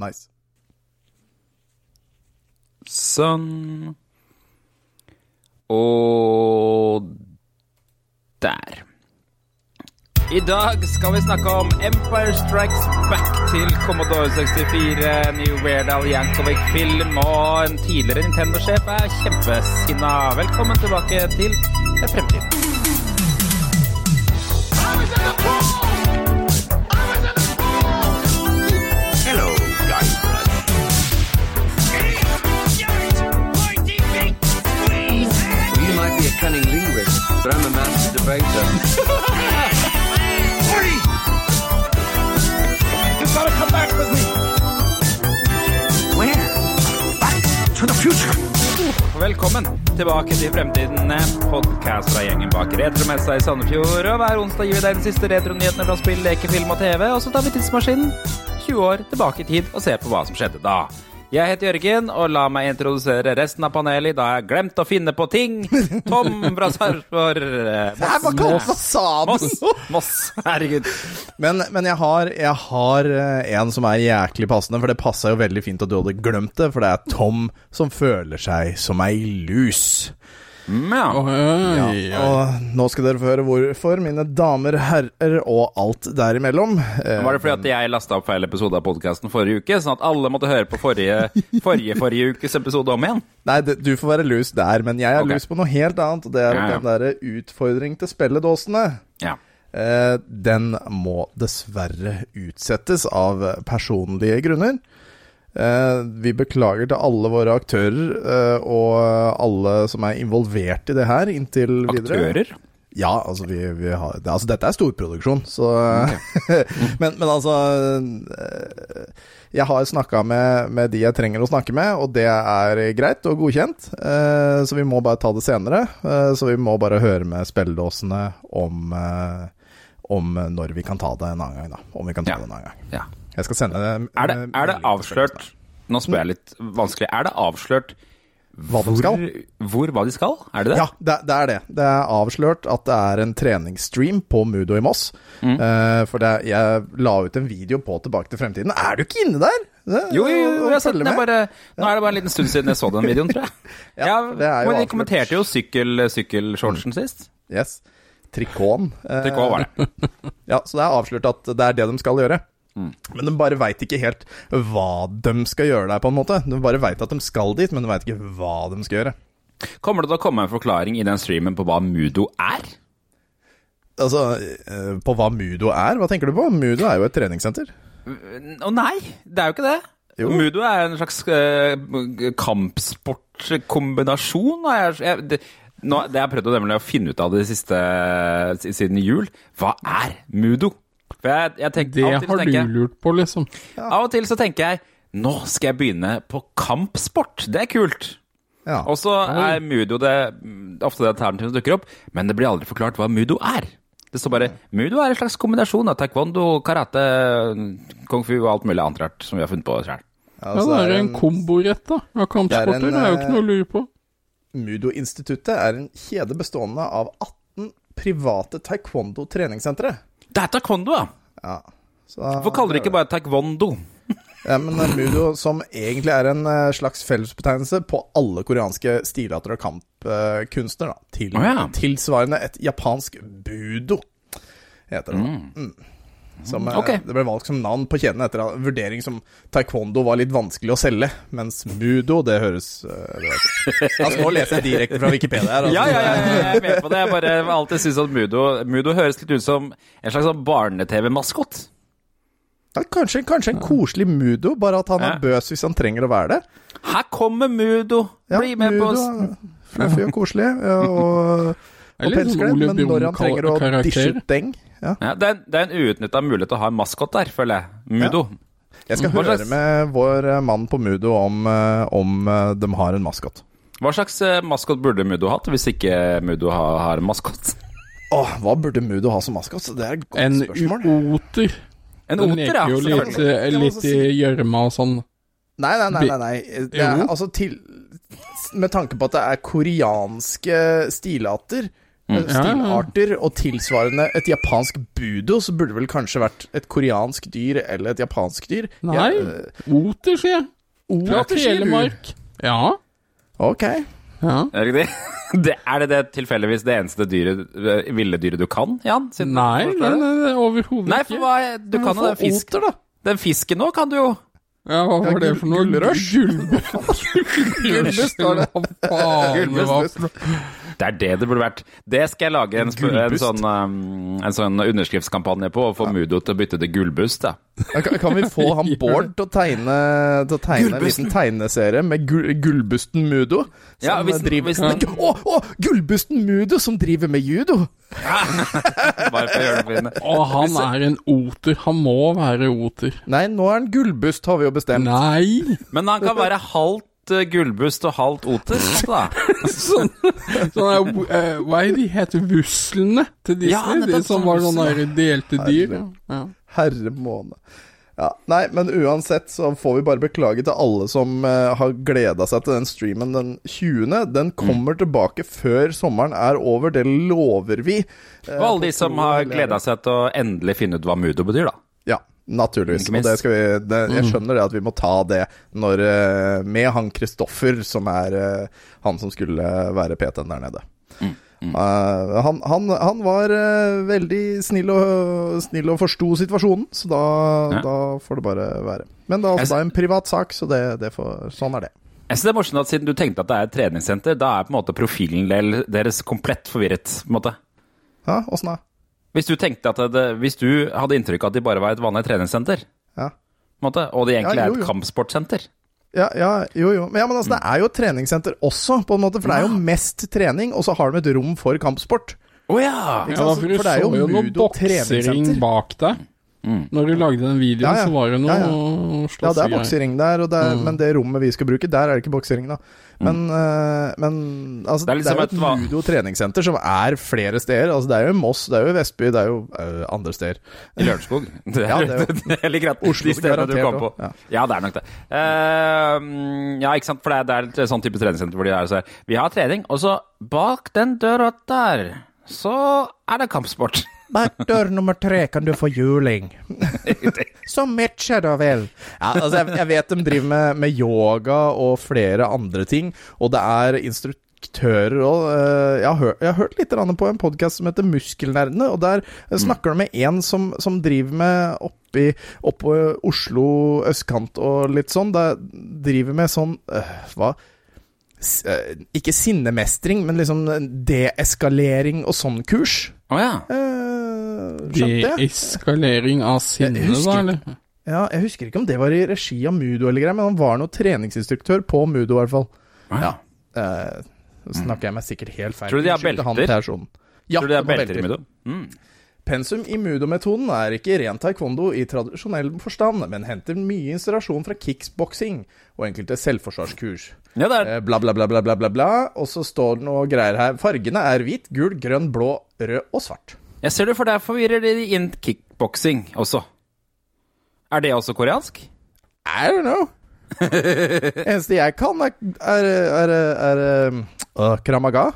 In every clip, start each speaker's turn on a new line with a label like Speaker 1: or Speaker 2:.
Speaker 1: Nice.
Speaker 2: Sånn. Og der. I dag skal vi snakke om Empire Strikes Back til Commodore 64, New Weird Al Yankovic-film, og en tidligere Nintendo-sjef er kjempesinna. Velkommen tilbake til fremtiden.
Speaker 3: Master debater.
Speaker 4: You've got to come back with me. Where? Back to the future.
Speaker 2: Velkommen tilbake til Fremtiden, podkast fra gjengen bak Retromessa i Sandefjord. Og hver onsdag gir vi deg de siste retronyhetene fra spill, leke, film og TV, og så tar vi tidsmaskinen 20 år tilbake i tid og ser på hva som skjedde da. Jeg heter Jørgen, og la meg introdusere resten av panelet, da jeg har glemt å finne på ting. Tom fra Sarpsborg.
Speaker 1: du?
Speaker 2: Moss. Moss. Herregud.
Speaker 1: Men, men jeg har, jeg har eh, en som er jæklig passende, for det passa jo veldig fint at du hadde glemt det. For det er Tom som føler seg som ei lus.
Speaker 2: Mm, ja.
Speaker 1: Ja, og nå skal dere få høre hvorfor, mine damer, herrer og alt derimellom. Eh,
Speaker 2: Var det fordi at jeg lasta opp feil episode av podkasten forrige uke, sånn at alle måtte høre på forrige forrige, forrige ukes episode om igjen?
Speaker 1: Nei, du får være lus der, men jeg er
Speaker 2: okay.
Speaker 1: lus på noe helt annet. Og det er
Speaker 2: Ja, ja.
Speaker 1: den derre utfordring til spilledåsene.
Speaker 2: Ja.
Speaker 1: Eh, den må dessverre utsettes av personlige grunner. Eh, vi beklager til alle våre aktører eh, og alle som er involvert i det her, inntil videre.
Speaker 2: Aktører?
Speaker 1: Ja, altså, vi, vi har, det, altså dette er storproduksjon, så men, men altså eh, Jeg har snakka med, med de jeg trenger å snakke med, og det er greit og godkjent. Eh, så vi må bare ta det senere. Eh, så vi må bare høre med spilledåsene om om når vi kan ta det en annen gang, da. Om vi kan ta
Speaker 2: Ja.
Speaker 1: det en annen gang.
Speaker 2: Ja.
Speaker 1: Jeg skal sende
Speaker 2: Er det, er det avslørt Nå spør jeg litt vanskelig. Er det avslørt
Speaker 1: Hva de skal?
Speaker 2: Hvor, hvor hva de skal? Er det det?
Speaker 1: Ja, det, det er det. Det er avslørt at det er en treningsstream på Mudo i Moss.
Speaker 2: Mm.
Speaker 1: Uh, for det, jeg la ut en video på Tilbake til fremtiden. Er du ikke inne der? Det-
Speaker 2: Jo, jo, jo, jeg har sett den. Bare, nå er det bare en liten stund siden jeg så den videoen, tror jeg.
Speaker 1: Ja, det er jo
Speaker 2: men de kommenterte jo sykkel, sykkelshortsen sist.
Speaker 1: Yes. Trikon. Eh,
Speaker 2: Trikot var det.
Speaker 1: Ja, så det er avslørt at det er det de skal gjøre.
Speaker 2: Mm.
Speaker 1: Men de bare veit ikke helt hva de skal gjøre der, på en måte. De bare veit at de skal dit, men de veit ikke hva de skal gjøre.
Speaker 2: Kommer det til å komme en forklaring i den streamen på hva Mudo er?
Speaker 1: Altså, eh, på hva Mudo er? Hva tenker du på? Mudo er jo et treningssenter.
Speaker 2: Å nei, det er jo ikke det.
Speaker 1: Jo.
Speaker 2: Mudo er en slags uh, kampsportkombinasjon. Det jeg- det- har prøvd å, å finne ut av det siste siden jul. Hva er Mudo? For jeg, jeg tenker,
Speaker 5: Det har
Speaker 2: tenker
Speaker 5: du lurt på, liksom.
Speaker 2: Av og til så tenker jeg nå skal jeg begynne på kampsport. Det er kult.
Speaker 1: Ja.
Speaker 2: Og så er Mudo det ofte det alternativet som dukker opp, men det blir aldri forklart hva Mudo er. Det står bare Mudo er en slags kombinasjon av taekwondo, karate, kung fu og alt mulig annet rart som vi har funnet på sjøl.
Speaker 5: Ja, det er en komborett, da. Av kampsporter.
Speaker 1: en,
Speaker 5: Det er jo ikke noe å lure på.
Speaker 1: Mudo-instituttet er en kjede bestående av 18 private taekwondo-treningssentre.
Speaker 2: Det er taekwondo, ja!
Speaker 1: Ja. Så,
Speaker 2: Hvorfor kaller de ikke bare taekwondo?
Speaker 1: ja, men eh, Mudo, som egentlig er en eh, slags fellesbetegnelse på alle koreanske stilarter og kampkunster, da. Til,
Speaker 2: oh, ja.
Speaker 1: Tilsvarende et japansk budo, heter det. da. Mm. Som, eh,
Speaker 2: Ok.
Speaker 1: Det ble valgt som navn på kjeden etter en vurdering som taekwondo var litt vanskelig å selge, mens mudo, det høres eh, det. Altså, Nå leser jeg direkte fra Wikipedia her. Altså.
Speaker 2: Ja, ja, ja, jeg er med på det. Jeg bare alltid syns at Mudo Mudo høres litt ut som en slags sånn barne-TV-maskot.
Speaker 1: Ja, kanskje, kanskje en koselig mudo, bare at han er bøs hvis han trenger å være det.
Speaker 2: Her kommer Mudo!
Speaker 1: Ja,
Speaker 2: Bli med på oss.
Speaker 1: mudo Fluffy og koselig, Og, og,
Speaker 5: og sånn
Speaker 1: pelskledd, men når han trenger å dishe ut deng ja.
Speaker 2: Ja, det, er, det er en uutnytta mulighet til å ha en maskot der, føler jeg. Mudo.
Speaker 1: Jeg skal
Speaker 2: Hva
Speaker 1: høre
Speaker 2: slags-
Speaker 1: med vår eh, mann på Mudo om, eh, om eh, de har en maskot.
Speaker 2: Hva slags maskot burde Mudo hatt, hvis ikke Mudo har, har en maskot?
Speaker 1: Åh, hva burde Mudo ha som maskot? Det er et godt
Speaker 5: En
Speaker 1: spørsmål.
Speaker 5: oter.
Speaker 2: En
Speaker 5: Den
Speaker 2: oter, ja.
Speaker 5: leker jo litt,
Speaker 1: Ja,
Speaker 5: litt i gjørma og sånn.
Speaker 1: Nei, nei, nei. nei, nei. Det er, altså til Med tanke på at det er koreanske stilarter, eh,
Speaker 5: Ja, ja.
Speaker 1: stilarter, og tilsvarende et japansk budo, så burde det vel kanskje vært et koreansk dyr eller et japansk dyr.
Speaker 5: Nei.
Speaker 1: Ja, eh,
Speaker 5: Oter, sier jeg. Fra. Telemark. Ja.
Speaker 1: Ok.
Speaker 5: ja.
Speaker 2: Er det det? det? Er det det tilfeldigvis det eneste dyret, eh, ville dyret du kan, Jan? Siden
Speaker 5: Nei, nei, nei, nei, overhodet
Speaker 2: Nei,
Speaker 5: ikke.
Speaker 2: for hva du kan jo den fisken.
Speaker 1: Da.
Speaker 2: Den fisken nå kan du jo.
Speaker 5: Ja, hva var det for noe?
Speaker 1: gullrush. Gullrush, står det.
Speaker 5: Hva faen det
Speaker 2: er det det burde vært. Det skal jeg lage en, en, sånn, um, en sånn underskriftskampanje på, og få Mudo til å bytte til gullbust. Ja.
Speaker 1: Ja, Kan, kan vi få han Bård til å tegne, til å tegne en liten tegneserie med gull, Gullbusten Mudo? Som
Speaker 2: Ja, hvis-
Speaker 1: driver
Speaker 2: hvis-
Speaker 1: Å, å, Gullbusten Mudo som driver med judo!
Speaker 2: Bare for å gjøre det fine.
Speaker 5: Og han er en oter. Han må være oter.
Speaker 1: Nei, nå er han Gullbust, har vi jo bestemt.
Speaker 5: Nei!
Speaker 2: Men han kan være halvt eh, gullbust og halvt oter. Da.
Speaker 5: Sånn, sånn er, eh, Hva er de heter Vuslene til Disney?
Speaker 2: Ja,
Speaker 5: de som
Speaker 2: sånn
Speaker 5: var sånne delte dyr.
Speaker 1: Herre.
Speaker 5: Ja.
Speaker 1: Herre måne. Ja, nei, men uansett så får vi bare beklage til alle som uh, har gleda seg til den streamen den 20. Den kommer tilbake før sommeren er over, det lover vi. Uh,
Speaker 2: Og alle de som har gleda seg til å endelig finne ut hva Mudo betyr, da.
Speaker 1: Ja, naturligvis. Og det skal vi, det, jeg skjønner det at vi må ta det når, eh, med han Kristoffer, som er eh, han som skulle være PT-en der nede. Eh, han, han, han var veldig snill og, snill og forsto situasjonen, så da,
Speaker 2: Ja.
Speaker 1: da får det bare være. Men det er altså en privat sak, så det, det får, sånn er det.
Speaker 2: Jeg synes det er morsomt at Siden du tenkte at det er et treningssenter, da er på en måte profilen deres komplett forvirret. på en måte.
Speaker 1: Ja, åssen da?
Speaker 2: Hvis du tenkte at det, hvis du hadde inntrykk av at de bare var et vanlig treningssenter,
Speaker 1: Ja.
Speaker 2: måte, og det egentlig
Speaker 1: Ja, jo,
Speaker 2: er et kampsportsenter
Speaker 1: Ja, ja, jo, jo. Men, ja, men altså, det er jo et treningssenter også, på en måte. For det er jo mest trening, og så har de et rom for kampsport.
Speaker 2: Å ja!
Speaker 5: Ja, for du
Speaker 1: For det er
Speaker 5: så
Speaker 1: jo
Speaker 5: jo noe boksering bak deg.
Speaker 2: Mm.
Speaker 5: Når du lagde den videoen,
Speaker 1: Ja, ja.
Speaker 5: så var det noe
Speaker 1: Ja, Ja, det er boksering der, og det er,
Speaker 5: Mm.
Speaker 1: men det rommet vi skal bruke, der er det ikke boksering, da. Men, uh, men altså,
Speaker 2: Det er
Speaker 1: det er,
Speaker 2: liksom
Speaker 1: jo
Speaker 2: et
Speaker 1: judo- og treningssenter som er flere steder. Altså, det er jo Moss, det er jo Vestby, det er jo uh, andre steder.
Speaker 2: I Lørenskog. Det
Speaker 1: Ja,
Speaker 2: er,
Speaker 1: det er
Speaker 2: jeg
Speaker 1: Oslo
Speaker 2: de stedene du kom på.
Speaker 1: ja.
Speaker 2: Ja, det er nok det. Uh, ja, ikke sant. For det er, det er et sånn type treningssenter hvor de er så her Vi har trening, og så bak den døra der, så er det kampsport.
Speaker 1: Bak dør nummer tre kan du få juling. Så matcher, da vel. Ja, altså, jeg, jeg vet de driver med, med yoga og flere andre ting, og det er instruktører og eh, jeg, har hørt, jeg har hørt litt på en podkast som heter Muskelnerdene, og der eh, snakker de med en som, som driver med oppi oppå Oslo østkant og litt sånn. Der driver med sånn eh, Hva? S eh, ikke sinnemestring, men liksom deeskalering og sånn kurs.
Speaker 2: Oh, ja.
Speaker 1: Eh, skjønte jeg?
Speaker 5: Deeskalering av sinne,
Speaker 1: husker
Speaker 5: da, eller?
Speaker 1: Ja, jeg husker ikke om det var i regi av Mudo eller greier, men han var noe treningsinstruktør på Mudo, i hvert fall.
Speaker 2: ja.
Speaker 1: Eh, snakker jeg meg sikkert helt feil.
Speaker 2: Tror du de har belter?
Speaker 1: Ja,
Speaker 2: Tror du
Speaker 1: de har
Speaker 2: belter i Mudo? Mm.
Speaker 1: Pensum i Mudo-metoden er ikke ren taekwondo i tradisjonell forstand, men henter mye inspirasjon fra kicksboksing og enkelte selvforsvarskurs.
Speaker 2: Ja, det er
Speaker 1: Eh, bla, bla, bla, bla, bla, bla, bla. Og så står det noe greier her. Fargene er hvit, gul, grønn, blå, rød og svart.
Speaker 2: Jeg ser det, for der forvirrer de inn kickboksing også. Er det også koreansk?
Speaker 1: I don't know. Eneste jeg kan, er, er, er, er, uh, Kramaga.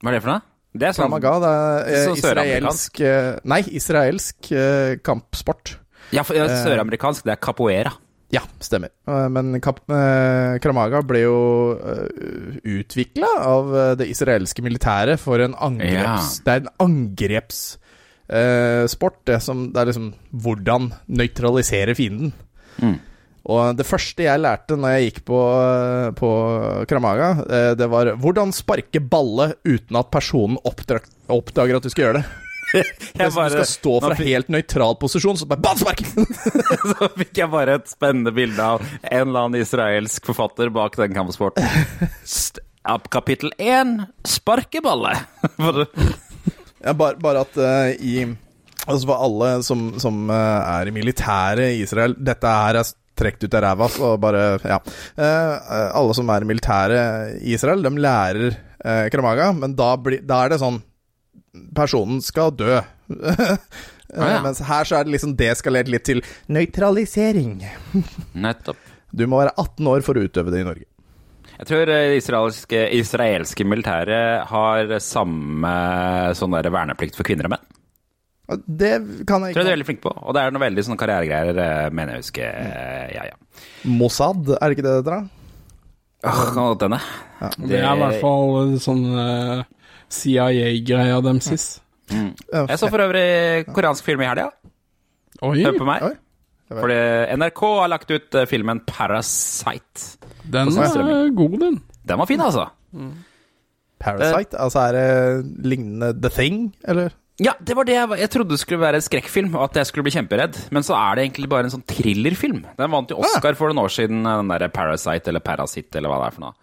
Speaker 2: Hva er det for noe? Det er sånn
Speaker 1: Kramaga, det er
Speaker 2: uh,
Speaker 1: israelsk uh, Nei, israelsk eh, kampsport.
Speaker 2: Ja, søramerikansk. Det er capoeira.
Speaker 1: Ja, stemmer. Eh, Men kap, eh, Kramaga ble jo uh, utvikla av eh, det israelske militæret for en angreps... Det er en angrepssport, det som Det er liksom hvordan nøytralisere fienden.
Speaker 2: Mm.
Speaker 1: Og det første jeg lærte når jeg gikk på, eh, på Kramaga, eh, det var hvordan sparke balle uten at personen oppdager at du skal gjøre det.
Speaker 2: Jeg
Speaker 1: Hvis du skal stå fra
Speaker 2: fikk-
Speaker 1: helt nøytral posisjon, så bare ballspark!
Speaker 2: Så fikk jeg bare et spennende bilde av en eller annen israelsk forfatter bak den kampsporten. Kapittel én sparkeballe.
Speaker 1: Ja, bare, bare at uh, i Altså for alle som, som uh, er i militæret i Israel Dette her er trukket ut av ræva, så bare Ja. Eh, alle som er i militæret i Israel, de lærer uh, kramaga, men da, blir- da er det sånn Personen skal dø. ah,
Speaker 2: ja.
Speaker 1: Mens her så er det liksom deskalert litt til nøytralisering.
Speaker 2: Nettopp.
Speaker 1: Du må være 18 år for å utøve det i Norge.
Speaker 2: Jeg tror eh, det israelske, israelske militæret har samme sånn der verneplikt for kvinner og menn.
Speaker 1: Det kan jeg ikke.
Speaker 2: Tror jeg de er veldig flinke på. Og det er noe veldig sånn karrieregreier, eh, mener jeg å huske. eh, Ja, ja.
Speaker 1: Mossad, er det ikke det det heter? da?
Speaker 2: Åh, kan godt Ja.
Speaker 5: Det er i hvert fall sånn uh, CIA-greia demsis.
Speaker 1: Mm.
Speaker 2: Jeg så for øvrig koreansk film i helga.
Speaker 5: Oi,
Speaker 2: Hør på meg.
Speaker 1: Oi.
Speaker 2: Fordi NRK har lagt ut eh, filmen Parasite.
Speaker 5: den er god, den.
Speaker 2: Den var fin, altså.
Speaker 1: Parasite? Altså er det lignende The Thing, eller?
Speaker 2: Ja, det var det jeg, jeg trodde det skulle være en skrekkfilm, og at jeg skulle bli kjemperedd. Men så er det egentlig bare en sånn thrillerfilm. Den vant jo Oscar for noen år siden, den derre Parasite eller Parasitt eller hva det er for noe.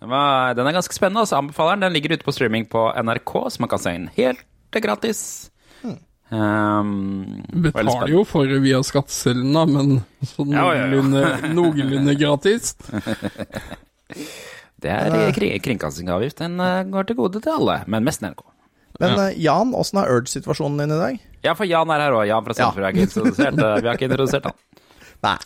Speaker 2: Den, var, den er ganske spennende, altså. Anbefaler den. Den ligger ute på streaming på NRK, så man kan se den helt gratis. Um,
Speaker 5: Betaler jo for via skatteseddelen, da, men sånn
Speaker 2: Ja, ja, ja.
Speaker 5: noenlunde, noenlunde gratis.
Speaker 2: Det er kring, kringkastingsavgift. Den eh, går til gode til alle, men mest NRK.
Speaker 1: Men eh, Jan, åssen er Urge-situasjonen din i dag?
Speaker 2: Ja, for Jan er her òg. Jan fra Sandefjord er ikke introdusert. eh, Vi har ikke introdusert han.
Speaker 1: Nei.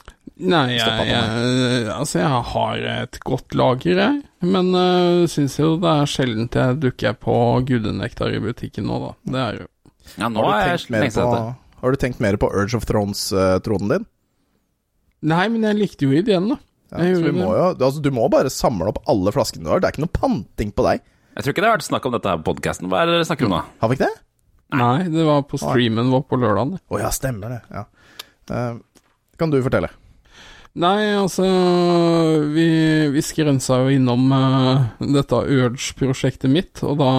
Speaker 5: Nei, jeg, jeg, altså jeg har et godt lager, jeg. Men uh, syns jo det er sjeldent jeg dukker på gudenektar i butikken nå, da. Det er jo
Speaker 2: Ja, nå
Speaker 1: Har du
Speaker 2: jeg
Speaker 1: på, har du tenkt mer på Urge of Thrones-tronen din?
Speaker 5: Nei, men jeg likte jo ideen, da.
Speaker 1: Ja, du, må jo, altså, du må bare samle opp alle flaskene du har. Det er ikke noe panting på deg.
Speaker 2: Jeg tror ikke det har vært snakk om dette her på podkasten. Hva er det dere snakker om nå?
Speaker 1: Har vi ikke det?
Speaker 5: Nei, det var på streamen vår på lørdag.
Speaker 1: Å ja, stemmer det. Ja. Uh, kan du fortelle?
Speaker 5: Nei, altså Vi, vi skrensa jo innom uh, dette Urge-prosjektet mitt, og da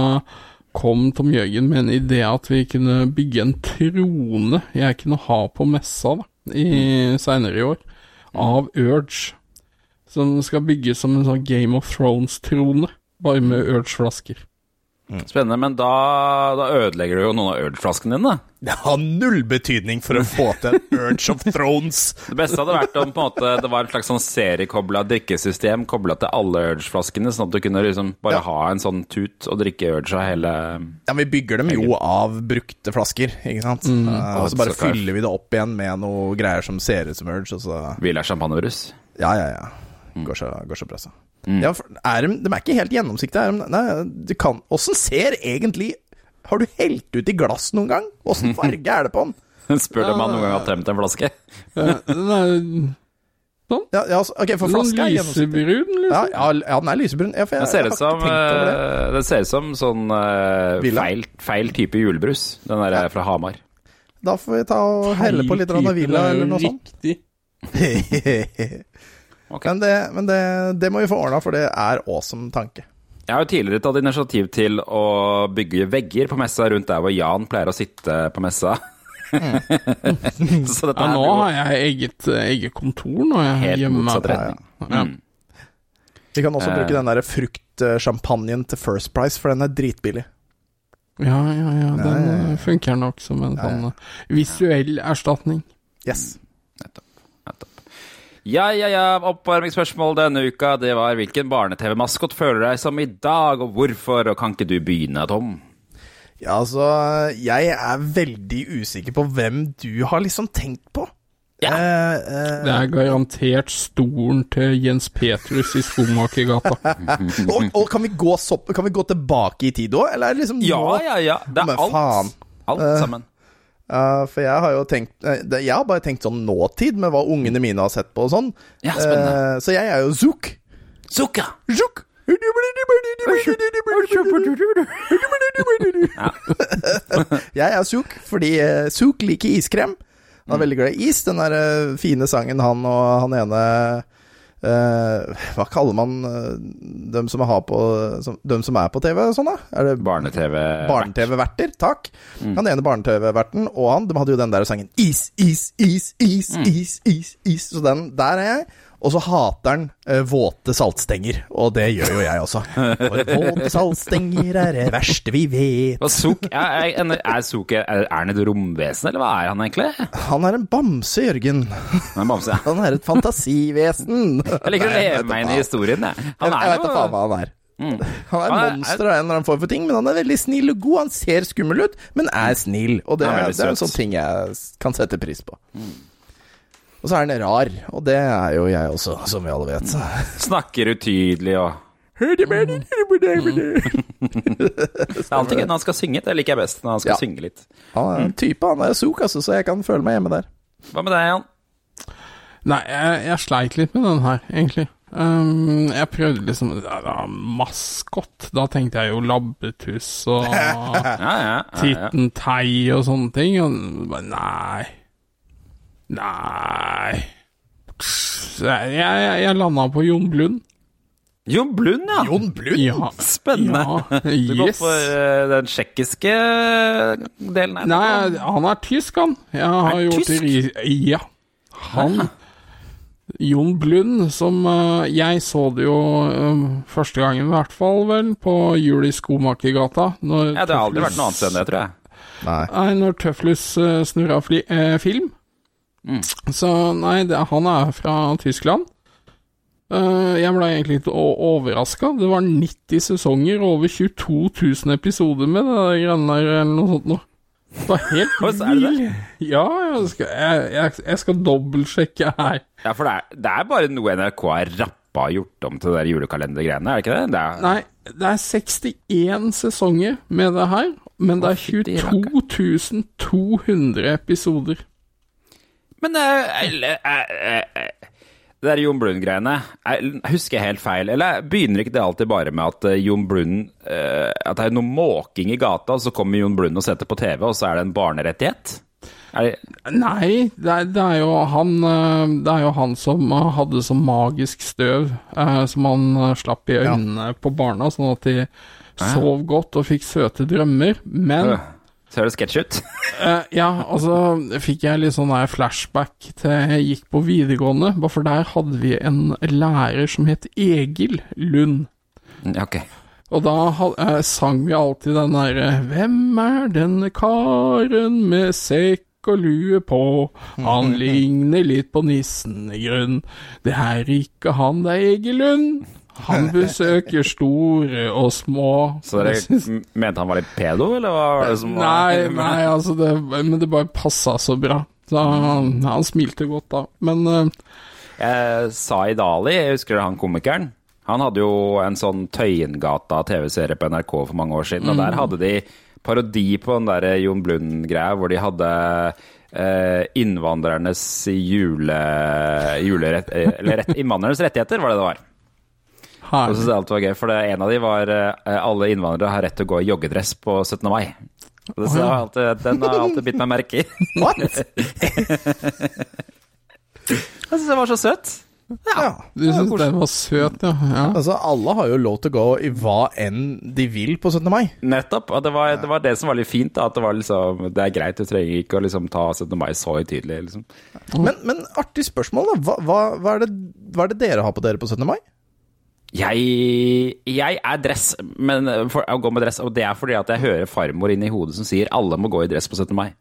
Speaker 5: kom Tom Jørgen med en idé at vi kunne bygge en trone jeg kunne ha på messa da, i, seinere i år, av Urge. Som skal bygges som en sånn Game of Thrones-trone, bare med Urge-flasker.
Speaker 2: Spennende, men da, da ødelegger du jo noen av Urge-flaskene dine.
Speaker 1: Det har null betydning for å få til Urge of Thrones.
Speaker 2: Det beste hadde vært om på en måte, det var et slags sånn seriekobla drikkesystem kobla til alle Urge-flaskene, sånn at du kunne liksom bare
Speaker 1: Ja.
Speaker 2: ha en sånn tut og drikke Urge av hele
Speaker 1: Ja, Vi bygger dem jo av brukte flasker, ikke sant. Eh, og så bare
Speaker 2: så
Speaker 1: fyller vi det opp igjen med noe greier som ser ut som Urge, og så
Speaker 2: Villa champagnebrus.
Speaker 1: Ja, ja, ja. Går så, går så bra, så. Ja, for er de, de er ikke helt gjennomsiktige. Er de, nei, du kan Åssen ser egentlig Har du helt ut i glass noen gang? Åssen farge er det på den?
Speaker 2: Spør du om han noen gang har tømt en flaske?
Speaker 5: ja, Den er
Speaker 1: Ja, ja, altså, ok, for
Speaker 5: sånn
Speaker 1: flaska er
Speaker 5: lysebrun,
Speaker 1: Ja,
Speaker 5: liksom.
Speaker 1: ja, ja, den er lysebrun. Ja, for jeg,
Speaker 2: Den ser
Speaker 1: jeg
Speaker 2: ut som,
Speaker 1: ikke tenkt over det.
Speaker 2: eh, den ser ut som sånn
Speaker 1: uh,
Speaker 2: feil, feil type julebrus. Den der er fra Hamar.
Speaker 1: Da får vi ta og helle på litt
Speaker 5: type,
Speaker 1: Villa
Speaker 5: er
Speaker 1: eller noe sånt.
Speaker 5: Riktig.
Speaker 2: Ok.
Speaker 1: Men, det, men det, det må vi få ordna, for det er awesome tanke.
Speaker 2: Jeg har jo tidligere tatt initiativ til å bygge vegger på messa rundt der hvor Jan pleier å sitte på messa. Så dette
Speaker 5: Ja, nå
Speaker 2: jo
Speaker 5: har jeg eget, eget kontor når jeg
Speaker 2: helt
Speaker 5: gjemmer meg
Speaker 2: retning.
Speaker 5: Ja.
Speaker 2: Mm.
Speaker 1: Vi kan også
Speaker 2: Eh.
Speaker 1: bruke den der fruktsjampanjen til First Price, for den er dritbillig.
Speaker 5: Ja, ja, ja. Den
Speaker 1: Ja, ja, ja.
Speaker 5: funker nok som en
Speaker 1: Ja, ja.
Speaker 5: sånn eh, visuell erstatning.
Speaker 1: Yes.
Speaker 2: Nettopp. Ja, ja, ja. Oppvarmingsspørsmål denne uka, det var hvilken barne-TV-maskot føler deg som i dag, og hvorfor? Og kan ikke du begynne, Tom?
Speaker 1: Ja, altså Jeg er veldig usikker på hvem du har liksom tenkt på.
Speaker 2: Ja.
Speaker 1: Eh, eh,
Speaker 5: Det er garantert stolen til Jens Petrus i Skomakergata.
Speaker 1: og, og kan, vi gå så, kan vi gå tilbake i tid òg, eller er det liksom
Speaker 2: Ja,
Speaker 1: nå?
Speaker 2: ja, ja. Det er alt.
Speaker 1: faen.
Speaker 2: Alt
Speaker 1: Eh,
Speaker 2: sammen.
Speaker 1: Ja, for jeg har jo tenkt eh, Jeg har bare tenkt sånn nåtid, med hva ungene mine har sett på og sånn.
Speaker 2: Ja.
Speaker 1: Eh, så jeg er jo Zook.
Speaker 2: Zook, ja.
Speaker 1: Zook! Jeg er Zook, fordi uh, Zook liker iskrem. Han er veldig glad i is. Den der fine sangen han og han ene Hva kaller man eh, dem som, har på, som, dem som er på TV sånn, da? Er
Speaker 2: Barne-TV.
Speaker 1: Barne takk. Mm. Han ene barne-TV-verten og han, de hadde jo den der sangen Is, is, is, is, is, is, is. Så den, der er jeg. Og så hater han eh, våte saltstenger, og det gjør jo jeg også. For våte saltstenger er det verste vi vet.
Speaker 2: Suk, er, er, er, Zook er, han et romvesen, eller hva er han egentlig?
Speaker 1: Han er en bamse, Jørgen.
Speaker 2: Han er bamse.
Speaker 1: Han er et fantasivesen.
Speaker 2: Jeg liker å leve meg inn i historien, jeg.
Speaker 1: Jeg,
Speaker 2: Han
Speaker 1: jeg
Speaker 2: er
Speaker 1: vet da faen hva han er. Han er
Speaker 2: Han er-
Speaker 1: monster av en eller annen form for ting, men han er veldig snill og god. Han ser skummel ut, men er snill. Og det,
Speaker 2: er
Speaker 1: det er en sånn ting jeg kan sette pris på. Og så er han rar, og det er jo jeg også, som vi alle vet.
Speaker 2: Snakker utydelig og Det er alltid gøy når han skal synge. Det liker jeg best, når han skal
Speaker 1: Ja.
Speaker 2: synge litt.
Speaker 1: Han er en type, han er suk, altså, så jeg kan føle meg hjemme der.
Speaker 2: Hva med deg, Jan?
Speaker 5: Nei, jeg, jeg sleit litt med den her, egentlig. Um, jeg prøvde liksom ja, ja, Maskot. Da tenkte jeg jo labbetuss og
Speaker 2: Ja, ja. ja, ja.
Speaker 5: Titten Tei og sånne ting. Og nei Nei Jeg, jeg, jeg landa på Jon Blund.
Speaker 2: Jon Blund, ja.
Speaker 1: Jon Blund?
Speaker 5: Ja.
Speaker 2: Spennende.
Speaker 5: Ja,
Speaker 2: Du går
Speaker 5: yes.
Speaker 2: for eh, den tsjekkiske delen her.
Speaker 5: Nei, han er tysk, han. Jeg har
Speaker 2: Er
Speaker 5: gjort
Speaker 2: tysk?
Speaker 5: Ja. Han Jon Blund, som eh, Jeg så det jo eh, første gangen, i hvert fall, vel, på jul i Skomakergata.
Speaker 2: Ja, det har aldri vært noe annet enn det, tror jeg.
Speaker 1: Nei.
Speaker 5: Nei, når Tøflus uh, snurra eh, film.
Speaker 2: Mm.
Speaker 5: Så nei, det, han er fra Tyskland. Uh, jeg ble egentlig litt overraska. Det var 90 sesonger og over 22 000 episoder med det greiene der, eller noe sånt noe. Det var helt vill. Ja, jeg skal, jeg, jeg, jeg skal dobbeltsjekke her.
Speaker 2: Ja, for det er, det er bare noe NRK har rappa gjort om til det der julekalendergreiene, er det ikke det? det er,
Speaker 5: Nei, det er 61 sesonger med det her, men det er 22 200 episoder.
Speaker 2: Men uh, uh, det der Jon Blund-greiene, husker jeg helt feil? Eller begynner ikke det alltid bare med at Jon Blund At det er noe måking i gata, og så kommer Jon Blund og setter på TV, og så er det en barnerettighet? Er det,
Speaker 5: Nei, det er, det er jo han Det er jo han som hadde så magisk støv eh, som han slapp i øynene på barna, sånn at de sov godt og fikk søte drømmer. Men
Speaker 2: øh, ser det sketsj ut?
Speaker 5: uh, ja, altså fikk jeg litt sånn flashback til jeg gikk på videregående, bare for der hadde vi en lærer som het Egil Lund.
Speaker 2: Ja, ok.
Speaker 5: Og da eh, sang vi alltid den derre Hvem er denne karen med sekk og lue på? Han ligner litt på nissen i grunn. Det er ikke han, det er Egil Lund. Han besøker store og små.
Speaker 2: Så dere mente han var litt pedo, eller hva var det som var
Speaker 5: Nei, nei, altså det, Men det bare passa så bra. Så han, han smilte godt da. Men eh,
Speaker 2: Jeg sa i Dali, jeg husker han komikeren. Han hadde jo en sånn Tøyengata-TV-serie på NRK for mange år siden, og der hadde de parodi på den der Jon Blund-greia, hvor de hadde eh, innvandrernes jule... julerett... eh, Eller rett, innvandrernes rettigheter, var det det var. Og så
Speaker 5: herlig.
Speaker 2: syntes jeg alt var gøy, for det, en av de var eh, alle innvandrere har rett til å gå i joggedress på 17. mai. Og det, så har alltid, den har alltid bitt meg merke i.
Speaker 1: What?
Speaker 2: Jeg syns den var så søt.
Speaker 1: Ja.
Speaker 5: Du syns den var søt, ja? ja.
Speaker 1: Altså, alle har jo lov til å gå i hva enn de vil på 17. mai.
Speaker 2: Nettopp. Og det var, det var det som var litt fint. Da, at det var liksom Det er greit, du trenger ikke å liksom ta 17. mai så høytidelig. Liksom.
Speaker 1: Men, men artig spørsmål, da. Hva, hva, hva, er det, hva er det dere har på dere på 17. mai?
Speaker 2: Jeg, jeg er dress, men for, å gå med dress, og det er fordi at jeg hører farmor inni i hodet som sier alle må gå i dress på 17. mai.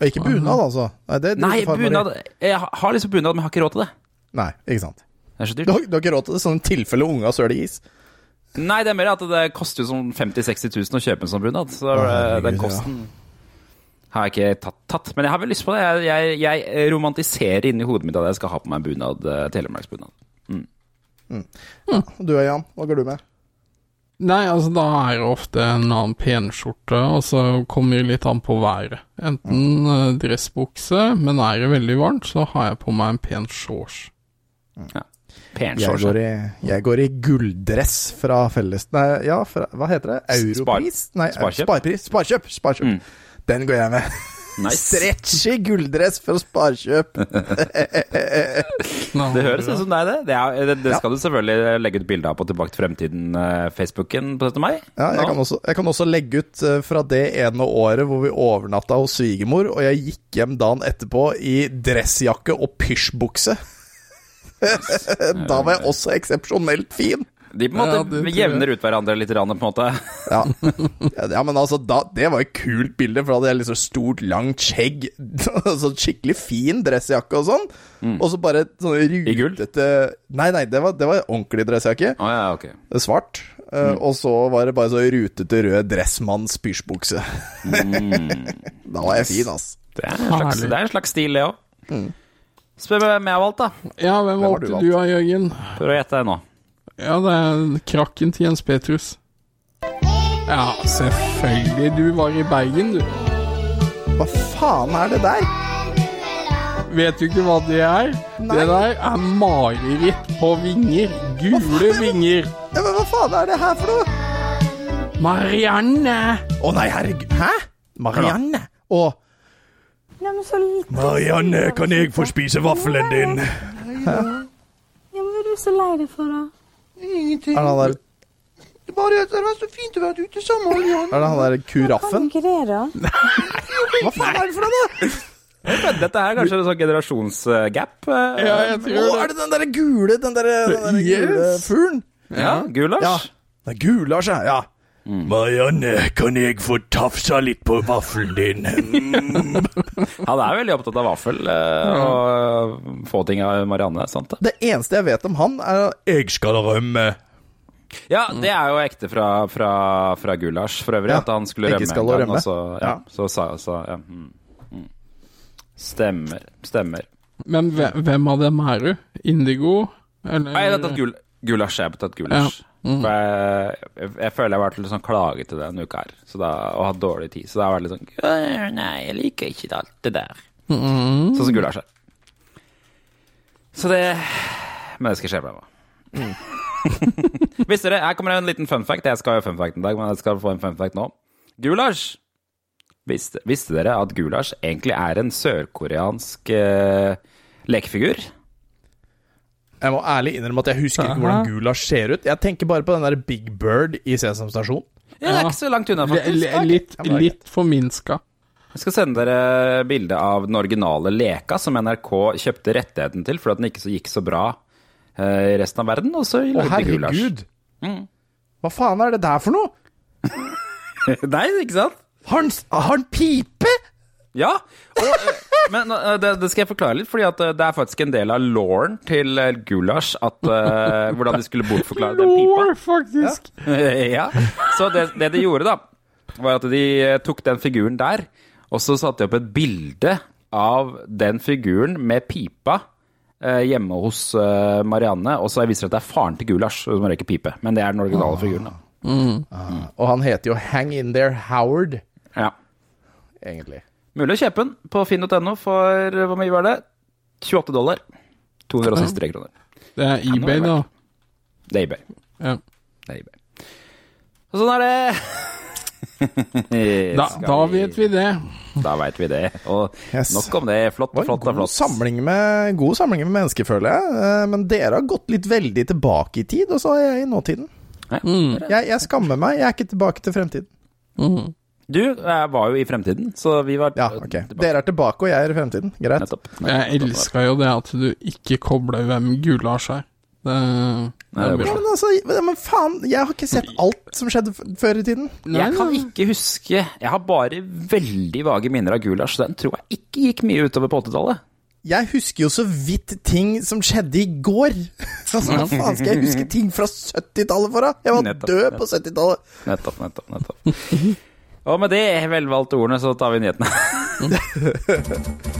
Speaker 1: Og Ikke bunad, altså. Nei, det, det
Speaker 2: Nei, bunad Jeg har liksom bunad, men jeg har ikke råd til det.
Speaker 1: Nei, ikke sant.
Speaker 2: Det er så
Speaker 1: Du har, du har ikke råd til det, sånn tilfelle unga søler is.
Speaker 2: Nei, det er mer at det koster jo sånn 50 000-60 000 å kjøpe en sånn bunad. Så eh,
Speaker 1: herregud,
Speaker 2: den kosten har jeg ikke tatt, tatt. Men jeg har vel lyst på det. Jeg, jeg, jeg romantiserer inni hodet mitt at jeg skal ha på meg bunad, eh,
Speaker 1: Og Du og Jan, hva går du med?
Speaker 5: Nei, altså da er det ofte en annen penskjorte, og så kommer det litt an på været. Enten mm. dressbukse, men er det veldig varmt, så har jeg på meg en pen shorts.
Speaker 2: Pen
Speaker 1: Jeg går, i, jeg går i gulldress fra felles... Nei, ja, fra, hva heter det? Europris? Nei,
Speaker 2: Sparkjøp.
Speaker 1: Sparpris. Sparkjøp. Sparkjøp.
Speaker 2: Mm.
Speaker 1: Den går jeg med.
Speaker 2: Nice.
Speaker 1: Stretchy gulldress fra Sparkjøp.
Speaker 2: Det høres ut som deg, det. Det, er, det, det
Speaker 1: Ja.
Speaker 2: skal du selvfølgelig legge ut bilde av på Tilbake til fremtiden-Facebooken på 17. mai.
Speaker 1: Ja, jeg, kan også, jeg kan også legge ut eh, fra det ene året hvor vi overnatta hos svigermor, og jeg gikk hjem dagen etterpå i dressjakke og pysjbukse. da var jeg også eksepsjonelt fin.
Speaker 2: De på en måte
Speaker 5: Ja, det
Speaker 2: jevner ut hverandre litt, rann, på en måte.
Speaker 1: Ja, ja, men altså, da, det var et kult bilde, for da hadde jeg liksom stort, langt skjegg, sånn skikkelig fin dressjakke og sånn, og så bare sånn
Speaker 2: Mm.
Speaker 1: Rutete Nei, nei, det var, det var ordentlig dressjakke.
Speaker 2: Oh, ja, okay.
Speaker 1: Svart. eh,
Speaker 2: Mm.
Speaker 1: Og så var det bare så rutete rød dressmanns pysjbukse.
Speaker 2: Mm.
Speaker 1: da var jeg fin, ass.
Speaker 2: Det er en slags, det er en slags stil, det òg. Spør meg hvem jeg har valgt, da.
Speaker 5: Ja, hvem
Speaker 1: du
Speaker 5: valgte
Speaker 1: valgt?
Speaker 5: du av, Jørgen?
Speaker 2: Prøv å gjette det nå.
Speaker 5: Ja, det er krakken til Jens Petrus. Ja, selvfølgelig. Du var i Bergen, du.
Speaker 1: Hva faen er det der?
Speaker 5: Vet du ikke hva det er?
Speaker 1: Nei.
Speaker 5: Det der er mareritt på vinger. Gule vinger.
Speaker 1: Ja, men hva faen er det her for noe?
Speaker 5: Marianne!
Speaker 1: Å nei, herregud. Hæ? Marianne? Og
Speaker 6: Nei, men så lite.
Speaker 4: Marianne, kan jeg få spise vaffelen din?
Speaker 6: Ja, men hva er du så lei deg for, da?
Speaker 1: Er det han der
Speaker 4: Bare at det var så fint å være ute sammen, Jan.
Speaker 1: Er det han der kuraffen?
Speaker 6: det?
Speaker 1: Hva faen er det for noe, da?
Speaker 2: Dette er kanskje en sånn generasjonsgap. eh.
Speaker 5: Ja, jeg
Speaker 1: Å, er det den derre gule Den derre den der gule fuglen?
Speaker 2: ja. Gulasj.
Speaker 1: Ja. Det er Gulasj, ja.
Speaker 4: Marianne, kan jeg få tafsa litt på vaffelen din?
Speaker 2: Han er veldig opptatt av vaffel eh, og få ting av Marianne. sant det?
Speaker 1: Det eneste jeg vet om han, er
Speaker 4: Jeg skal rømme.
Speaker 2: Ja, det er jo ekte fra, fra, fra Gulasj for øvrig,
Speaker 1: Ja,
Speaker 2: at han skulle
Speaker 1: begge
Speaker 2: rømme.
Speaker 1: skal rømme.
Speaker 2: og Så, ja,
Speaker 1: Ja.
Speaker 2: så sa så, ja. mm, mm. Stemmer. Stemmer.
Speaker 5: Men hvem, hvem av dem er du? Indigo? Eller
Speaker 2: Nei, jeg har tatt gul, gulasj. Jeg har tatt gulasj. For jeg, jeg, jeg føler jeg har vært litt sånn klagete denne uka her så da, og hatt dårlig tid. Så da har jeg vært litt sånn «Øh, Nei, jeg liker ikke alt det der. Sånn som gulasj er. Så det Men det skal skje med Mm. Visste dere, Her kommer en liten fun fact. Jeg skal ha fun fact en dag, men jeg skal få en fun fact nå. Gulasj. Visste, visste dere at gulasj egentlig er en sørkoreansk eh, lekefigur?
Speaker 1: Jeg må ærlig innrømme at jeg husker ikke hvordan Gulasj ser ut. Jeg tenker bare på den der Big Bird i Sesam Stasjon.
Speaker 2: Ja, det er ikke så langt unna, faktisk.
Speaker 5: L Litt,
Speaker 1: det er
Speaker 5: litt forminska.
Speaker 2: Jeg skal sende dere bilde av den originale Leka, som NRK kjøpte rettigheten til fordi den ikke så gikk så bra eh, i resten av verden, og så
Speaker 1: Å,
Speaker 2: lagde de gulasj.
Speaker 1: herregud! Hva faen er det der for noe?
Speaker 2: Nei, ikke sant?
Speaker 1: Har han, pipe?
Speaker 2: Ja, og, eh, men eh, det, det skal jeg forklare litt, fordi eh, det er faktisk en del av lauren til eh, Gulasj at uh, hvordan de skulle bortforklare den pipa.
Speaker 5: Lore, faktisk.
Speaker 2: ja. Så det, det de gjorde, da, var at de tok den figuren der, og så satte de opp et bilde av den figuren med pipa uh, hjemme hos uh, Marianne, og så viser det at det er faren til Gulasj som røyker pipe. Men det er den originale figuren, da.
Speaker 1: Og han heter jo Hang In There Howard,
Speaker 2: Ja.
Speaker 1: egentlig.
Speaker 2: Mulig å kjøpe den på finn.no for hvor mye var det? 28 dollar. 263 kroner.
Speaker 5: Det er eBay, da.
Speaker 2: Det er eBay.
Speaker 5: Ja.
Speaker 2: Det er eBay. Og sånn er det.
Speaker 5: Da, da vet vi det.
Speaker 2: Da veit vi det. Og
Speaker 1: Yes.
Speaker 2: nok om det. Flott
Speaker 1: Det
Speaker 2: og
Speaker 1: var
Speaker 2: flott og
Speaker 1: god
Speaker 2: flott.
Speaker 1: samling, med, god samling med mennesker, føler jeg. Eh, Men dere har gått litt veldig tilbake i tid, og så er jeg i nåtiden.
Speaker 2: Mm.
Speaker 1: Jeg, jeg skammer meg. Jeg er ikke tilbake til fremtiden.
Speaker 5: Mhm.
Speaker 2: Du jeg var jo i fremtiden, så vi var
Speaker 1: Ja, ok. Dere er tilbake, og jeg er i fremtiden. Greit.
Speaker 2: Nettopp.
Speaker 5: Jeg elska jo det at du ikke kobla hvem Gulasj er. Det,
Speaker 2: Nei, det er
Speaker 1: Ja, men altså, men faen, jeg har ikke sett alt som skjedde før i tiden.
Speaker 2: Jeg kan ikke huske Jeg har bare veldig vage minner av Gulasj, så den tror jeg ikke gikk mye utover på 80-tallet.
Speaker 1: Jeg husker jo så vidt ting som skjedde i går. Altså, Hva faen skal jeg huske ting fra 70-tallet for, da? Jeg var
Speaker 2: Nettopp,
Speaker 1: død
Speaker 2: nettopp.
Speaker 1: på 70-tallet.
Speaker 2: Nettopp, nettopp, nettopp. Og med det velvalgte ordene så tar vi nyhetene.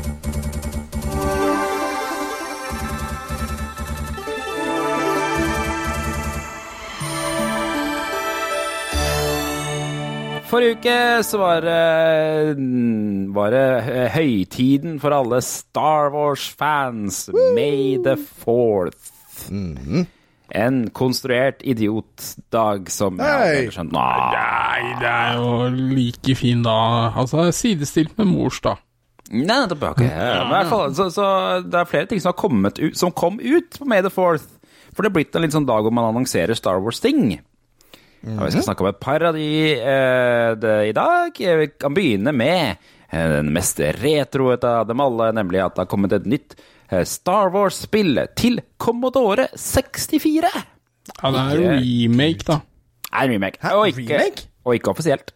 Speaker 2: Forrige uke så var det, var det eh, høytiden for alle Star Wars-fans. May the fourth. En konstruert idiotdag som hadde skjønt Nei.
Speaker 5: Nei, det er jo like fin da. Altså, sidestilt med mors, da.
Speaker 2: Nei, nettopp. ok. Ja, men i hvert fall, så, så det er flere ting som har kommet ut, som kom ut på May the 4th. For det er blitt en litt sånn dag hvor man annonserer Star Wars-ting. Og vi skal snakke om et par av de eh, det, i dag. Vi kan begynne med eh, den mest retroete av dem alle, nemlig at det har kommet et nytt eh, Star Wars-spill til Commodore 64.
Speaker 5: Ja, det er jo remake, da.
Speaker 2: Er en remake.
Speaker 1: Hæ,
Speaker 2: Og ikke,
Speaker 1: remake?
Speaker 2: og ikke offisielt.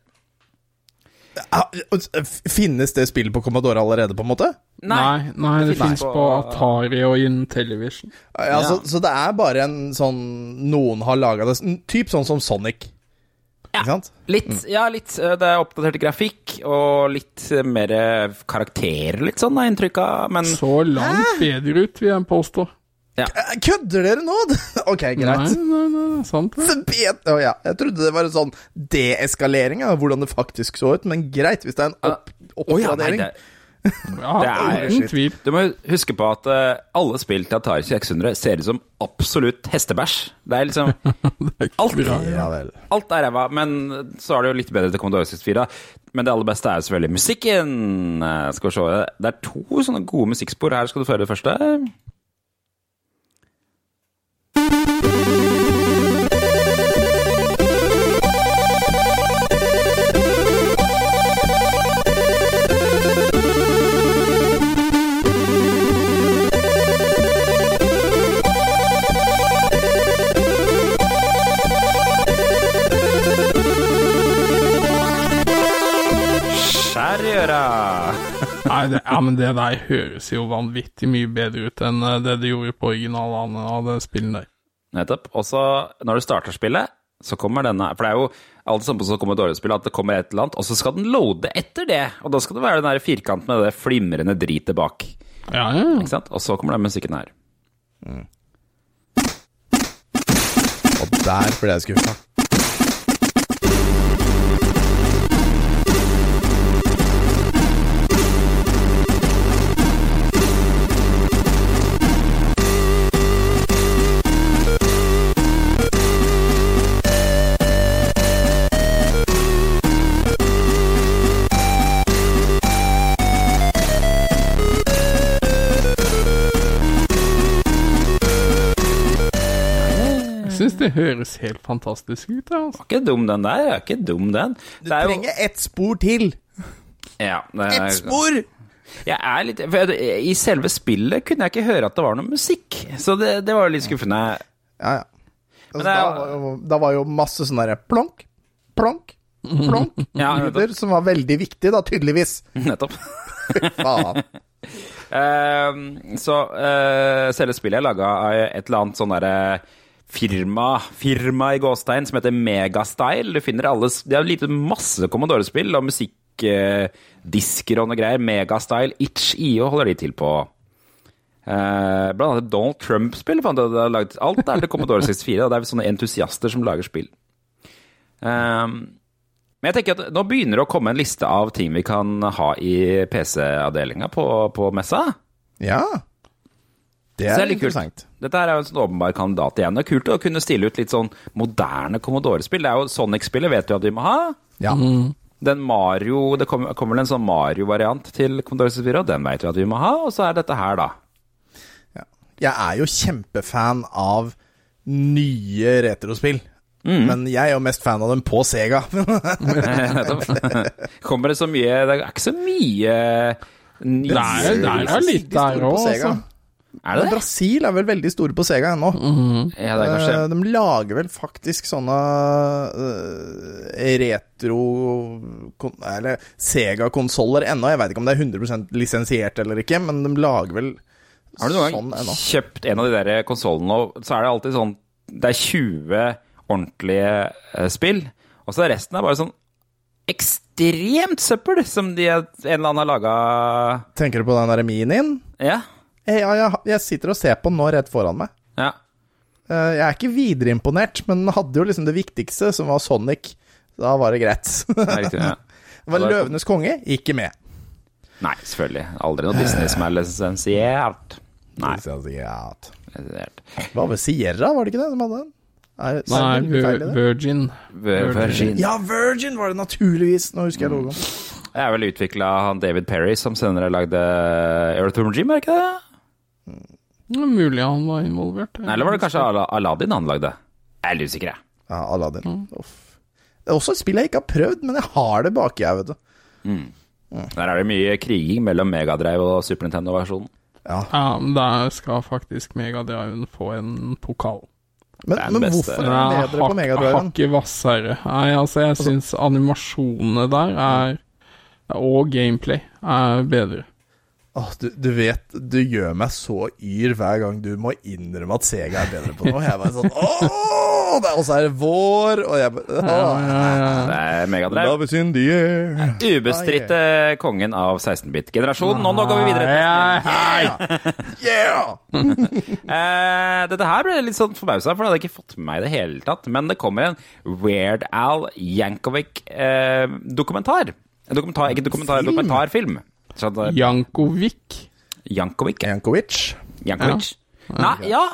Speaker 1: Ah, Finnes det spillet på Commodore allerede, på en måte?
Speaker 5: Nei, nei det
Speaker 2: Nei.
Speaker 5: fins på Atari og Intellivision.
Speaker 1: Ja, så, så det er bare en sånn Noen har laga det, typ sånn som Sonic. Ikke sant?
Speaker 2: Litt, ja, litt. eh, Det er oppdatert grafikk og litt eh, mer eh, karakterer, litt sånn, er inntrykket. Men
Speaker 5: Så langt bedre ut, vil jeg påstå.
Speaker 1: Ja. Kødder dere nå? ok, greit.
Speaker 5: nei, nei, sant det.
Speaker 1: Oh, ja. Jeg trodde det var en sånn deeskalering av hvordan det faktisk så ut, men greit, hvis det er en opp
Speaker 2: Å ja, nei,
Speaker 1: oppgradering.
Speaker 2: det,
Speaker 5: Ja,
Speaker 2: Det er-
Speaker 5: uten tvil.
Speaker 2: du må huske på at uh, alle spill til Atari 600 ser ut som absolutt hestebæsj. Det er liksom Alt,
Speaker 1: Ja
Speaker 2: alt er ræva, men så er det jo litt bedre til Commodore 64. Men det aller beste er jo selvfølgelig musikken. Eh, Skal vi se Det er to sånne gode musikkspor her. Skal du føre det første? Øra!
Speaker 5: Nei, det, ja, men det der høres jo vanvittig mye bedre ut enn eh, det de gjorde på originalen av det spillet der.
Speaker 2: Nettopp. Og så, når du starter spillet, så kommer denne For det er jo alt sånn som så kommer dårlig spill at det kommer et eller annet, og så skal den loade etter det. Og da skal det være den der firkanten med det flimrende dritet bak.
Speaker 5: Ja, ja.
Speaker 2: Ikke sant? Og så kommer den musikken her.
Speaker 1: Og der ble jeg skuffa.
Speaker 5: Syns det høres helt fantastisk ut. Altså.
Speaker 2: Ikke dum, den der. Er ikke dum, den.
Speaker 1: Du
Speaker 2: Det er jo-
Speaker 1: trenger ett spor til.
Speaker 2: ja, er-
Speaker 1: Ett spor!
Speaker 2: Jeg er litt for jeg- I selve spillet kunne jeg ikke høre at det var noe musikk, så det, det var jo litt skuffende.
Speaker 1: Ja, ja. Altså,
Speaker 2: Men det
Speaker 1: da, var jo, da var jo masse sånne derre plonk, plonk, plonk
Speaker 2: Ja,
Speaker 1: lyder, som var veldig viktig, da, tydeligvis.
Speaker 2: Nettopp.
Speaker 1: Faen.
Speaker 2: Uh, så uh, selve spillet er laga av et eller annet sånn derre firma, firma i gåstein som heter Megastyle. Du finner alle De har lite masse Commodore-spill og musikkdisker og noe greier. Megastyle, Itch.io holder de til på. Eh, blant annet Donald Trump-spill. Alt er til Commodore 64, og det er sånne entusiaster som lager spill. Um, men jeg tenker at nå begynner det å komme en liste av ting vi kan ha i PC-avdelinga på, på messa.
Speaker 1: Ja. Det er
Speaker 2: det er litt kult. Dette er jo en sånn åpenbar kandidat igjen. Det er kult å kunne stille ut litt sånn moderne Commodore-spill. Det er jo Sonic-spillet vet du at vi må ha.
Speaker 1: Ja.
Speaker 2: Den Mario, Det kommer, kommer vel en sånn Mario-variant til Commodore 64, og den vet vi at vi må ha. Og så er dette her, da.
Speaker 1: ja. Jeg er jo kjempefan av nye retrospill.
Speaker 2: Mm.
Speaker 1: Men jeg er jo mest fan av dem på Sega.
Speaker 2: Kommer det så mye Det er ikke så mye Nei,
Speaker 5: Det er, litt der òg, altså.
Speaker 2: Er det det?
Speaker 1: Brasil er vel veldig store på Sega ennå.
Speaker 2: Ja, det er kanskje
Speaker 1: Eh, De lager vel faktisk sånne eh, retro Eller Sega-konsoller ennå. Jeg veit ikke om det er 100% lisensiert eller ikke, men de lager vel
Speaker 2: Har du noen
Speaker 1: sånn
Speaker 2: gang
Speaker 1: ennå.
Speaker 2: kjøpt en av de der konsollene, og så er det alltid sånn Det er 20 ordentlige eh, spill, og så er resten er bare sånn ekstremt søppel som de, en eller annen har laga
Speaker 1: Tenker du på den der minien?
Speaker 2: Ja.
Speaker 1: Eh, Ja, jeg, jeg sitter og ser på den nå rett foran meg.
Speaker 2: ja.
Speaker 1: Eh, Jeg er ikke videre imponert, men den hadde jo liksom det viktigste, som var Sonic. Da var det greit.
Speaker 2: Det riktig. Ja.
Speaker 1: Det var Løvenes konge, ikke med.
Speaker 2: Nei, selvfølgelig. Aldri noe Disney som er lisensiert. Nei.
Speaker 1: Lisensiert.
Speaker 2: lisensiert.
Speaker 1: Hva var Sierra, var det ikke det som hadde? Er,
Speaker 5: Nei,
Speaker 1: feil
Speaker 5: Virgin.
Speaker 2: Virgin.
Speaker 1: Ja, Virgin var det naturligvis! Nå husker jeg logoen.
Speaker 2: Det er vel utvikla av han David Perry, som senere lagde Earthworm Jim, er ikke det?
Speaker 5: Det er Mulig han var involvert.
Speaker 2: Nei, eller var det kanskje Ala- Aladdin han lagde? Jeg er litt usikker, jeg.
Speaker 1: Ja, Aladdin. Uff. Det er også et spill jeg ikke har prøvd, men jeg har det baki her, vet du.
Speaker 2: Der er det mye kriging mellom Megadrive og Super Nintendo-versjonen.
Speaker 1: Ja.
Speaker 5: Ja, men der skal faktisk Megadriven få en pokal.
Speaker 1: Men, men hvorfor er den bedre på Megadriven?
Speaker 5: Hakket hvassere. Nei, altså, jeg syns animasjonene der er Og gameplay er bedre.
Speaker 1: Åh, du, du vet, du gjør meg så yr hver gang du må innrømme at Sega er bedre på noe. Jeg bare sånn Åh, det er, Og så er det vår, og jeg bare åh,
Speaker 2: Det er Megadrive.
Speaker 1: Love is in the air.
Speaker 2: Ubestridte kongen av 16-bit-generasjonen. Og nå går vi videre. til
Speaker 1: Yeah!
Speaker 2: Eh, dette her ble litt sånn forbausa, for det hadde jeg ikke fått med meg i det hele tatt. Men det kommer en Weird Al Yankovic-dokumentar. en dokumentar, ikke dokumentar,
Speaker 1: Film?
Speaker 2: dokumentarfilm. Så det,
Speaker 5: Jankovic.
Speaker 2: Jankovic.
Speaker 1: Jankovic.
Speaker 2: Ja. Nei, ja.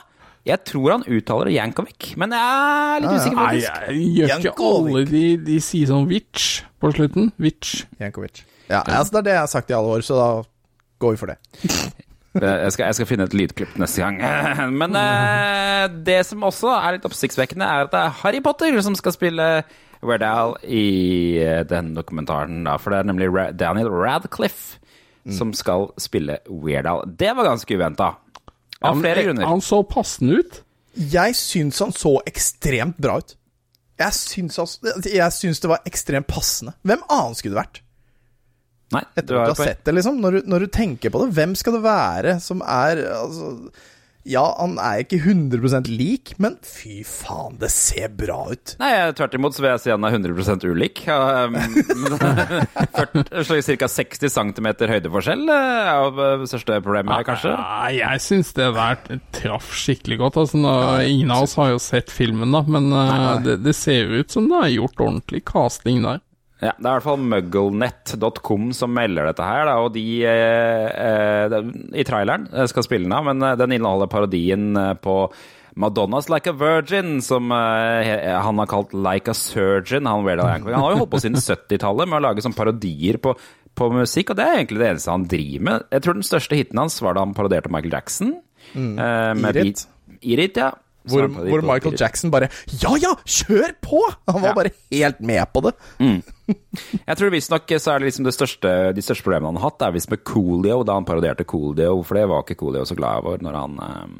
Speaker 2: Jeg tror han uttaler det Jankovic, men jeg er litt usikker,
Speaker 5: Nei,
Speaker 2: faktisk.
Speaker 5: jeg gjør ikke alle de, de sier sånn Witch på slutten. Witch.
Speaker 1: Jankovic. Ja, altså, det er det jeg har sagt i alle år, så da går vi for det.
Speaker 2: Jeg skal, jeg skal finne et lydklipp neste gang. Men eh, det som også er litt oppsiktsvekkende, er at det er Harry Potter som skal spille Weird Al i eh, den dokumentaren. Da, for det er nemlig Ra Daniel Radcliffe som skal spille Weird Al. Det var ganske uventa. Av flere grunner.
Speaker 5: Han så passende ut.
Speaker 1: Jeg syns han så ekstremt bra ut. Jeg syns, altså, jeg syns det var ekstremt passende. Hvem annen skulle det vært?
Speaker 2: Nei,
Speaker 1: Etter at du har sett det, liksom. Når du, når du tenker på det, hvem skal det være som er altså, Ja, han er ikke 100% lik, men fy faen, det ser bra ut.
Speaker 2: Nei, tvert imot så vil jeg si han er 100 ulik. Ja, 40, ca. 60 cm høydeforskjell eh, er det største problemet, her, kanskje.
Speaker 5: Ja, jeg syns det der traff skikkelig godt. Altså, nå, ingen av oss har jo sett filmen, da, men eh, det, det ser ut som det er gjort ordentlig casting der.
Speaker 2: Ja, Det er i hvert fall mugglenet.com som melder dette her, da, og de eh, eh, I traileren eh, skal spille den av, men eh, den inneholder parodien eh, på Madonnas Like a Virgin, som eh, han har kalt Like a Surgeon. Han, han har jo holdt på siden 70-tallet med å lage sånn parodier på, på musikk, og det er egentlig det eneste han driver med. Jeg tror den største hiten hans var da han parodierte Michael Jackson. eh, med
Speaker 1: Irit.
Speaker 2: beat- Irit, ja.
Speaker 1: Hvor, hvor Michael. Jackson bare Ja ja, kjør på! Han var
Speaker 2: Ja.
Speaker 1: bare helt med på det.
Speaker 2: Jeg tror visstnok så er det liksom det største, de største problemene han har hatt, er visst med Coolio, da han parodierte Coolio, for det var ikke Coolio så glad over når han um...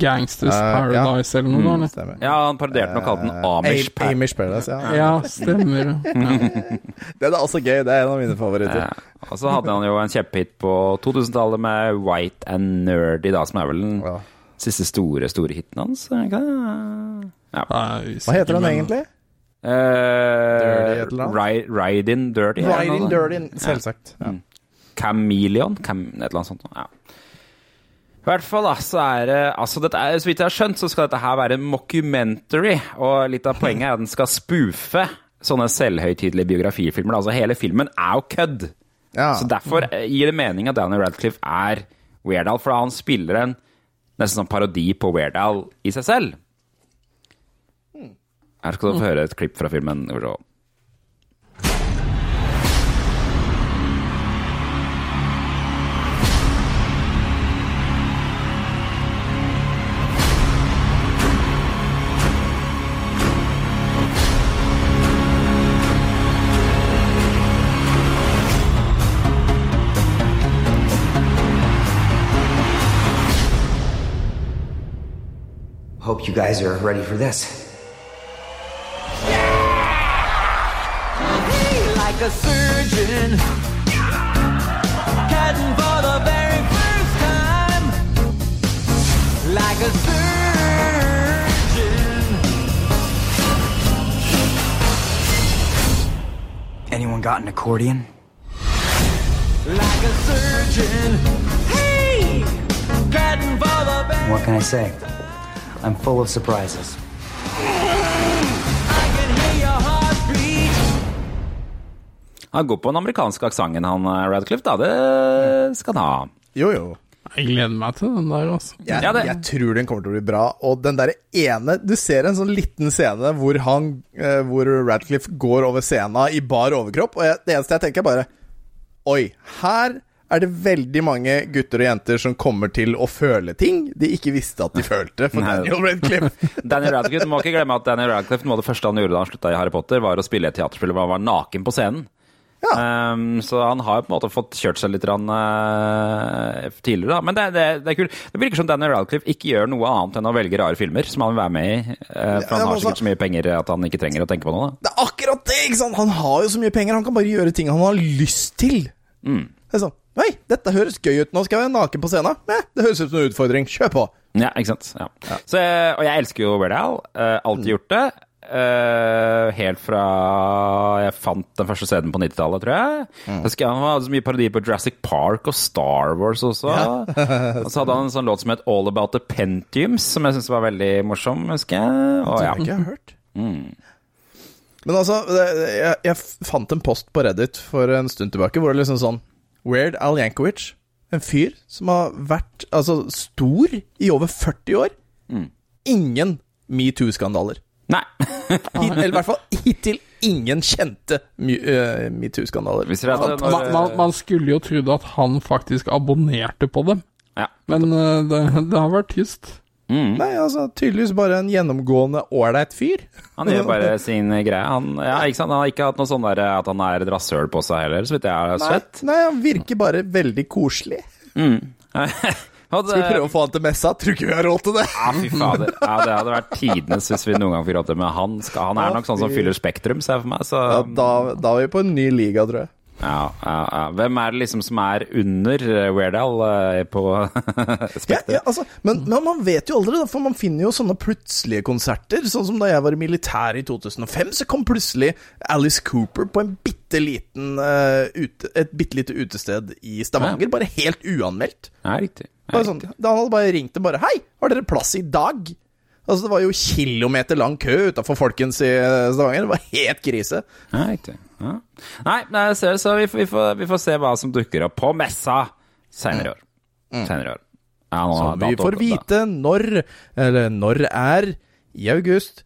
Speaker 5: Gangsters
Speaker 1: Eh, ja.
Speaker 5: Paradise eller noe
Speaker 1: Mm,
Speaker 5: sånt.
Speaker 1: Mm.
Speaker 2: Ja, han parodierte den og kalte den Amish
Speaker 1: A- Amish Paradise, ja.
Speaker 5: Ja, stemmer.
Speaker 1: Det er også gøy. Det er en av mine favoritter.
Speaker 2: Ja. Og så hadde han jo en kjempehit på 2000-tallet med White and Nerdy, da, som er vel den
Speaker 1: Ja.
Speaker 2: Siste store, store hiten hans. Ja.
Speaker 1: Hva heter den egentlig? Uh, eller annet?
Speaker 2: Ride in Dirty. Ride in.
Speaker 1: Dirty, selvsagt. Ja.
Speaker 2: Chameleon? Cam, et eller annet sånt. Ja. I hvert fall, da, så er det altså dette er, Så vidt jeg har skjønt, så skal dette her være en mockumentary. Og litt av poenget er at den skal spoofe sånne selvhøytidelige biografifilmer. Altså Hele filmen er jo kødd.
Speaker 1: Ja.
Speaker 2: Så derfor eh, gir det mening at Daniel Radcliffe er Weird Al, for han spiller en nesten sånn parodi på Weird Al i seg selv. Her skal du få høre et klipp fra filmen. Skal vi se.
Speaker 7: Hope you guys are ready for this.
Speaker 8: like a surgeon. Cutting for the very first time. Like a surgeon.
Speaker 7: Anyone got an accordion?
Speaker 8: Like a surgeon. Hey! Cutting for the very
Speaker 7: What can I say? I'm full of surprises.
Speaker 8: I can hear your heartbeat.
Speaker 2: Han går på den amerikanske aksenten, han eh, Radcliffe, da. Det skal han ha.
Speaker 1: Jo, jo.
Speaker 5: Jeg gleder meg til den der, altså.
Speaker 1: Jeg,
Speaker 2: Ja,
Speaker 1: jeg tror den kommer til å bli bra. Og den derre ene Du ser en sånn liten scene hvor han eh, Hvor Radcliffe går over scenen i bar overkropp, og jeg, det eneste jeg tenker, er bare Oi, her er det veldig mange gutter og jenter som kommer til å føle ting de ikke visste at de følte for. Daniel Radcliffe.
Speaker 2: Daniel Radcliffe, må ikke glemme at Daniel Radcliffe, noe av det første han gjorde da han slutta i Harry Potter, var å spille et teaterspill hvor han var naken på scenen. Um, så han har på en måte fått kjørt seg litt rann, uh, tidligere, da. Men det, det, det er kult. Det virker som Daniel Radcliffe ikke gjør noe annet enn å velge rare filmer som han vil være med i. Uh, for
Speaker 1: Ja,
Speaker 2: han har
Speaker 1: altså-
Speaker 2: sikkert så mye penger at han ikke trenger å tenke på noe. Da.
Speaker 1: Det er akkurat det! ikke sant? Han har jo så mye penger, han kan bare gjøre ting han har lyst til.
Speaker 2: Mm.
Speaker 1: Det er sånn, Oi, dette høres gøy ut, nå skal jeg være naken på scenen. Eh, det høres ut som en utfordring. Kjør på!
Speaker 2: Ja, ikke sant. Ja. Så, og jeg elsker jo Weird Al. eh, alltid gjort det. Uh, helt fra jeg fant den første CD-en på 90-tallet, tror jeg. Jeg husker Han hadde så mye parodier på Jurassic Park og Star Wars også. og så hadde han en sånn låt som het All About the Pentiums, som jeg syntes var veldig morsom, husker jeg. Og, ja.
Speaker 1: har jeg hørt. Men altså, jeg, jeg fant en post på Reddit for en stund tilbake hvor det liksom sånn Weird Al Jankovic. en fyr som har vært altså, stor i over 40 år. Ingen metoo-skandaler.
Speaker 2: Nei.
Speaker 1: Eller i hvert fall hittil ingen kjente eh, metoo-skandaler.
Speaker 5: Man, man, man skulle jo trodd at han faktisk abonnerte på dem,
Speaker 2: Ja.
Speaker 5: men uh, det, det har vært tyst.
Speaker 2: Mm.
Speaker 1: Nei, altså tydeligvis bare en gjennomgående ålreit fyr.
Speaker 2: Han gjør bare sin greie. Han, ja, han har ikke hatt noe sånn der at han er et rasshøl på seg heller, så vidt jeg har
Speaker 1: Nei,
Speaker 2: sett.
Speaker 1: nei, han virker bare veldig koselig.
Speaker 2: Og
Speaker 1: Skal vi prøve å få han til messa? Tror ikke vi har råd til det.
Speaker 2: Ja, fy fader. Ja, det hadde vært tidenes hvis vi noen gang fikk råd til Men han, skal, han er nok sånn som fyller Spektrum, ser jeg for meg. Så
Speaker 1: Ja, da, da er vi på en ny liga, tror jeg.
Speaker 2: Ja, ja, ja. Hvem er det liksom som er under eh, Weirdal eh, på
Speaker 1: Ja, ja, altså, men, men man vet jo aldri, da, for man finner jo sånne plutselige konserter. Sånn som da jeg var i militæret i 2005, så kom plutselig Alice Cooper på en bitte liten, uh, ute, et bitte lite utested i Stavanger. Bare helt uanmeldt.
Speaker 2: Ja, riktig. Ja,
Speaker 1: sånn, da han hadde bare ringt og bare Hei, har dere plass i dag? Altså Det var jo kilometer lang kø utafor Folkens i Stavanger. Det var helt krise.
Speaker 2: Ja, riktig. Ja. Nei, nei, jeg ser, så vi får, vi, får, vi får se hva som dukker opp på messa senere i år. Senere år. Ja, nå
Speaker 1: Så vi får vite når, eller når er, i august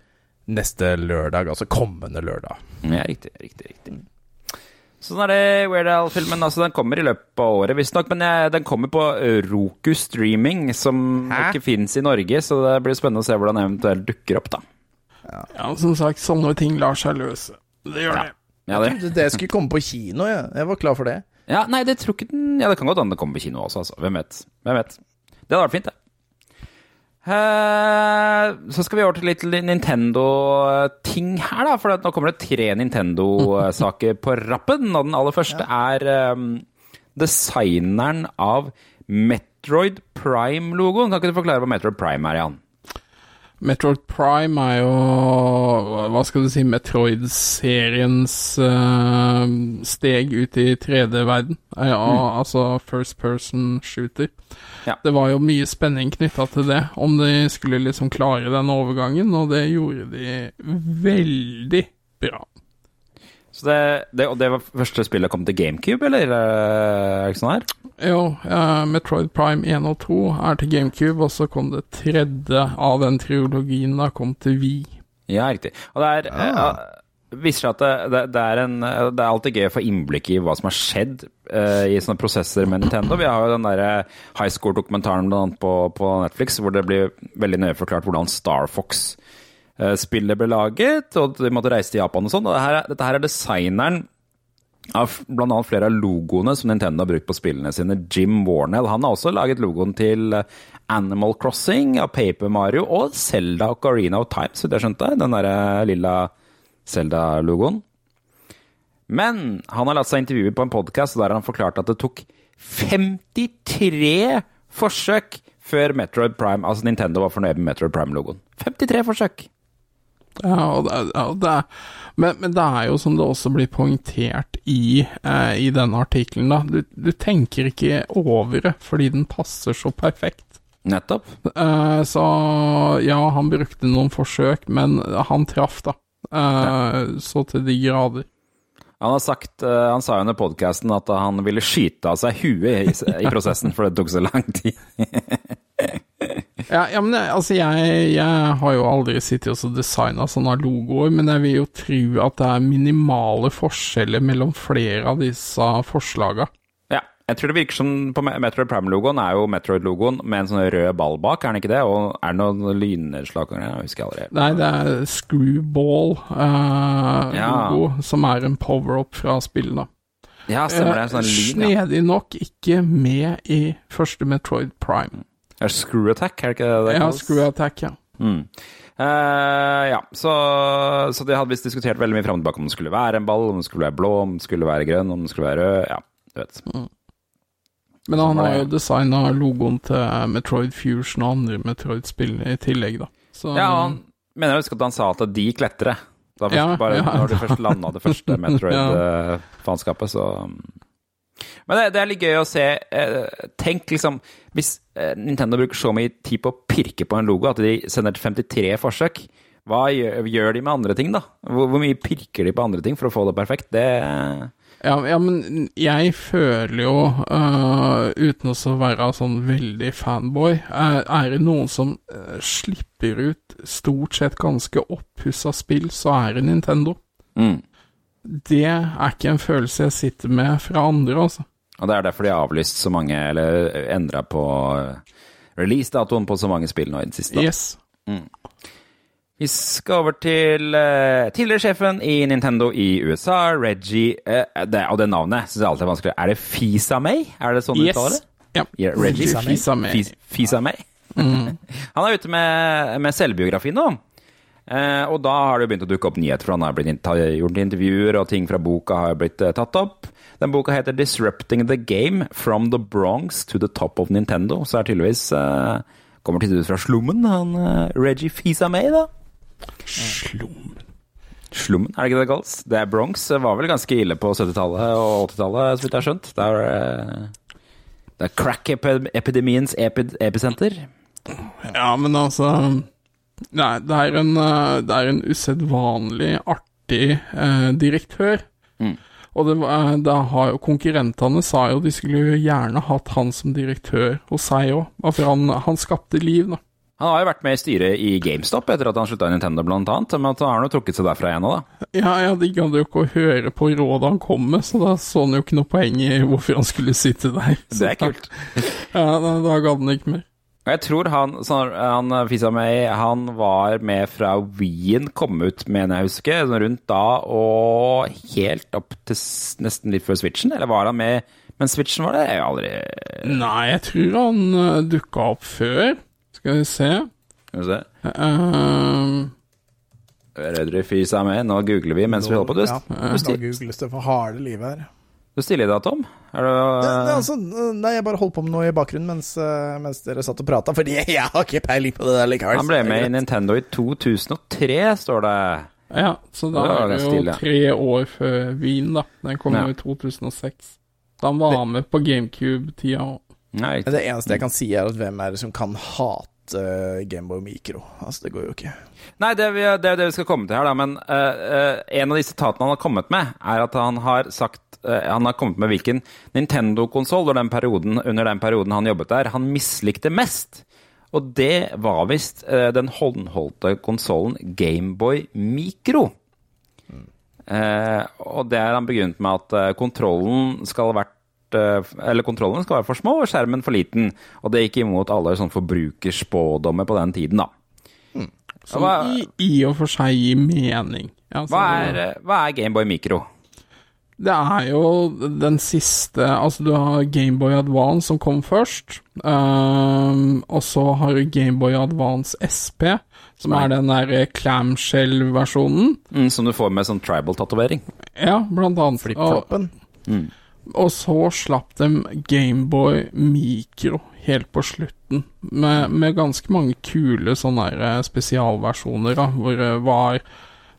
Speaker 1: neste lørdag. Altså kommende lørdag.
Speaker 2: Ja, riktig, riktig, riktig. Sånn er det Weird Al-filmen. Altså, den kommer i løpet av året, visstnok. Men jeg, den kommer på Roku Streaming, som
Speaker 1: Hæ?
Speaker 2: ikke fins i Norge. Så det blir spennende å se hvordan den eventuelt dukker opp, da.
Speaker 5: Ja, som sagt, sånne ting lar seg løse. Det gjør det.
Speaker 2: Ja, det.
Speaker 1: Det skulle komme på kino, jeg. Jeg var klar for det.
Speaker 2: Ja, nei, det tror ikke den Ja, det kan godt hende det kommer på kino også, altså. Hvem vet. Hvem vet. Det hadde vært fint, det. Uh, så skal vi over til litt Nintendo-ting her, da. For nå kommer det tre Nintendo-saker på rappen. Og den aller første er um, designeren av Metroid Prime-logoen. Kan ikke du forklare hva Metroid Prime er, Jan?
Speaker 5: Metroid Prime er jo Hva skal du si Metroid-seriens uh, steg ut i 3D-verden. Ja, Altså first person shooter.
Speaker 2: Ja.
Speaker 5: Det var jo mye spenning knytta til det, om de skulle liksom klare den overgangen, og det gjorde de veldig bra.
Speaker 2: Så det, det, og det var første spillet kom til GameCube, eller eh, er det ikke sånn her?
Speaker 5: Jo, uh, Metroid Prime 1 og 2 er til GameCube, og så kom det tredje av den triologien da kom til Wii.
Speaker 2: Ja, riktig. Og det er eh, viser seg at det, det, det, er en, det er alltid gøy å få innblikk i hva som har skjedd uh, i sånne prosesser med Nintendo. Vi har jo den der high score-dokumentaren blant på, på Netflix, hvor det blir veldig nøye forklart hvordan Star Fox-spillet ble laget, og de måtte reise til Japan og sånn. Og det her, er- dette her er designeren av annet flere av logoene som Nintendo har brukt på spillene sine. Jim Warnell han har også laget logoen til Animal Crossing, av Paper Mario og Zelda og Carina of Time, så det skjønte jeg. Den derre lilla Zelda-logoen. Men han har latt seg intervjue på en podkast der han forklarte at det tok 53 forsøk før Metroid Prime, altså Nintendo var fornøyd med Metroid Prime-logoen. 53 forsøk!
Speaker 5: Ja, og det, ja, og det men, men det er jo som det også blir poengtert i, eh, i denne artikkelen, da. Du, du tenker ikke over det fordi den passer så perfekt.
Speaker 2: Nettopp.
Speaker 5: Eh, så ja, han brukte noen forsøk, men han traff, da. Eh, Så til de grader.
Speaker 2: Han har sagt, eh, han sa jo under podkasten at han ville skyte av seg huet i, i prosessen, for det tok så lang tid.
Speaker 5: Ja, ja men altså, jeg, jeg har jo aldri sittet og designa sånne logoer, men jeg vil jo tro at det er minimale forskjeller mellom flere av disse forslaga.
Speaker 2: Ja, jeg tror det virker som på Metroid Prime-logoen er jo Metroid-logoen med en sånn rød ball bak, er den ikke det? Og er det noen lynnedslag? Jeg husker aldri.
Speaker 5: Nei, det er Screwball-logo,
Speaker 2: Ja.
Speaker 5: som er en power-up fra spillet, da.
Speaker 2: Ja, stemmer det. Sånn
Speaker 5: Eh,
Speaker 2: lyn, ja.
Speaker 5: Snedig nok ikke med i første Metroid Prime.
Speaker 2: Er Screw Attack, er det ikke det det kalles? Ja.
Speaker 5: Screw Attack, ja.
Speaker 2: Mm. Uh, ja, så, så de hadde visst diskutert veldig mye fram og tilbake om det skulle være en ball, om det skulle være blå, om det skulle være grønn, om det skulle være rød. Ja, du vet.
Speaker 5: Men han har jo
Speaker 2: det-
Speaker 5: designa logoen til Metroid Fusion og andre Metroid-spill i tillegg, da. Så
Speaker 2: Ja, han mener jeg husker at han sa at de kletrer. Da først,
Speaker 5: Ja,
Speaker 2: bare
Speaker 5: ja.
Speaker 2: når du først landa det første Metroid-faenskapet, så Men det, det er litt gøy å se. Eh, tenk liksom Hvis eh, Nintendo bruker så mye tid på å pirke på en logo at de sender til 53 forsøk, hva gjør, gjør de med andre ting, da? Hvor, hvor mye pirker de på andre ting for å få det perfekt? Det
Speaker 5: Ja, ja, men jeg føler jo, uh, uten å være sånn veldig fanboy, er, er det noen som uh, slipper ut stort sett ganske oppussa spill, så er det Nintendo.
Speaker 2: mm.
Speaker 5: Det er ikke en følelse jeg sitter med fra andre, altså.
Speaker 2: Og det er derfor de har avlyst så mange, eller endra på release-datoen på så mange spill nå i det siste. da.
Speaker 5: Yes.
Speaker 2: Vi skal over til uh, tidligere sjefen i Nintendo i USA, Reggie uh, det, Og det navnet syns jeg alltid er vanskelig. Er det Fisa-May? Er det sånn du
Speaker 5: Yes.
Speaker 2: uttaler det?
Speaker 5: Ja.
Speaker 2: Yeah, Reggie
Speaker 5: Fisa-May. Fisa-May.
Speaker 2: Fisa-May. han er ute med, med selvbiografi nå. Eh, og da har det begynt å dukke opp nyheter, for han har blitt gjort intervjuer, og ting fra boka har blitt eh, tatt opp. Den boka heter 'Disrupting the Game From the Bronx to the Top of Nintendo'. Så er tydeligvis eh, Kommer tydeligvis fra slummen, han eh, Reggie Fisa-May, da.
Speaker 5: Slummen
Speaker 2: Slummen, er det ikke det kalles? Det er Bronx var vel ganske ille på 70-tallet og 80-tallet, så vidt jeg har skjønt. Det er, eh, det er crack-epidemiens episenter.
Speaker 5: Ja, men altså Nei, det er en, øh, det er en usedvanlig artig eh, direktør.
Speaker 2: Mm.
Speaker 5: Og det, det har jo konkurrentene sa jo de skulle jo gjerne hatt han som direktør hos seg òg. For han, han skapte liv, da.
Speaker 2: Han har jo vært med i styret i GameStop etter at han slutta i Nintendo, blant annet. Men han har nå trukket seg derfra igjen òg, da.
Speaker 5: Ja, ja, de gadd jo ikke å høre på rådet han kom med, så da så han jo ikke noe poeng i hvorfor han skulle sitte der. Så
Speaker 2: Det er kult.
Speaker 5: Ja, da, da gadd han ikke mer.
Speaker 2: Og jeg tror han, sånn, han Fisa May, han var med fra Wien, kom ut, mener jeg husker, sånn rundt da og helt opp til nesten litt før Switchen, eller var han med mens Switchen var der? Jeg har aldri
Speaker 5: Nei, jeg tror han uh, dukka opp før. Skal vi se.
Speaker 2: Skal vi se.
Speaker 5: Ehm,
Speaker 2: Rødre Fisa May, nå googler vi mens vi holder på. Dust.
Speaker 1: Ja, nå googles det for harde livet her.
Speaker 2: Du stiller i deg, Tom? Er
Speaker 1: Det, det, er altså, nei, jeg bare holdt på med noe i bakgrunnen mens, eh, mens dere satt og prata, fordi jeg har ikke peiling på det der likevel.
Speaker 2: Han ble
Speaker 1: det
Speaker 2: med i. Nintendo i 2003, står det.
Speaker 5: ja, så da er
Speaker 2: det
Speaker 5: det jo tre år før Wien, da. Den kom
Speaker 2: Ja.
Speaker 5: jo i 2006. Da han var med på GameCube-tida òg.
Speaker 1: Det eneste jeg kan si, er at hvem er det som kan hate uh, Gameboy Micro? Altså, det går jo ikke.
Speaker 2: Nei det, er det det vi skal komme til her, da. Men uh, uh, en av de sitatene han har kommet med, er at han har sagt eh, Han har kommet med hvilken Nintendo-konsoll under, den perioden- under den perioden han jobbet der, han mislikte mest. Og det var visst eh, den håndholdte konsollen Gameboy Micro. Eh, og det er han begrunnet med at eh, kontrollen skal ha vært eh, eller kontrollene skal være for små og skjermen for liten. Og det gikk imot alle sånn forbrukerspådommer på den tiden, da.
Speaker 5: Som
Speaker 2: Hva-
Speaker 5: i, i og for seg gir mening. Altså,
Speaker 2: Hva er, eh, hva er Gameboy Micro?
Speaker 5: Det er jo den siste Altså, du har Gameboy Advance som kom først. Um, og så har du Gameboy Advance SP, som
Speaker 2: Nei.
Speaker 5: er den der clamshell-versjonen.
Speaker 2: Mm, som du får med sånn tribal-tatovering.
Speaker 5: Ja, blant annet.
Speaker 1: Flip-floppen.
Speaker 5: Og så slapp de Gameboy Micro helt på slutten, med, med ganske mange kule sånne eh, spesialversjoner, da, hvor det var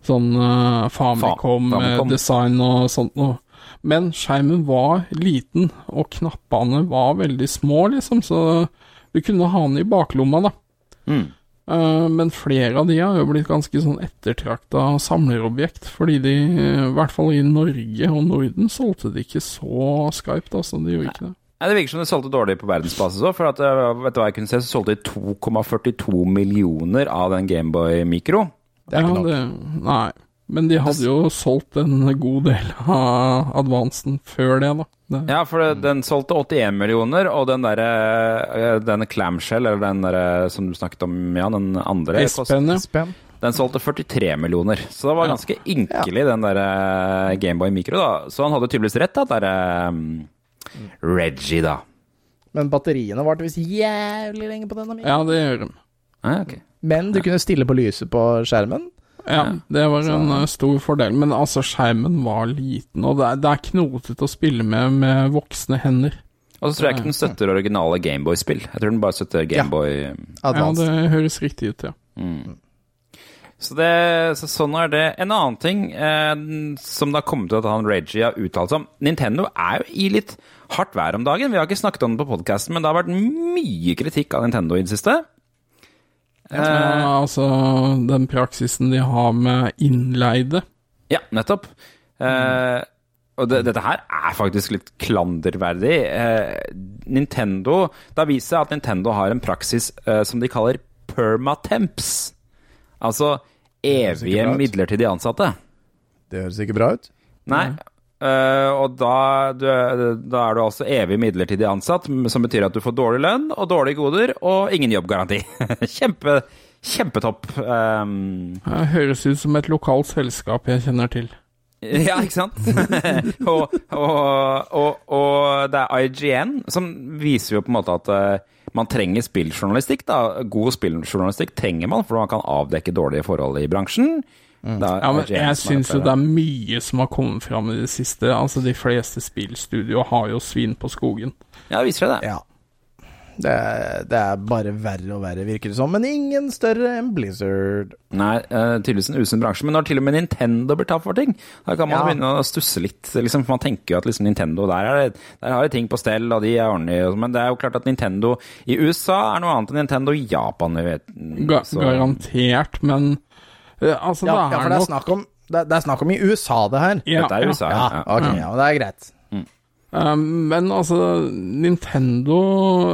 Speaker 5: sånn uh, Famicom-design
Speaker 2: Famicom.
Speaker 5: design og sånt noe. Men skjermen var liten, og knappene var veldig små, liksom, så du kunne ha den i baklomma, da.
Speaker 2: Mm.
Speaker 5: Eh, men flere av de har jo blitt ganske sånn ettertrakta samlerobjekt, fordi de, eh, i hvert fall i Norge og Norden, solgte de ikke så skarpt, altså. De gjorde ikke det.
Speaker 2: Nei, Det virker som de solgte dårlig på verdensbasis òg. For at, eh, vet du hva jeg kunne se, så solgte de 2,42 millioner av den Gameboy Micro.
Speaker 1: Det er ikke nok.
Speaker 5: det, nei. Men de hadde jo solgt en god del av advansen før det, da. Det,
Speaker 2: Ja, for det, den solgte 81 millioner, og den derre eh, Den clamshell, eller den derre som du snakket om, ja, den andre
Speaker 5: Espen, ja.
Speaker 2: Den solgte 43 millioner. Så det var
Speaker 5: Ja.
Speaker 2: ganske ynkelig, den der Gameboy Micro, da. Så han hadde tydeligvis rett, da. derre um, Reggie, da.
Speaker 1: Men batteriene varte visst jævlig lenge på denne.
Speaker 5: ja, det gjør de.
Speaker 2: Ah, okay.
Speaker 1: Men du kunne stille på lyset på skjermen.
Speaker 5: Ja, det var en
Speaker 1: Så-
Speaker 5: eh, stor fordel. Men altså, skjermen var liten, og det er, det er knotete å spille med med voksne hender.
Speaker 2: Og så tror jeg ikke den støtter originale Gameboy-spill. Jeg tror den bare støtter Gameboy.
Speaker 5: Ja,
Speaker 1: Advanced.
Speaker 5: det høres riktig ut, ja.
Speaker 2: Så, det, så sånn er det. En annen ting eh, som det har kommet ut at han Reggie har uttalt seg om Nintendo er jo i litt hardt vær om dagen. Vi har ikke snakket om det på podkasten, men det har vært mye kritikk av Nintendo i det siste. Eh,
Speaker 5: altså, den praksisen de har med innleide
Speaker 2: Ja, nettopp. Eh, og det, dette her er faktisk litt klanderverdig. Eh, Nintendo Det har vist seg at Nintendo har en praksis eh, som de kaller permatemps. Altså evige midlertidig ansatte.
Speaker 1: Det høres ikke bra ut.
Speaker 2: Nei. Eh, og da, du, da er du altså evig midlertidig ansatt, som betyr at du får dårlig lønn og dårlige goder og ingen jobbgaranti. Kjempe, kjempetopp. Um,
Speaker 5: Det høres ut som et lokalt selskap jeg kjenner til.
Speaker 2: Ja, ikke sant? og, og, og, og det er IGN som viser jo på en måte at eh, man trenger spilljournalistikk. da. God spilljournalistikk trenger man, for man kan avdekke dårlige forhold i bransjen. Er
Speaker 5: Ja, men jeg syns jo det er mye som har kommet fram i det siste. Altså, de fleste spillstudioer har jo svin på skogen.
Speaker 2: Ja, viser det.
Speaker 1: Ja. Det er, det er bare verre og verre, virker det som. Men ingen større enn Blizzard.
Speaker 2: Nei, uh, tydeligvis en usunn bransje. Men når til og med Nintendo blir tatt for ting, da kan man
Speaker 1: Ja.
Speaker 2: begynne å stusse litt. Liksom, for man tenker jo at liksom, Nintendo, der, er det, der har de ting på stell, og de er ordentlige. Men det er jo klart at Nintendo i USA er noe annet enn Nintendo i Japan. Vet. Så-
Speaker 5: garantert, men altså,
Speaker 1: Ja, ja, for det er snakk om det er, det er snakk om i USA, det her.
Speaker 5: ja,
Speaker 2: Dette er. USA.
Speaker 1: Ja,
Speaker 2: Ja,
Speaker 1: ok, ja, det er greit.
Speaker 5: Um, Men altså, Nintendo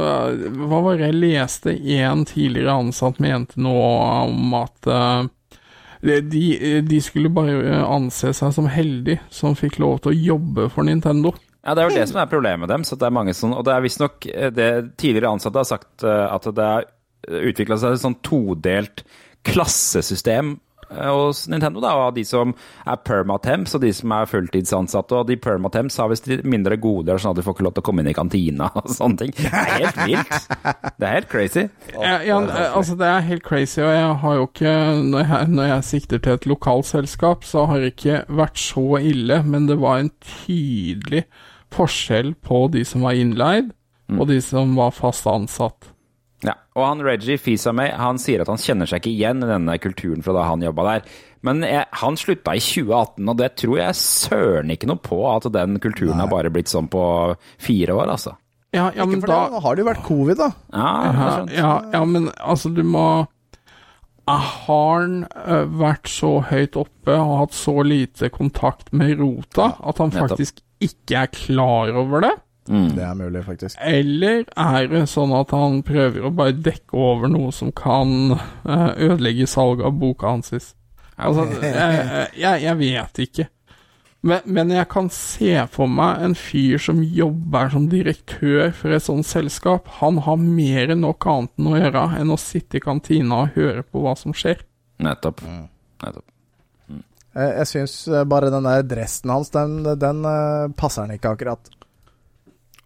Speaker 5: eh, Hva var det jeg leste en tidligere ansatt mente nå om at uh, de, de skulle bare anse seg som heldig som fikk lov til å jobbe for Nintendo.
Speaker 2: Ja, det er jo det som er problemet med dem. Så det er mange sånn, og det er visstnok det tidligere ansatte har sagt eh, at det har utvikla seg et sånn todelt klassesystem eh, hos Nintendo. da, og De som er permatemps og de som er fulltidsansatte. Og de permatemps har visst mindre goder, sånn at de får ikke lov til å komme inn i kantina og sånne ting. Det er helt vilt. Det er helt crazy.
Speaker 5: Ja, ja, altså det er helt crazy, og jeg har jo ikke når jeg, når jeg sikter til et lokalselskap, så har det ikke vært så ille, men det var en tydelig forskjell på de som var innleid, og de som var fast ansatt.
Speaker 2: Ja, og han Reggie Fils-Aimé han sier at han kjenner seg ikke igjen i denne kulturen fra da han jobba der. Men jeg, han slutta i 2018, og det tror jeg søren ikke noe på at den kulturen har bare blitt sånn på fire år, altså.
Speaker 5: Ja, ja
Speaker 1: Ikke
Speaker 5: men
Speaker 1: for
Speaker 5: da
Speaker 1: det, nå har det jo vært covid, da.
Speaker 2: Ja,
Speaker 5: ja, ja, men altså, du må Har han øh, vært så høyt oppe og hatt så lite kontakt med rota at han
Speaker 2: nettopp.
Speaker 5: faktisk ikke er klar over det?
Speaker 1: Det er mulig, faktisk.
Speaker 5: Eller er det sånn at han prøver å bare dekke over noe som kan eh, ødelegge salget av boka hans? Altså, jeg, jeg, jeg vet ikke. Men, men jeg kan se for meg en fyr som jobber som direktør for et sånt selskap. Han har mer enn nok annet enn å gjøre enn å sitte i kantina og høre på hva som skjer.
Speaker 2: Nettopp. Nettopp.
Speaker 1: Jeg, jeg syns bare den der dressen hans, den, den eh, passer han ikke akkurat.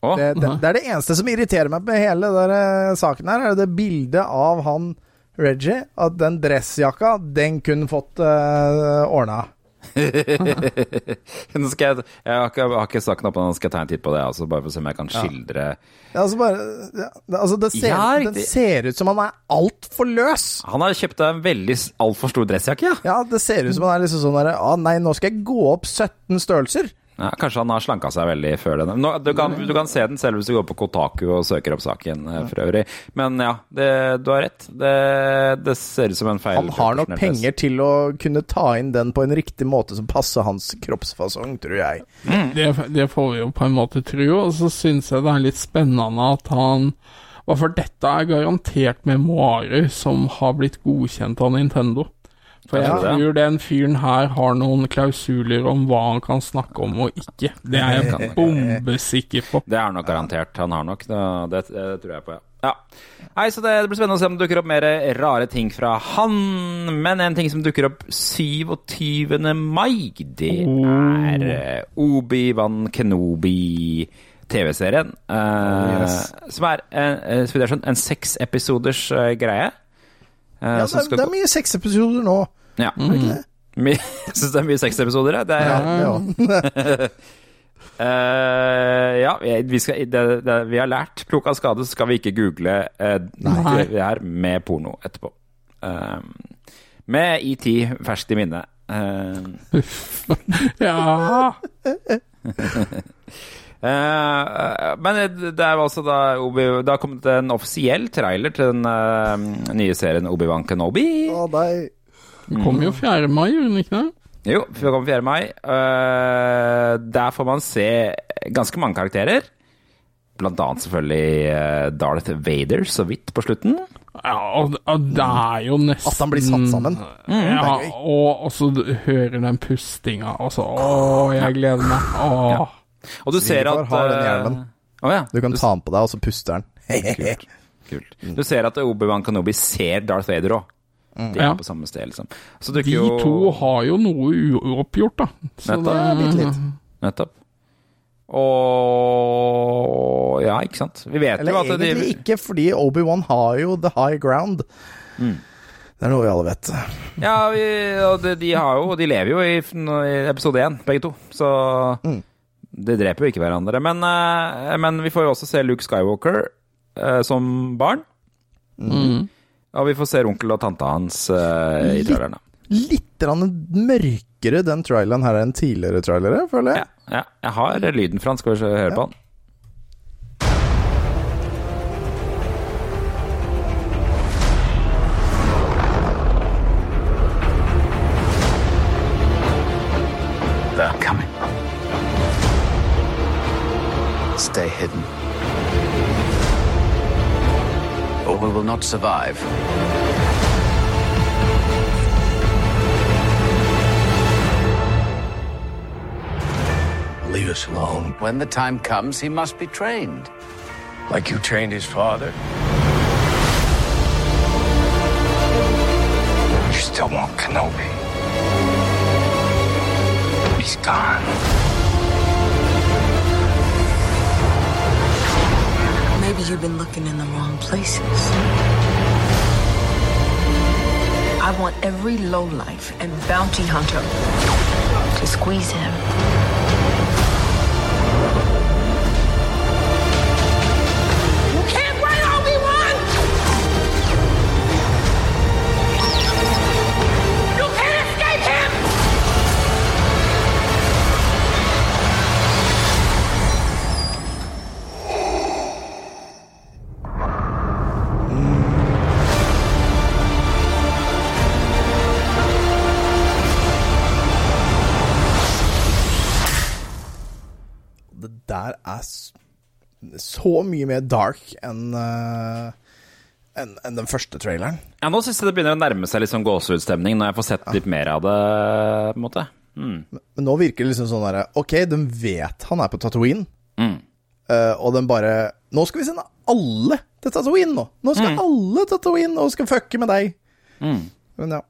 Speaker 2: Å,
Speaker 1: Det, det, det er det eneste som irriterer meg med hele den saken her, er det bildet av han Reggie. At den dressjakka, den kunne fått uh, ordna.
Speaker 2: nå skal jeg, jeg har ikke, jeg har ikke saken oppe, nå skal jeg ta en titt på det, altså, bare for å se om jeg kan skildre
Speaker 1: Ja, altså bare, ja, altså det, ser,
Speaker 2: Ja,
Speaker 1: det ser ut som han er altfor løs.
Speaker 2: Han har kjøpt en veldig altfor stor dressjakke, ja.
Speaker 1: Ja, det ser ut som han er liksom sånn derre ah, Nei, nå skal jeg gå opp 17 størrelser.
Speaker 2: Ja. Kanskje han har slanka seg veldig før den. Nå, du, kan, du kan se den selv hvis du går på Kotaku og søker opp saken eh, for øvrig. Men ja, det, du har rett. Det, det ser ut som en feil.
Speaker 1: Han har nok penger til å kunne ta inn den på en riktig måte som passer hans kroppsfasong, tror jeg.
Speaker 5: Det, det får vi jo på en måte tro, og så syns jeg det er litt spennende at han for dette er garantert memoarer som har blitt godkjent av Nintendo. For jeg
Speaker 2: det.
Speaker 5: tror den fyren her har noen klausuler om hva han kan snakke om og ikke. Det er jeg bombesikker på.
Speaker 2: Det er nok garantert. Han har nok det. Det, det tror jeg på, ja. ja. Nei, så det, det blir spennende å se om det dukker opp mer rare ting fra han. Men en ting som dukker opp 27. mai, det er eh, Obi-Wan Kenobi. TV-serien, eh,
Speaker 1: yes.
Speaker 2: som er en, eh, så vidt jeg har en seksepisoders uh, greie. Eh,
Speaker 1: Ja, det,
Speaker 2: skal
Speaker 1: det er mye sexepisoder nå.
Speaker 2: Ja. My- Jeg syns det er mye sexepisoder, jeg. Det er,
Speaker 1: Ja, det òg.
Speaker 2: Eh, ja, vi, skal, det, det, vi har lært. Klok av skade så skal vi ikke google uh, det vi er med porno etterpå. Uh, med ET ferskt i minne. Uh.
Speaker 5: Ja.
Speaker 2: Eh, men det er altså da Obi, Det har kommet en offisiell trailer til den eh, nye serien Obi-Wan Kenobi.
Speaker 1: Å nei.
Speaker 5: Det kommer jo 4. mai, gjør den ikke det?
Speaker 2: Jo, det kommer 4. mai. Eh, der får man se ganske mange karakterer. Blant annet selvfølgelig Darth Vader så vidt på slutten.
Speaker 5: Ja, og og det er jo nesten
Speaker 1: At han blir satt sammen.
Speaker 5: Ja, og og så hører den pustinga, og så Å, jeg gleder meg. Å.
Speaker 2: Og du ser at
Speaker 1: har den
Speaker 2: eh,
Speaker 1: hjelmen.
Speaker 2: Å ja.
Speaker 1: Du kan ta den på deg, og så puster den.
Speaker 2: Kult. Du ser at Obi-Wan Kenobi ser Darth Vader òg. De er
Speaker 5: Ja.
Speaker 2: på samme sted, liksom. Så
Speaker 5: De
Speaker 2: jo
Speaker 5: to har jo noe uoppgjort, da. Så
Speaker 2: Nettopp.
Speaker 5: det,
Speaker 1: litt, litt.
Speaker 2: Nettopp. Og Ja, ikke sant. Vi vet
Speaker 1: Eller
Speaker 2: jo at
Speaker 1: egentlig
Speaker 2: de
Speaker 1: ikke, fordi Obi-Wan har jo the high ground.
Speaker 2: Mm.
Speaker 1: Det er noe vi alle vet.
Speaker 2: Ja, vi, og de, de har jo De lever jo i, i episode én, begge to. Så
Speaker 1: Mm.
Speaker 2: De dreper jo ikke hverandre. Men, eh, men vi får jo også se Luke Skywalker eh, som barn.
Speaker 5: mm.
Speaker 2: Og vi får se onkel og tanta hans eh, i trailerne.
Speaker 1: Litt litt mørkere den traileren her enn tidligere trailere, føler jeg.
Speaker 2: Ja, ja, jeg har lyden fra han. Skal vi høre på han?
Speaker 7: Hidden. Or we will not survive.
Speaker 4: Leave us alone.
Speaker 7: When the time comes, he must be trained.
Speaker 4: Like you trained his father. You still want Kenobi. He's gone.
Speaker 6: Maybe you've been looking in the wrong places. I want every lowlife and bounty hunter to squeeze him.
Speaker 1: Så mye mer dark enn uh, enn en den første traileren.
Speaker 2: Ja, Nå syns jeg det begynner å nærme seg litt sånn gåsehudstemning, når jeg får sett litt mer av det. på en måte. Mm.
Speaker 1: Men nå virker det liksom sånn derre Ok, de vet han er på Tatooine,
Speaker 2: Mm.
Speaker 1: uh, og den bare Nå skal vi sende alle til Tatooine, nå! Nå skal alle til Tatooine og skal fucke med deg!
Speaker 2: Mm.
Speaker 1: Men ja.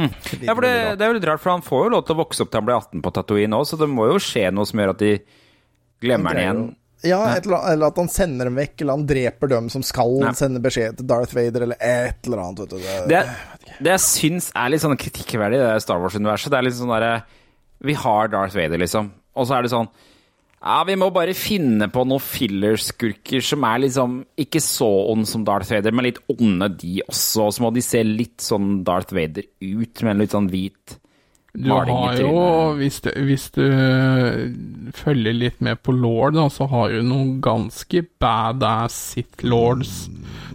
Speaker 2: Ja, for det, det er jo litt rart, for han får jo lov til å vokse opp til han blir 18 på Tatooine òg, så det må jo skje noe som gjør at de glemmer han igjen.
Speaker 1: Ja, eller, eller at han sender dem vekk, eller han dreper dem som skal
Speaker 2: Nei.
Speaker 1: sende beskjed til Darth Vader, eller et eller annet. Vet du. Det,
Speaker 2: Det, det jeg syns er litt sånn kritikkverdig i det Star Wars-universet, det er litt sånn derre Vi har Darth Vader, liksom. Og så er det sånn Ja, vi må bare finne på noen fillerskurker som er liksom ikke så ond som Darth Vader, men litt onde de også. Og så må de se litt sånn Darth Vader ut, med en litt sånn hvit
Speaker 5: Du har jo, hvis du, hvis du øh, følger litt med på Lord, da, så har du noen ganske badass Sith lords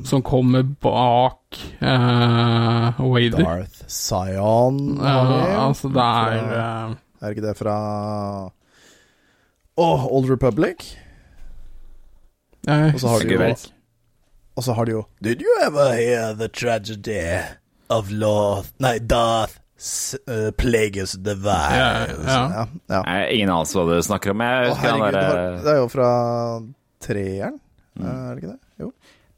Speaker 5: som kommer bak eh, Wader.
Speaker 1: Darth Sion
Speaker 5: Ja, altså, det er
Speaker 1: Fra-
Speaker 5: eh,
Speaker 1: Er ikke det fra oh, Old Republic? Og så har de jo Og så har de jo Did you ever hear the tragedy of Lord Nei, Darth S- uh, Plagueis the Vile?
Speaker 5: Ja, ja.
Speaker 1: ja.
Speaker 2: ingen anelse hva du snakker om. Jeg
Speaker 1: Å, herregud, det,
Speaker 2: derre
Speaker 1: det er jo fra treeren,
Speaker 2: Mm.
Speaker 1: er det ikke det? Jo.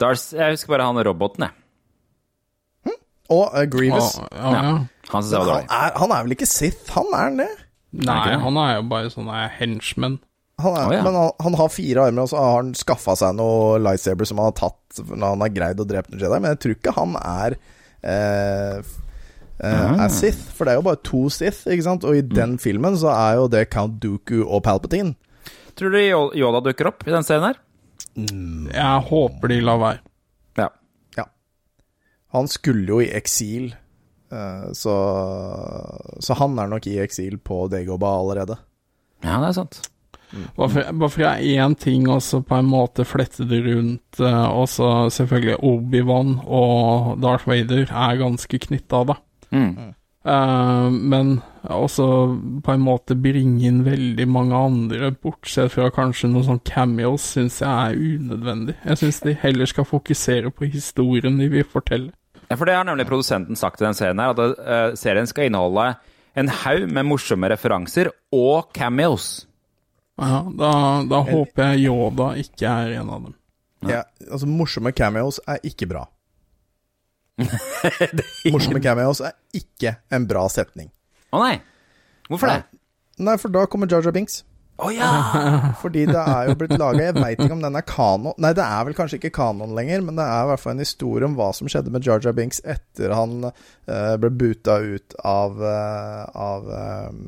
Speaker 2: Darth Jeg husker bare han roboten, jeg.
Speaker 1: Og uh, Grievous.
Speaker 5: ja, ja, ja.
Speaker 2: Han syns jeg var
Speaker 1: han, er, han er vel ikke Sith, han er han det?
Speaker 5: Nei, han er jo bare sånn eh, henchman.
Speaker 1: Han er,
Speaker 2: oh, ja.
Speaker 1: Men han, han har fire armer, og så har han skaffa seg noe lightsaber som han har tatt når han har greid å drepe en Jedi, men jeg tror ikke han er eh, eh,
Speaker 2: Ah.
Speaker 1: er Sith, for det er jo bare to Sith, ikke sant? Og i
Speaker 2: Mm.
Speaker 1: den filmen så er jo det Count Dooku og Palpatine.
Speaker 2: Tror du Yoda dukker opp i den scenen her?
Speaker 5: Jeg håper de lar være.
Speaker 2: Ja.
Speaker 1: Han skulle jo i eksil, uh, så, så han er nok i eksil på Dagobah allerede.
Speaker 2: Ja, det er sant.
Speaker 5: Mm. bare for jeg én ting, også på en måte flette det rundt, uh, også selvfølgelig Obi-Wan og Darth Vader er ganske knytta, da.
Speaker 2: Mm.
Speaker 5: Uh, men også på en måte bringe inn veldig mange andre, bortsett fra kanskje noen sånn cameos, syns jeg er unødvendig. Jeg syns de heller skal fokusere på historien de vil fortelle.
Speaker 2: Ja, for det har nemlig produsenten sagt i den serien her, at uh, serien skal inneholde en haug med morsomme referanser og cameos.
Speaker 5: Ja, da, da håper jeg Yoda ikke er en av dem.
Speaker 1: Ja, altså Morsomme cameos er ikke bra. Morsomme cameos er ikke en bra setning.
Speaker 2: Å nei! Hvorfor det?
Speaker 1: Nei, for da kommer Jar Jar Binks.
Speaker 2: Å ja!
Speaker 1: Fordi det er jo blitt laga Jeg veit ikke om den er kanon Nei, det er vel kanskje ikke kanon lenger, men det er i hvert fall en historie om hva som skjedde med Jar Jar Binks etter han uh, ble buta ut av, uh, av um,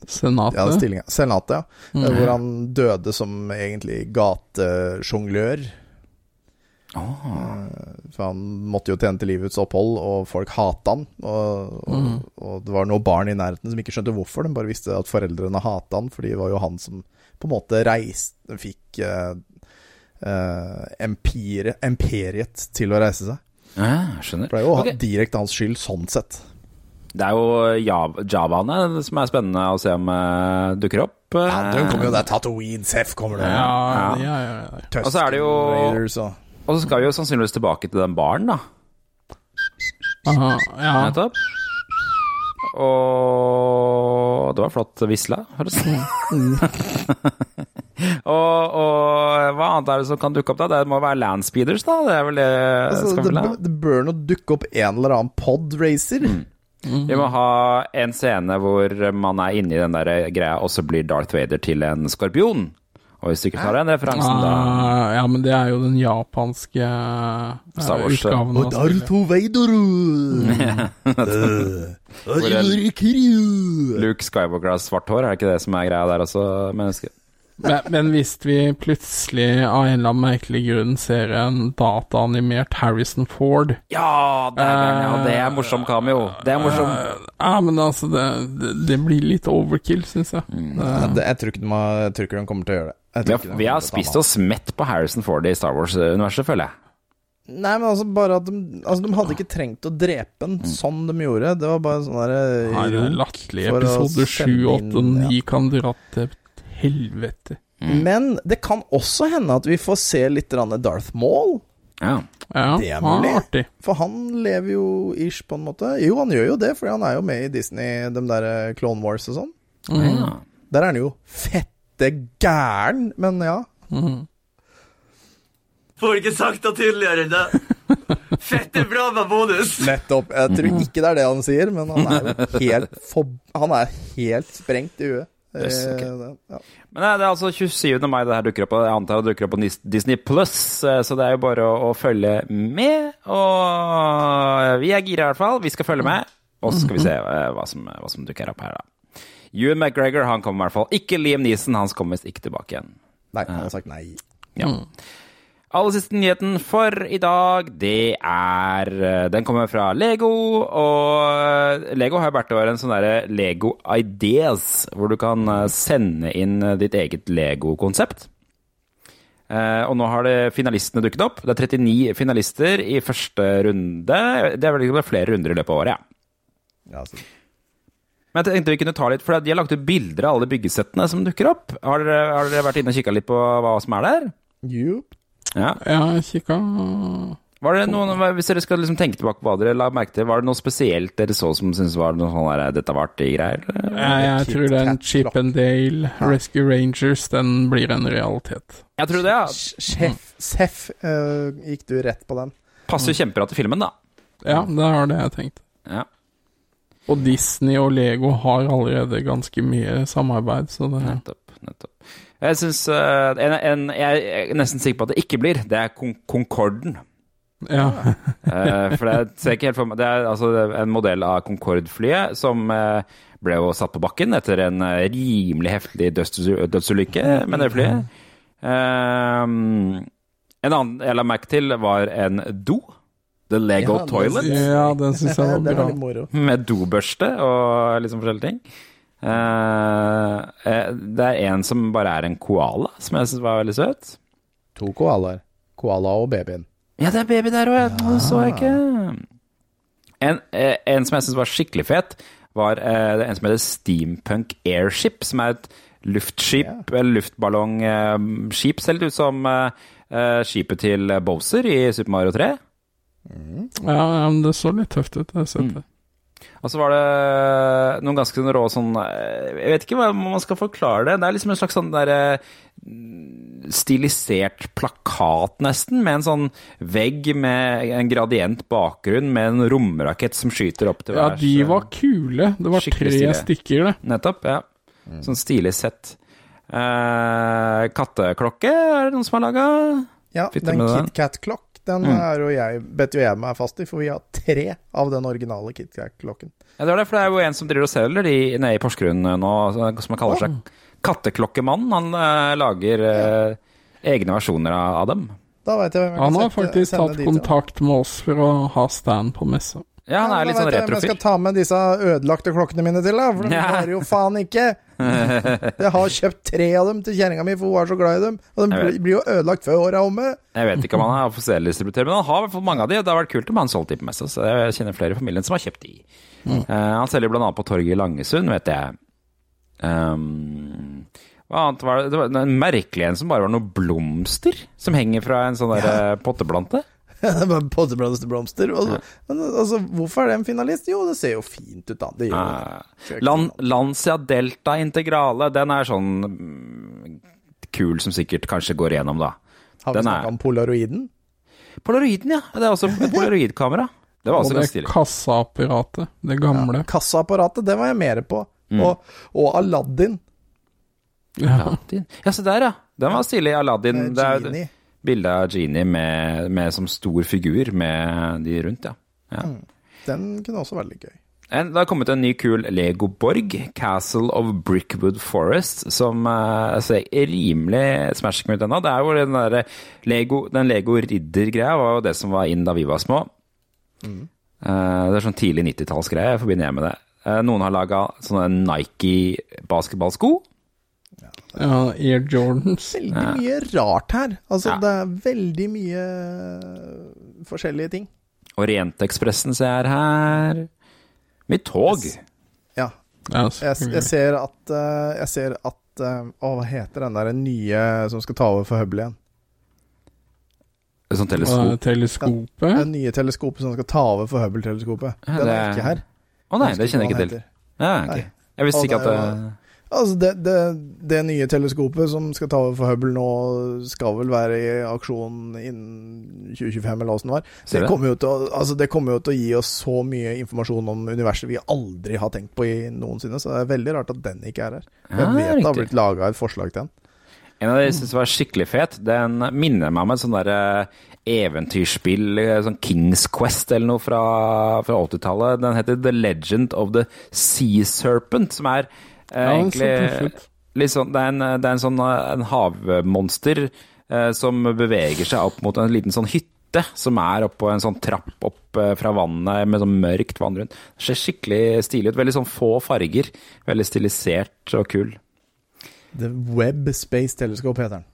Speaker 1: ja,
Speaker 5: Senatet.
Speaker 1: Ja, Senatet, ja.
Speaker 5: Mm.
Speaker 1: Hvor han døde som egentlig gatesjonglør. Eh, For han måtte jo tjene til livets opphold, og folk hata han. Og, og,
Speaker 5: Mm.
Speaker 1: og det var noen barn i nærheten som ikke skjønte hvorfor. De bare visste at foreldrene hata han, fordi det var jo han som på en måte reiste Fikk eh, eh, empire, imperiet til å reise seg.
Speaker 2: ja skjønner.
Speaker 1: For det er jo
Speaker 2: okay.
Speaker 1: direkte hans skyld, sånn sett.
Speaker 2: Det er jo Java, Javaene som er spennende å se om uh, dukker opp.
Speaker 1: Ja, den kommer jo der. Tatooine, Seff kommer det.
Speaker 5: Ja, ja, ja, ja.
Speaker 2: Og så er det jo-
Speaker 1: Raiders og
Speaker 2: Og så skal vi jo sannsynligvis tilbake til den baren, da.
Speaker 5: Aha, ja.
Speaker 2: Nettopp. Og det var flott visla, forresten. og, og hva annet er det som kan dukke opp da? Det må være Landspeeders, da? Det er vel det
Speaker 1: altså,
Speaker 2: skal
Speaker 1: det, la. det bør nå dukke opp en eller annen podracer.
Speaker 2: Vi må ha en scene hvor man er inni den der greia, og så blir Darth Vader til en skorpion. Og hvis du ikke tar den referansen, da
Speaker 5: Ah, ja, men det er jo den japanske eh, utgaven. Og Darto
Speaker 1: Veidoru!
Speaker 2: Luke Skywalker har svart hår, er det ikke det som er greia der også, menneske?
Speaker 5: Men, men hvis vi plutselig av en eller annen merkelig grunn ser en dataanimert Harrison Ford
Speaker 2: Ja, det er, ja, det er morsom cameo. Det er morsom.
Speaker 5: eh, Ja, men altså, det, det, det blir litt overkill, syns jeg.
Speaker 1: Ja, det, jeg, tror ikke de jeg tror ikke de kommer til å gjøre det.
Speaker 2: Vi har,
Speaker 1: de
Speaker 2: vi har spist oss mett på Harrison Ford i Star Wars-universet, føler jeg.
Speaker 1: Nei, men altså bare at de, altså, de hadde ikke trengt å drepe den sånn de gjorde. Det var bare sånn derre
Speaker 5: Latterlige episoder. er
Speaker 1: runk
Speaker 5: latterlig. Episode 7, 8 og 9 kan dra til helvete.
Speaker 1: Men det kan også hende at vi får se litt Darth Maul.
Speaker 2: Ja.
Speaker 5: Ja,
Speaker 1: Det er
Speaker 5: ja,
Speaker 1: mulig.
Speaker 5: artig.
Speaker 1: For han lever jo ish, på en måte. Jo, han gjør jo det, fordi han er jo med i Disney, de der eh, Clone Wars og sånn.
Speaker 2: ja.
Speaker 1: Der er han jo fette gæren, men ja.
Speaker 4: Får ikke sagt det tydeligere enn det. Fette bra med bonus!
Speaker 1: Nettopp. Jeg tror ikke det er det han sier, men han er jo helt, for, han er helt sprengt i huet.
Speaker 2: Yes.
Speaker 1: Eh, ja.
Speaker 2: Men det er altså 27. mai det her dukker opp, og jeg antar det dukker opp på Disney Pluss, eh, så det er jo bare å, å følge med. Og vi er gira i hvert fall. Vi skal følge med, og så skal vi se eh, hva som, hva som dukker opp her, da. Ewan McGregor han kommer i hvert fall. Ikke Liam Neeson, hans kommer visst ikke tilbake igjen.
Speaker 1: Nei, han har sagt nei.
Speaker 2: Ja. Aller siste nyheten for i dag, det er eh, Den kommer fra Lego, og eh, Lego har hvert år en sånn derre Lego Ideas, hvor du kan eh, sende inn ditt eget Lego-konsept. Eh, og nå har det finalistene dukket opp. Det er 39 finalister i første runde. Det er vel ikke flere runder i løpet av året, ja.
Speaker 1: Ja, altså.
Speaker 2: Men jeg tenkte vi kunne ta litt, for de har lagt ut bilder av alle byggesettene som dukker opp. Har dere, har dere vært inne og kikka litt på hva som er der?
Speaker 1: Jupp.
Speaker 2: Ja.
Speaker 5: Jeg kikka
Speaker 2: Var det noen, Hvis dere skal liksom tenke tilbake på hva dere la merke til, var det noe spesielt dere så som syntes var noe sånn der, dette var artige greier?
Speaker 5: Jeg, jeg tror den Chip and Dale Rescue Rangers, den blir en realitet.
Speaker 2: Jeg tror det, ja.
Speaker 1: Sjef, Seff, uh, gikk du rett på den?
Speaker 2: Passer jo kjempebra til filmen, da.
Speaker 5: Ja, det har det jeg tenkt.
Speaker 2: Ja.
Speaker 5: Og Disney og Lego har allerede ganske mye samarbeid, så det
Speaker 2: Nettopp. nettopp. Jeg synes, eh, en, en, Jeg er nesten sikker på at det ikke blir. Det er Con Concorden.
Speaker 5: Ja.
Speaker 2: Eh, for det ser ikke helt for meg Det er altså en modell av Concorde-flyet som eh, ble jo satt på bakken etter en rimelig heftig dødsulykke med det flyet. En annen jeg la merke til, var en do. The Lego
Speaker 1: Ja,
Speaker 2: Toilet.
Speaker 5: ja, den syns jeg var bra.
Speaker 2: Med dobørste og liksom forskjellige ting. Eh, eh, det er en som bare er en koala, som jeg syns var veldig søt.
Speaker 1: To koalaer. Koala og babyen.
Speaker 2: Ja, det er baby der òg, det så jeg ikke. En, eh, en som jeg syns var skikkelig fet, var eh, en som heter Steampunk Airship, som er et luftskip, eller luftballongskip, ser litt ut som skipet til Bowser i Super Mario 3.
Speaker 5: Ja, ja, men det så litt tøft ut. Jeg har sett det.
Speaker 2: Og så var det noen ganske sånn rå sånn Jeg vet ikke hva man skal forklare det. Det er liksom en slags sånn der eh, stilisert plakat, nesten, med en sånn vegg med en gradient bakgrunn med en romrakett som skyter opp til
Speaker 5: Ja, de var kule. Det var tre
Speaker 2: stilige.
Speaker 5: stykker, det.
Speaker 2: Nettopp, ja. Sånn stilig sett. Eh, katteklokke er det noen som har laga?
Speaker 1: Ja,
Speaker 2: du
Speaker 1: den
Speaker 2: med den? Mm.
Speaker 1: er jo jeg, bet jo jeg meg fast i, for vi har tre av den originale KitKat-klokken.
Speaker 2: Ja, det er det, for det er jo en som driver og selger de nede i Porsgrunn nå, som han kaller seg Katteklokkemann. Han uh, lager eh, egne versjoner av, av dem.
Speaker 1: Da vet jeg hvem jeg
Speaker 5: Han har faktisk tatt kontakt med oss for å ha stand på messa.
Speaker 2: Ja, han er
Speaker 1: ja,
Speaker 2: litt sånn
Speaker 1: hvem Jeg skal ta med disse ødelagte klokkene mine til, da, for de
Speaker 2: Ja.
Speaker 1: varer jo faen ikke. Jeg har kjøpt tre av dem til kjerringa mi, for hun er så glad i dem. Og de blir, jo ødelagt før året er omme.
Speaker 2: Jeg vet ikke om han er offisiell distributør, men han har i hvert fall mange av de, og det har vært kult om han solgte de på messa, så jeg kjenner flere i familien som har kjøpt de.
Speaker 1: Mm.
Speaker 2: Eh, han selger annet på torget i Langesund, vet jeg. Um, hva annet var det? Det var en merkelig en som bare var noen blomster som henger fra en sånn der eh, potteplante.
Speaker 1: Det Pottebladets blomster. Altså, Men altså, hvorfor er det en finalist? Jo, det ser jo fint ut, da. Det gjør det.
Speaker 2: Eh, Lan Lancia Delta Integrale, den er sånn mm, kul som sikkert kanskje går igjennom, da.
Speaker 1: Har vi
Speaker 2: den er-
Speaker 1: snakka om polaroiden?
Speaker 2: Polaroiden, ja. Det er også et polaroidkamera. Det var
Speaker 5: Og
Speaker 2: også
Speaker 5: det
Speaker 2: ganske stilig.
Speaker 5: kassaapparatet, det gamle.
Speaker 1: Kassaapparatet, det var jeg mer på.
Speaker 2: Mm.
Speaker 1: Og, og Aladdin.
Speaker 5: Ja.
Speaker 2: Aladdin. Ja, se der, ja. Den var stilig. Aladdin. Det er
Speaker 1: Genie.
Speaker 2: Bilde av Genie med, med som stor figur med de rundt, ja. ja.
Speaker 1: Den kunne også vært litt gøy.
Speaker 2: En, det har kommet en ny kul Lego-borg, Castle of Brickwood Forest, som eh, ser rimelig smashing ut ennå. Det er jo den derre Lego, den Lego-ridder-greia var jo det som var inn da vi var små.
Speaker 1: Mm.
Speaker 2: Eh, det er sånn tidlig 90-tallsgreie, jeg forbinder jeg med det. Eh, noen har laga sånne Nike-basketballsko.
Speaker 5: Ja, Air Jordans.
Speaker 1: Veldig mye rart her. Altså,
Speaker 2: Ja.
Speaker 1: det er veldig mye forskjellige ting.
Speaker 2: Orientekspressen ser jeg her. Mitt tog.
Speaker 1: Ja.
Speaker 5: Ja,
Speaker 1: Jeg, jeg ser at eh, Jeg ser at eh, Å, hva heter den der nye som skal ta over for Hubble igjen?
Speaker 2: Sånn teleskop.
Speaker 5: teleskopet.
Speaker 1: Det nye teleskopet som skal ta over for Hubble-teleskopet.
Speaker 2: Ja,
Speaker 1: Den
Speaker 2: det
Speaker 1: er
Speaker 2: er-
Speaker 1: ikke her.
Speaker 2: Å nei, det kjenner jeg ikke til. Ja,
Speaker 1: okay.
Speaker 2: Jeg visste ikke at
Speaker 1: det Altså, det, det, det nye teleskopet som skal ta over for Hubble nå, skal vel være i aksjon innen 2025, eller åssen det var. Det kommer, jo til å, altså, det kommer jo til å gi oss så mye informasjon om universet vi aldri har tenkt på i noensinne, så det er veldig rart at den ikke er her. Jeg
Speaker 2: Ja,
Speaker 1: vet det har blitt laga et forslag til den.
Speaker 2: En av de jeg synes var skikkelig fet, den minner meg om et sånn der eventyrspill, eh, sånn Kings Quest eller noe fra, fra 80-tallet. Den heter The Legend of the Sea Serpent, som er eh,
Speaker 5: Ja, tøff
Speaker 2: egentlig litt sånn, det er en, det er en sånn eh, en havmonster eh, som beveger seg opp mot en liten sånn hytte som er oppå en sånn trapp opp eh, fra vannet med sånn mørkt vann rundt. Det ser skikkelig stilig ut. Veldig sånn få farger. Veldig stilisert og kul.
Speaker 1: The Webb Space Telescope heter den.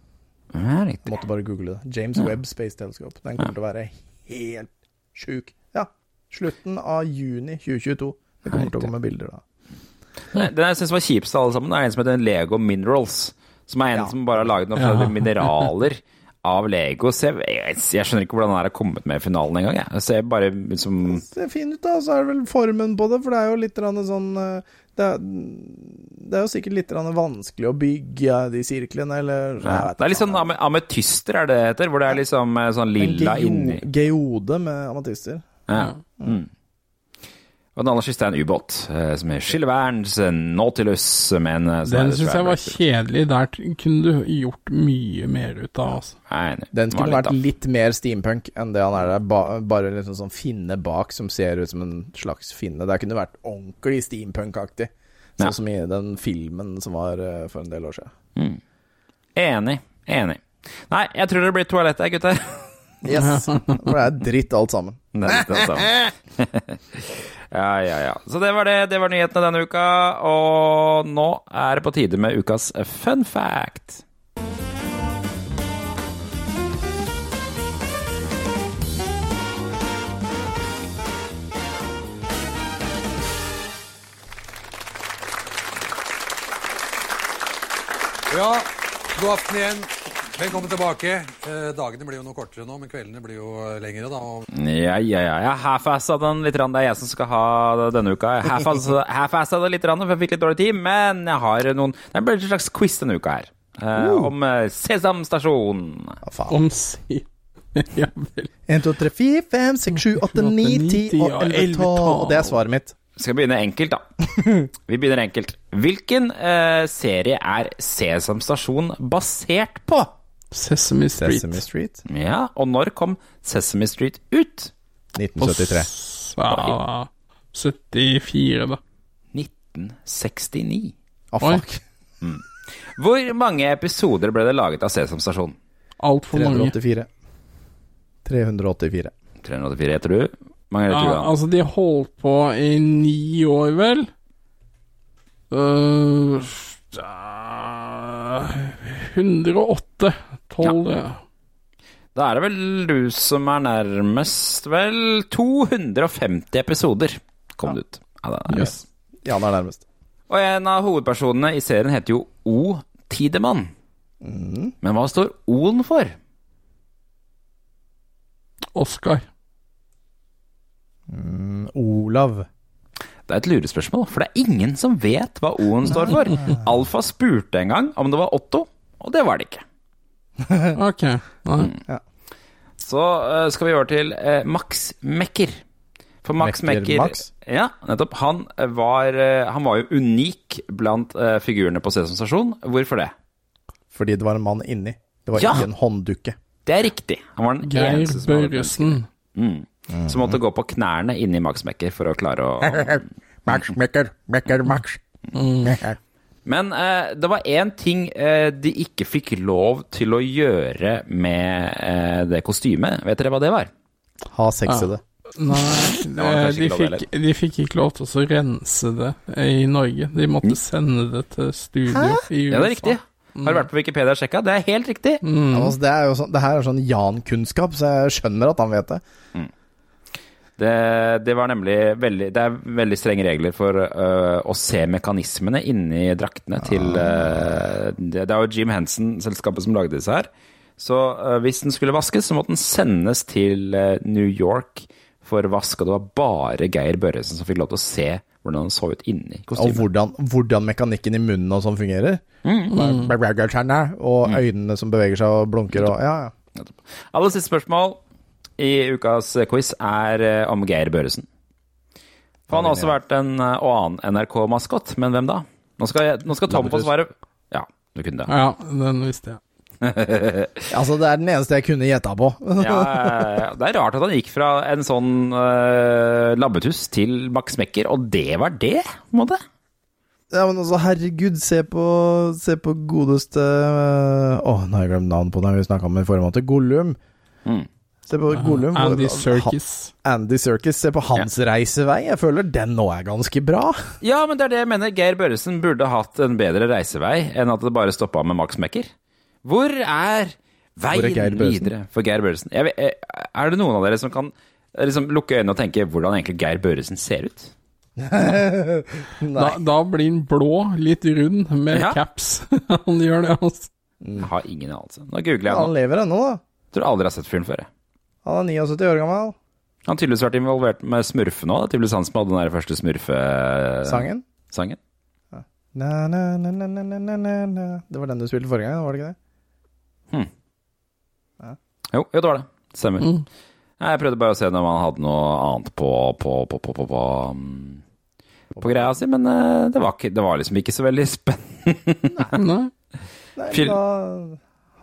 Speaker 2: Ja, riktig.
Speaker 1: Måtte bare google det. James Webb Space Telescope. Den kommer til å være helt sjuk. Ja. Slutten av juni 2022. Det kommer til å komme bilder da.
Speaker 2: Den jeg syns var kjipest av alle sammen, er en som heter Lego Minerals. Som er en
Speaker 1: Ja.
Speaker 2: som bare har laget noen
Speaker 5: Ja.
Speaker 2: mineraler av Lego. Så jeg, jeg, jeg skjønner ikke hvordan den har kommet med i finalen engang. Jeg. ser bare ut Det
Speaker 1: ser fin ut, da. Så er det vel formen på det, for det er jo litt sånn eh, det er, det er jo sikkert litt vanskelig å bygge de sirklene, eller ja,
Speaker 2: Det er litt sånn ame- ametyster, er det det heter? Hvor det er liksom sånn lilla inni
Speaker 1: Geode med ametyster.
Speaker 2: ja. mm. Og den aller siste er en ubåt, eh, som er Skilleverns Nautilus. Med en, eh,
Speaker 5: Den syns jeg var kjedelig. Der kunne du gjort mye mer ut av, altså.
Speaker 2: Nei, nei.
Speaker 1: Den skulle
Speaker 2: litt
Speaker 1: vært litt mer steampunk enn det han er der. Ba bare liksom sånn finne bak som ser ut som en slags finne. Det kunne vært ordentlig steampunk-aktig. Sånn
Speaker 2: Ja.
Speaker 1: som i den filmen som var eh, for en del år siden.
Speaker 2: Enig. Enig. Nei, jeg tror det blir toalett her, gutter.
Speaker 1: Yes. For det er dritt alt sammen.
Speaker 2: Det er dritt alt samme. ja, ja, ja. Så det var det. Det var nyhetene denne uka. Og nå er det på tide med ukas fun fact.
Speaker 9: Ja, god aften igjen. Velkommen tilbake. Eh, dagene blir jo noe kortere nå, men kveldene blir jo eh, lengre. da.
Speaker 2: Ja, ja, ja. Jeg half-assa den litt. Det er jeg som skal ha det denne uka. Jeg half-assa half-assa det litt, grann, for jeg fikk litt dårlig tid. Men jeg har noen Det blir en slags quiz denne uka her. Uh. Om eh, Sesam stasjon.
Speaker 1: Faen?
Speaker 5: Om si... ja vel.
Speaker 1: 1, 2, 3, 4, 5, 6, 7, 8, 9, 10 og 11, 12. Og det er svaret mitt.
Speaker 2: Skal begynne enkelt, da. Vi begynner enkelt. Hvilken uh, serie er Sesam stasjon basert på?
Speaker 5: Sesame Street.
Speaker 1: Sesame Street.
Speaker 2: Ja, og når kom Sesame Street ut?
Speaker 1: 1973.
Speaker 5: Ja, 74, da.
Speaker 2: 1969.
Speaker 1: Å,
Speaker 5: Oi.
Speaker 1: fuck.
Speaker 2: Hvor mange episoder ble det laget av Sesam stasjon?
Speaker 5: Altfor mange.
Speaker 1: 384. 384.
Speaker 2: 384, heter du? Mange heter
Speaker 5: Ja,
Speaker 2: tror du?
Speaker 5: altså, de holdt på i ni år, vel? Uh, ja, 108. 12 ja.
Speaker 2: Da er det vel du som er nærmest, vel 250 episoder kom det ut. Ja, det er
Speaker 5: Yes.
Speaker 1: Jan er nærmest.
Speaker 2: Og en av hovedpersonene i serien heter jo O. Tidemann. Men hva står O-en for?
Speaker 5: Oscar.
Speaker 1: Mm, Olav.
Speaker 2: Det er et lurespørsmål, for det er ingen som vet hva O-en står for. Alfa spurte en gang om det var Otto, og det var det ikke.
Speaker 5: Ok. Nei.
Speaker 2: Så eh, skal vi over til eh, Max Mekker. For Max
Speaker 1: Mekker
Speaker 2: Mekker,
Speaker 1: Max?
Speaker 2: Ja, nettopp. Han var, eh, han var jo unik blant eh, figurene på Sesam stasjon. Hvorfor det?
Speaker 1: Fordi det var en mann inni. Det var
Speaker 2: Ja!
Speaker 1: ikke en hånddukke.
Speaker 2: Det er riktig. Han var den
Speaker 5: Geir
Speaker 2: eneste som
Speaker 5: Børresen.
Speaker 2: Mm. Som måtte gå på knærne inni Max Mekker for å klare å
Speaker 1: Max, Mekker, Mekker, Max.
Speaker 2: Men eh, det var én ting eh, de ikke fikk lov til å gjøre med eh, det kostymet. Vet dere hva det var?
Speaker 1: Ha sex i det.
Speaker 5: Nei,
Speaker 2: var
Speaker 5: eh, de fikk, de fikk ikke lov til å rense det i Norge. De måtte sende det til studio i USA.
Speaker 2: Ja, det er riktig. Har du vært på Wikipedia og sjekka? Det er helt riktig.
Speaker 5: Mm.
Speaker 1: Ja, altså, det, er jo sånn, det her er sånn Jan-kunnskap, så jeg skjønner at han vet det.
Speaker 2: Det, det var nemlig veldig Det er veldig strenge regler for uh, å se mekanismene inni draktene til uh, det, det er jo Jim Henson-selskapet som lagde disse her. Så uh, hvis den skulle vaskes, så måtte den sendes til øh, New York for vask, og det var bare Geir Børresen som fikk lov til å se hvordan den så ut inni
Speaker 1: Og hvordan, hvordan mekanikken i munnen og sånn fungerer. Og øynene som beveger seg og blunker og Ja, ja.
Speaker 2: Aller siste spørsmål i ukas quiz er om Geir Børresen. For han har også vært en og annen NRK-maskot, men hvem da? Nå skal, jeg, nå skal Tom få svare. Ja, du kunne det.
Speaker 5: Ja, den visste jeg.
Speaker 1: Altså, det er den eneste jeg kunne gjetta på.
Speaker 2: Ja, det er rart at han gikk fra en sånn uh, labbetuss til Max Mekker, og det var det, på en måte.
Speaker 1: Ja, men altså, herregud, se på, se på godeste Å, nå har jeg glemt navnet på den vi snakka om i forrige måned. Gollum.
Speaker 2: Mm.
Speaker 1: Se på Gollum.
Speaker 5: Andy
Speaker 1: Circus.
Speaker 5: Serkis.
Speaker 1: Andy Serkis. Se på hans reisevei. Jeg føler den nå er ganske bra.
Speaker 2: Ja, men det er det jeg mener. Geir Børresen burde hatt en bedre reisevei enn at det bare stoppa med Max Mekker. Hvor er veien
Speaker 1: Hvor er
Speaker 2: videre for Geir Børresen? Jeg vet, er det noen av dere som kan liksom lukke øynene og tenke hvordan egentlig Geir Børresen ser ut?
Speaker 5: Da, da blir han blå, litt rund, med
Speaker 2: Ja.
Speaker 5: caps. han gjør det, altså.
Speaker 2: Jeg har ingen anelse. Nå googler jeg
Speaker 1: Han lever ennå, da.
Speaker 2: Tror aldri jeg har sett fyren før. jeg.
Speaker 1: Han er 79 år gammel.
Speaker 2: Han har tydeligvis vært involvert med smurfe nå. Det er tydeligvis han som hadde den der første smurfe-sangen.
Speaker 1: Sangen. Na, na, na, na, na, na, na, na. Det var den du spilte forrige gang, var det ikke det?
Speaker 2: Jo, jo, det var det. Stemmer.
Speaker 5: Mm.
Speaker 2: Jeg prøvde bare å se om han hadde noe annet på på, på, på, på, på, mm, på greia si, men eh, det var, ikke, det var liksom ikke så veldig spennende.
Speaker 5: Nei.
Speaker 1: Nei, da,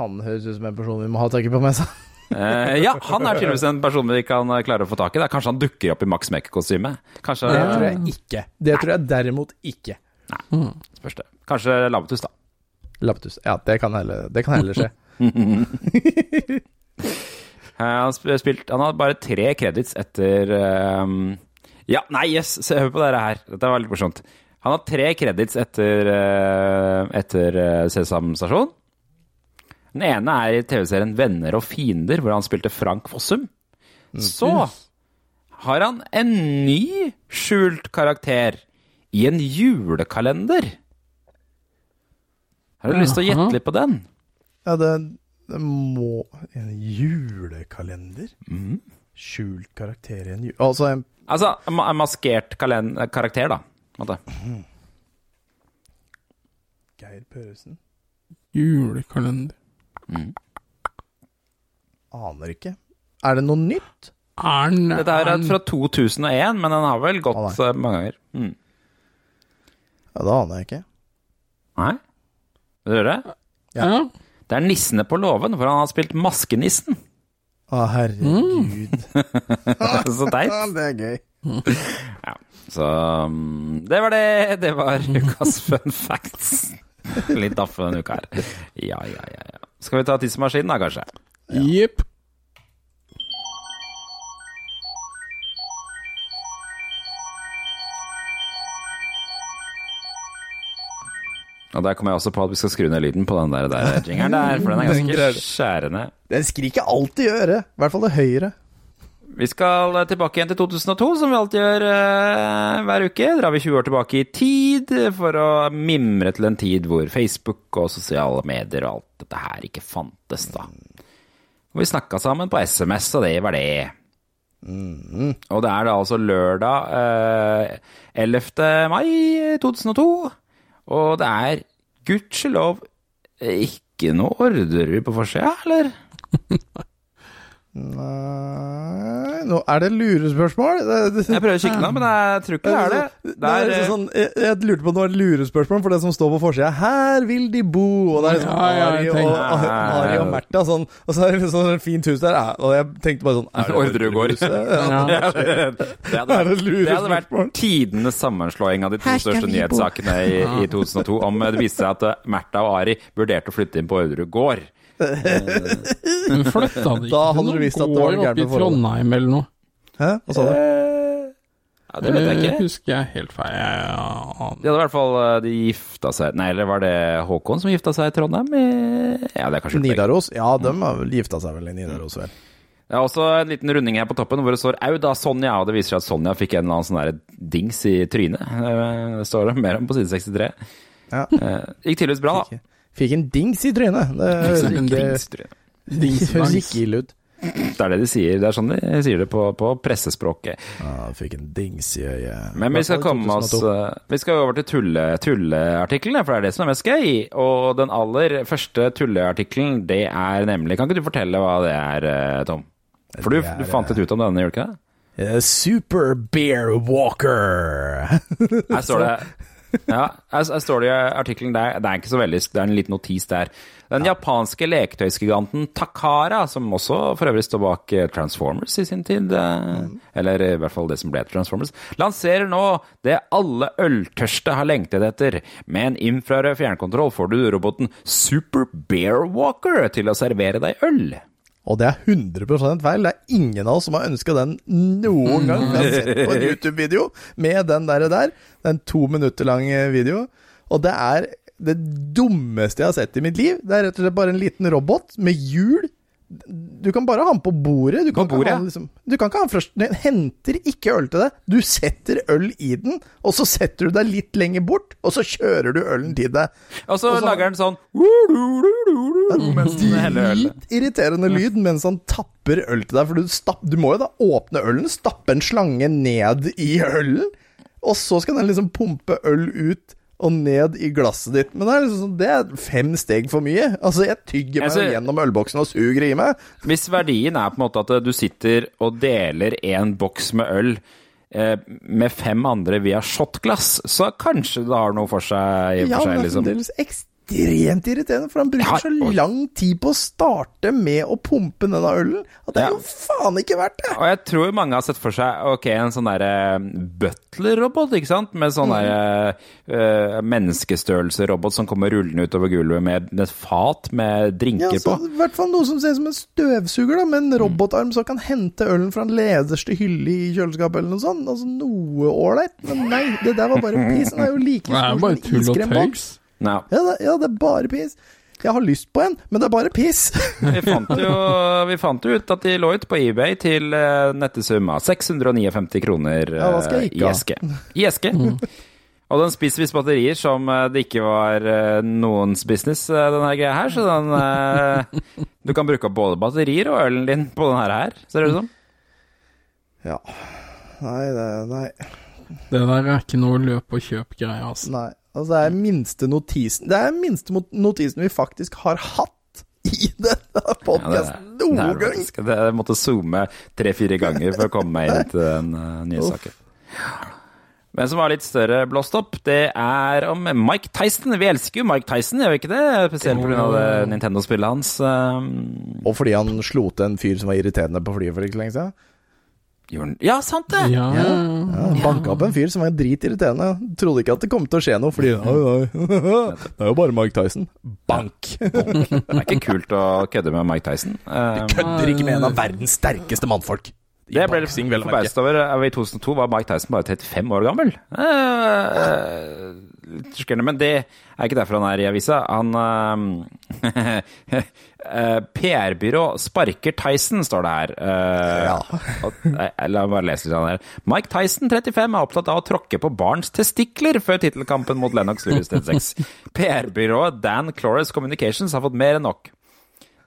Speaker 1: han høres ut som en person vi må ha tak i på messa.
Speaker 2: Eh, ja, han er tydeligvis en person vi kan klare å få tak i. Da. Kanskje han dukker opp i Max Mekke-kostyme? Kanskje
Speaker 1: Det tror jeg ikke. Det tror jeg derimot ikke.
Speaker 2: Nei. det. Kanskje Labbetuss, da.
Speaker 1: Labbetuss. Ja, det kan heller, det kan heller skje.
Speaker 2: Eh, Han, spilt, han har bare tre credits etter ehm, Ja, nei, yes, se, hør på dette her. Dette var litt morsomt. Han har tre credits etter, eh, etter Sesam Stasjon. Den ene er i TV-serien Venner og fiender, hvor han spilte Frank Fossum. Så har han en ny skjult karakter i en julekalender. Har du lyst til å gjette litt på den?
Speaker 1: Ja, det, det må En julekalender? Skjult karakter i en jule... Altså en
Speaker 2: Altså, en maskert karakter, da. måte.
Speaker 1: Geir Pøresen?
Speaker 5: Julekalender.
Speaker 1: Aner ikke. Er det noe nytt?
Speaker 5: Arn,
Speaker 2: Dette
Speaker 5: er arn.
Speaker 2: fra 2001, men den har vel gått ah, mange ganger. Mm.
Speaker 1: Ja, det aner jeg ikke.
Speaker 2: Nei? Vil du høre?
Speaker 5: Ja.
Speaker 2: Det er Nissene på låven, hvor han har spilt Maskenissen.
Speaker 1: Å, herregud.
Speaker 2: Så teit.
Speaker 1: Ja, det er gøy.
Speaker 2: Så mm, det var det. Det var ukas fun facts. Litt daff denne uka her. Ja, ja, ja. ja. Skal vi ta tidsmaskinen, da, kanskje?
Speaker 5: Jepp.
Speaker 2: Og der kommer jeg også på at vi skal skru ned lyden på den der, der jingeren der, for den er ganske skjærende.
Speaker 1: Den skriker alltid i øret. I hvert fall det høyre.
Speaker 2: Vi skal eh, tilbake igjen til 2002, som vi alltid gjør eh, hver uke. Drar vi 20 år tilbake i tid for å mimre til en tid hvor Facebook og sosiale medier og alt dette her ikke fantes, da. Og vi snakka sammen på SMS, og det var det. Og det er da altså lørdag eh, 11. mai 2002, og det er gudskjelov ikke noe Orderud på forsida, eller?
Speaker 1: Nei Nå er det lurespørsmål. Det, det,
Speaker 2: Jeg prøver å kikke nå, men jeg tror ikke det er det.
Speaker 1: Det
Speaker 2: Det
Speaker 1: er
Speaker 2: er,
Speaker 1: liksom sånn, jeg, jeg lurte på om det var et lurespørsmål for det som står på forsida. 'Her vil de bo', og det er liksom
Speaker 5: Ja, ja,
Speaker 1: Ari, og,
Speaker 5: tenkte-
Speaker 1: Ari og Märtha sånn. Og så er det liksom et fint hus der, og jeg tenkte bare sånn Er det
Speaker 2: Orderud gård.
Speaker 1: Ja.
Speaker 5: Ja.
Speaker 2: det, hadde
Speaker 1: Er
Speaker 2: vært,
Speaker 1: det
Speaker 2: det hadde vært tidenes sammenslåing av de to største nyhetssakene i, i 2002. Om det viste seg at eh, Märtha og Ari vurderte å flytte inn på Orderud gård.
Speaker 5: Men flytta de ikke
Speaker 1: Da hadde
Speaker 5: til
Speaker 1: du
Speaker 5: noen
Speaker 1: visst at det var
Speaker 5: gård
Speaker 1: gærent
Speaker 5: oppe i
Speaker 1: med forholdet.
Speaker 5: Trondheim eller noe?
Speaker 1: Hæ? Hva sa du?
Speaker 2: Ja, det vet jeg ikke.
Speaker 5: husker jeg helt feil. Ja,
Speaker 2: De hadde i hvert fall eh, de gifta seg Nei, eller var det Håkon som gifta seg i Trondheim? Ja, det er kanskje.
Speaker 1: Nidaros? Ja, de har vel gifta seg vel i Nidaros, vel.
Speaker 2: Det er også en liten runding her på toppen hvor det står 'Au da, Sonja', og det viser seg at Sonja fikk en eller annen sånn der dings i trynet. Eh, Det står det mer om på side 63.
Speaker 1: Ja.
Speaker 2: Eh, Gikk tydeligvis bra, da.
Speaker 1: Fikk en dings i trynet. Det høres ikke,
Speaker 2: dings
Speaker 1: høres ikke ille ut.
Speaker 2: Det er det de sier. Det er sånn de sier det på, på pressespråket.
Speaker 1: Ja, fikk en dings i øyet.
Speaker 2: Men vi skal komme oss eh, Vi skal over til tulle, tulleartiklene, for det er det som er mest gøy. Og den aller første tulleartikkelen, det er nemlig Kan ikke du fortelle hva det er, eh, Tom? For du, du fant litt ut om denne, gjorde du ikke det?
Speaker 1: Eh, Super Bear Walker.
Speaker 2: Her står det ja, her står det i artikkelen der, det er ikke så veldig, det er en liten notis der. Den japanske leketøysgiganten Takara, som også for øvrig står bak eh, Transformers i sin tid, mm. eller i hvert fall det som ble Transformers, lanserer nå det alle øltørste har lengtet etter. Med en infrarød fjernkontroll får du roboten Super Bear Walker til å servere deg øl.
Speaker 1: Og det er 100 feil. Det er ingen av oss som har ønska den noen gang. Vi har sett på en YouTube-video med den der, der. Den to minutter lange video. Og det er det dummeste jeg har sett i mitt liv. Det er rett og slett bare en liten robot med hjul. Du kan bare ha den på bordet. Du kan,
Speaker 2: På bordet?
Speaker 1: Ikke ha liksom, du kan ikke ha den først Den henter ikke øl til deg. Du setter øl i den, og så setter du deg litt lenger bort, og så kjører du ølen til deg.
Speaker 2: Og så
Speaker 1: Og så-
Speaker 2: lager den sånn
Speaker 1: Dritirriterende lyd mens han tapper øl til deg. For du, stapp, du må jo da åpne ølen, stappe en slange ned i ølen, og så skal den liksom pumpe øl ut og ned i glasset ditt. Men det er liksom sånn, det er fem steg for mye. Altså, jeg tygger meg
Speaker 2: Altså-
Speaker 1: gjennom ølboksen og suger i meg.
Speaker 2: Hvis verdien er på en måte at du sitter og deler en boks med øl eh, med fem andre via shotglass, så kanskje det har noe for seg. Og
Speaker 1: Ja,
Speaker 2: for
Speaker 1: men
Speaker 2: seg
Speaker 1: det er
Speaker 2: liksom.
Speaker 1: Ekstremt irriterende, for han bruker
Speaker 2: Ja,
Speaker 1: så lang tid på å starte med å pumpe denne ølen, at det er
Speaker 2: Ja.
Speaker 1: jo faen ikke verdt det.
Speaker 2: Og jeg tror mange har sett for seg ok, en sånn derre butler-robot, ikke sant? Med sånn derre uh, menneskestørrelse-robot som kommer rullende utover gulvet med et fat med
Speaker 1: Ja,
Speaker 2: drinker
Speaker 1: så,
Speaker 2: på.
Speaker 1: I hvert fall noe som ser ut som en støvsuger, da, med
Speaker 2: Mm.
Speaker 1: en robotarm som kan hente ølen fra en lederste hylle i kjøleskapet eller noe sånt. Altså noe ålreit. Men nei, det der var bare piss. Den er jo like
Speaker 5: Det
Speaker 1: stor som en
Speaker 5: tull og
Speaker 2: Ja.
Speaker 1: Ja, det, ja, det er bare piss. Jeg har lyst på en, men det er bare piss.
Speaker 2: Vi fant jo vi fant jo ut at de lå ut på eBay til nettesum av 659 kroner
Speaker 1: Ja, da skal jeg
Speaker 2: eh,
Speaker 1: ikke
Speaker 2: i eske. I eske. Og den spiser visst batterier som eh, det ikke var eh, noens business, denne greia her. Så den Du kan bruke opp både batterier og ølen din på den her, ser det ut som.
Speaker 1: Ja. Nei, det, nei.
Speaker 5: Det der er ikke noe løp og kjøp-greie, altså.
Speaker 1: nei. Altså, det er minste notisen Det er minste notisen vi faktisk har hatt i denne podkasten
Speaker 2: ja,
Speaker 1: noen gang.
Speaker 2: Det- Jeg måtte zoome tre-fire ganger for å komme meg inn til den uh, nye
Speaker 1: Uff.
Speaker 2: saken. Men som var litt større blåst opp, det er om Mike Tyson. Vi elsker jo Mike Tyson, gjør vi ikke det? Spesielt pga. Nintendo-spillet hans. Um...
Speaker 1: Og fordi han slo til en fyr som var irriterende på flyet for ikke lenge siden.
Speaker 2: Gjorde han- Ja, sant det!
Speaker 5: Ja,
Speaker 1: Ja, ja. banka opp en fyr som var dritirriterende. Trodde ikke at det kom til å skje noe, fordi Oi, oi. Det er jo bare Mike Tyson. Bank!
Speaker 2: Det er ikke kult å kødde med Mike Tyson. Du
Speaker 1: Kødder ikke med en av verdens sterkeste mannfolk. I
Speaker 2: det jeg ble
Speaker 1: vel å
Speaker 2: forbauset over. eh, I 2002 var Mike Tyson bare 35 år gammel. Eh, sjokkerende, men det er ikke derfor han er i avisa. Han eh, eh, PR-byrå sparker Tyson, står det her. Uh, eh, La meg bare lese litt sånn her. Mike Tyson, 35, er opptatt av å tråkke på barns testikler før tittelkampen mot Lennox Lewis 36. PR-byrået Dan Clores Communications har fått mer enn nok.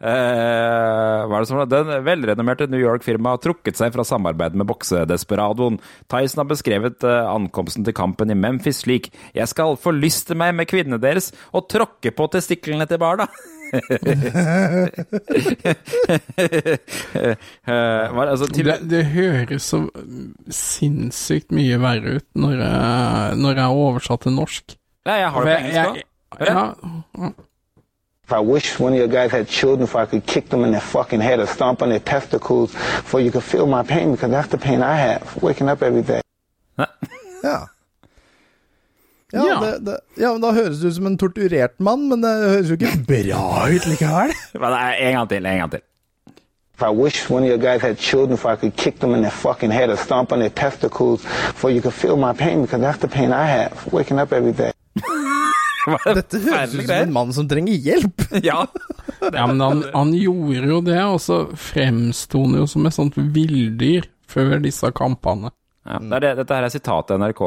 Speaker 2: Eh, hva er det som Den velrenommerte New York-firmaet har trukket seg fra samarbeid med boksedesperadoen. Tyson har beskrevet eh, ankomsten til kampen i Memphis slik Jeg skal forlyste meg med kvinnene deres og tråkke på testiklene til barna. Eh, altså, til,
Speaker 5: Det, det høres så sinnssykt mye verre ut når jeg, når jeg er oversatt til norsk.
Speaker 2: ja, jeg har det på engelsk òg.
Speaker 5: ja,
Speaker 10: I wish one of your guys had children, if I could kick them in their fucking head or stomp on their testicles, for you could feel my pain because that's the pain I have waking up every day.
Speaker 1: Ja. Ja,
Speaker 5: Ja.
Speaker 1: Det, det, ja, men da høres det ut som en torturert mann, men det høres jo ikke bra ut likevel.
Speaker 2: En gang til, en gang til.
Speaker 10: If I wish one of your guys had children, if I could kick them in their fucking head or stomp on their testicles, for you could feel my pain because that's the pain I have waking up every day.
Speaker 1: Dette høres ut som en mann som trenger hjelp.
Speaker 2: Ja.
Speaker 5: ja, men han, han gjorde jo det, og så fremsto han jo som et sånt villdyr før disse kampene.
Speaker 2: Ja, det er det, dette her er sitatet NRK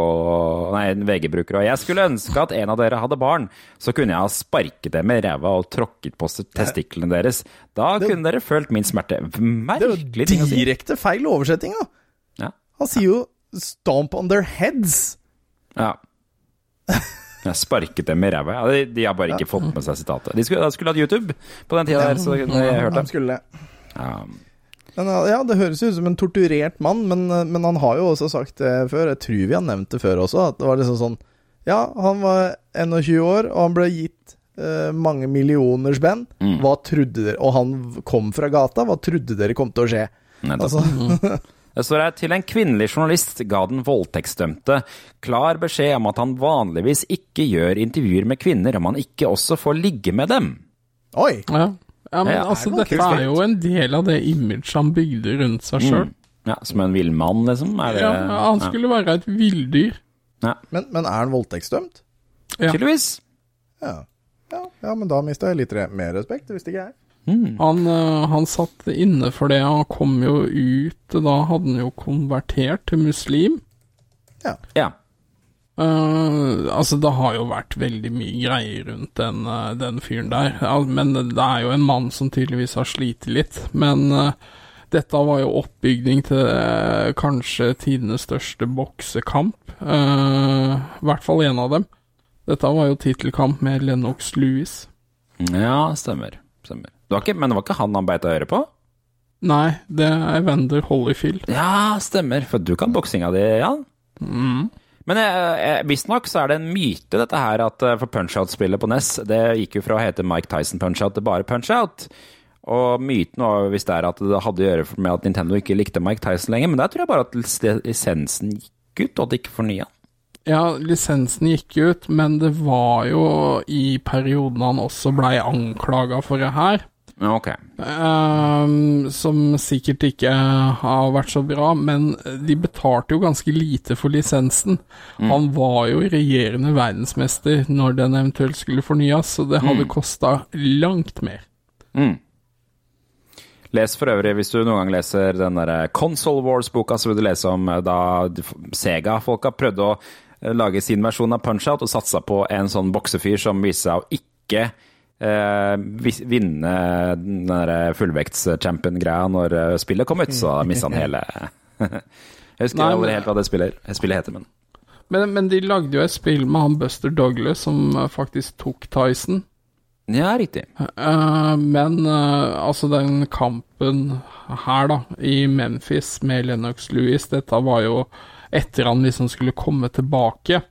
Speaker 2: Nei, VG bruker. Og jeg skulle ønske at en av dere hadde barn, så kunne jeg ha sparket dem i ræva og tråkket på testiklene deres. Da kunne dere følt min smerte.
Speaker 1: Det er
Speaker 2: Merkelig ting å si.
Speaker 1: direkte feil oversetting, da.
Speaker 2: Ja.
Speaker 1: Han sier jo 'stomp on their heads'.
Speaker 2: Ja. Jeg sparket dem i ræva. Ja, de, de har bare ikke fått med seg sitatet. De skulle, de skulle hatt YouTube på den tida der, så jeg hørte
Speaker 1: dem. skulle det.
Speaker 2: ja.
Speaker 1: Men, ja, det høres ut som en torturert mann, men, men han har jo også sagt det før. Jeg tror vi har nevnt det før også, at det var liksom sånn Ja, han var 21 år, og han ble gitt eh, mange millioner spenn.
Speaker 2: Mm.
Speaker 1: Hva trodde dere Og han kom fra gata. Hva trodde dere kom til å skje?
Speaker 2: Nettopp.
Speaker 1: Altså,
Speaker 2: Det står her til en kvinnelig journalist ga den voldtektsdømte klar beskjed om at han vanligvis ikke gjør intervjuer med kvinner om han ikke også får ligge med dem.
Speaker 1: oi!
Speaker 5: Ja, ja men
Speaker 2: Ja,
Speaker 5: altså,
Speaker 2: er
Speaker 5: dette er jo en del av det imaget han bygde rundt seg sjøl.
Speaker 2: Mm. Ja, Som en villmann, liksom? Er det,
Speaker 5: Ja, han skulle være et villdyr.
Speaker 2: ja.
Speaker 1: Men, men er han voldtektsdømt?
Speaker 5: Ja.
Speaker 2: Tydeligvis.
Speaker 1: Ja. ja. Ja, men da mista jeg litt mer respekt. hvis Det ikke ikke jeg.
Speaker 5: Han, øh, han satt inne for det, han kom jo ut Da hadde han jo konvertert til muslim.
Speaker 2: Ja.
Speaker 5: Eh, altså, det har jo vært veldig mye greier rundt den, eh, den fyren der. Ja, men det er jo en mann som tydeligvis har slitt litt. Men uh, dette var jo oppbygning til eh, kanskje tidenes største boksekamp. Eh, I hvert fall en av dem. Dette var jo tittelkamp med Lennox Lewis.
Speaker 2: Ja, stemmer. stemmer. Det ikke, men det var ikke han han beit av øret på?
Speaker 5: Nei, det er Evander Holyfield.
Speaker 2: Ja, stemmer. For du kan boksinga di, Jan.
Speaker 5: Mm.
Speaker 2: Men eh, visstnok så er det en myte, dette her, at eh, for Punch-Out-spillet på NES Det gikk jo fra å hete Mike Tyson Punch-Out til bare Punch-Out. Og myten var visst hvis det er at det hadde å gjøre med at Nintendo ikke likte Mike Tyson lenger, men der tror jeg bare at lisensen gikk ut, og at de ikke fornya.
Speaker 5: Ja, lisensen gikk ut, men det var jo i perioden han også blei anklaga for det her.
Speaker 2: Ja, ok.
Speaker 5: Ehm, som sikkert ikke har vært så bra, men de betalte jo ganske lite for lisensen. Han var jo regjerende verdensmester når den eventuelt skulle fornyes, så det hadde
Speaker 2: Mm.
Speaker 5: kosta langt mer.
Speaker 2: Mm. Les for øvrig, hvis du noen gang leser den derre Console Wars-boka, så vil du lese om eh, da Sega-folka prøvde å eh, lage sin versjon av Punch-Out og satsa på en sånn boksefyr som viste seg å ikke eh, vinne den der fullvekts-champion-greia når eh, spillet kom ut, så mista han hele Jeg husker
Speaker 5: Nei, men-
Speaker 2: helt hva det spillet, spillet heter, men
Speaker 5: Men, men de lagde jo et spill med han Buster Douglas som eh, faktisk tok Tyson.
Speaker 2: Ja, riktig.
Speaker 5: Uh, men uh, altså, den kampen her, da, i Memphis med Lennox Lewis, dette var jo etter han liksom skulle komme tilbake.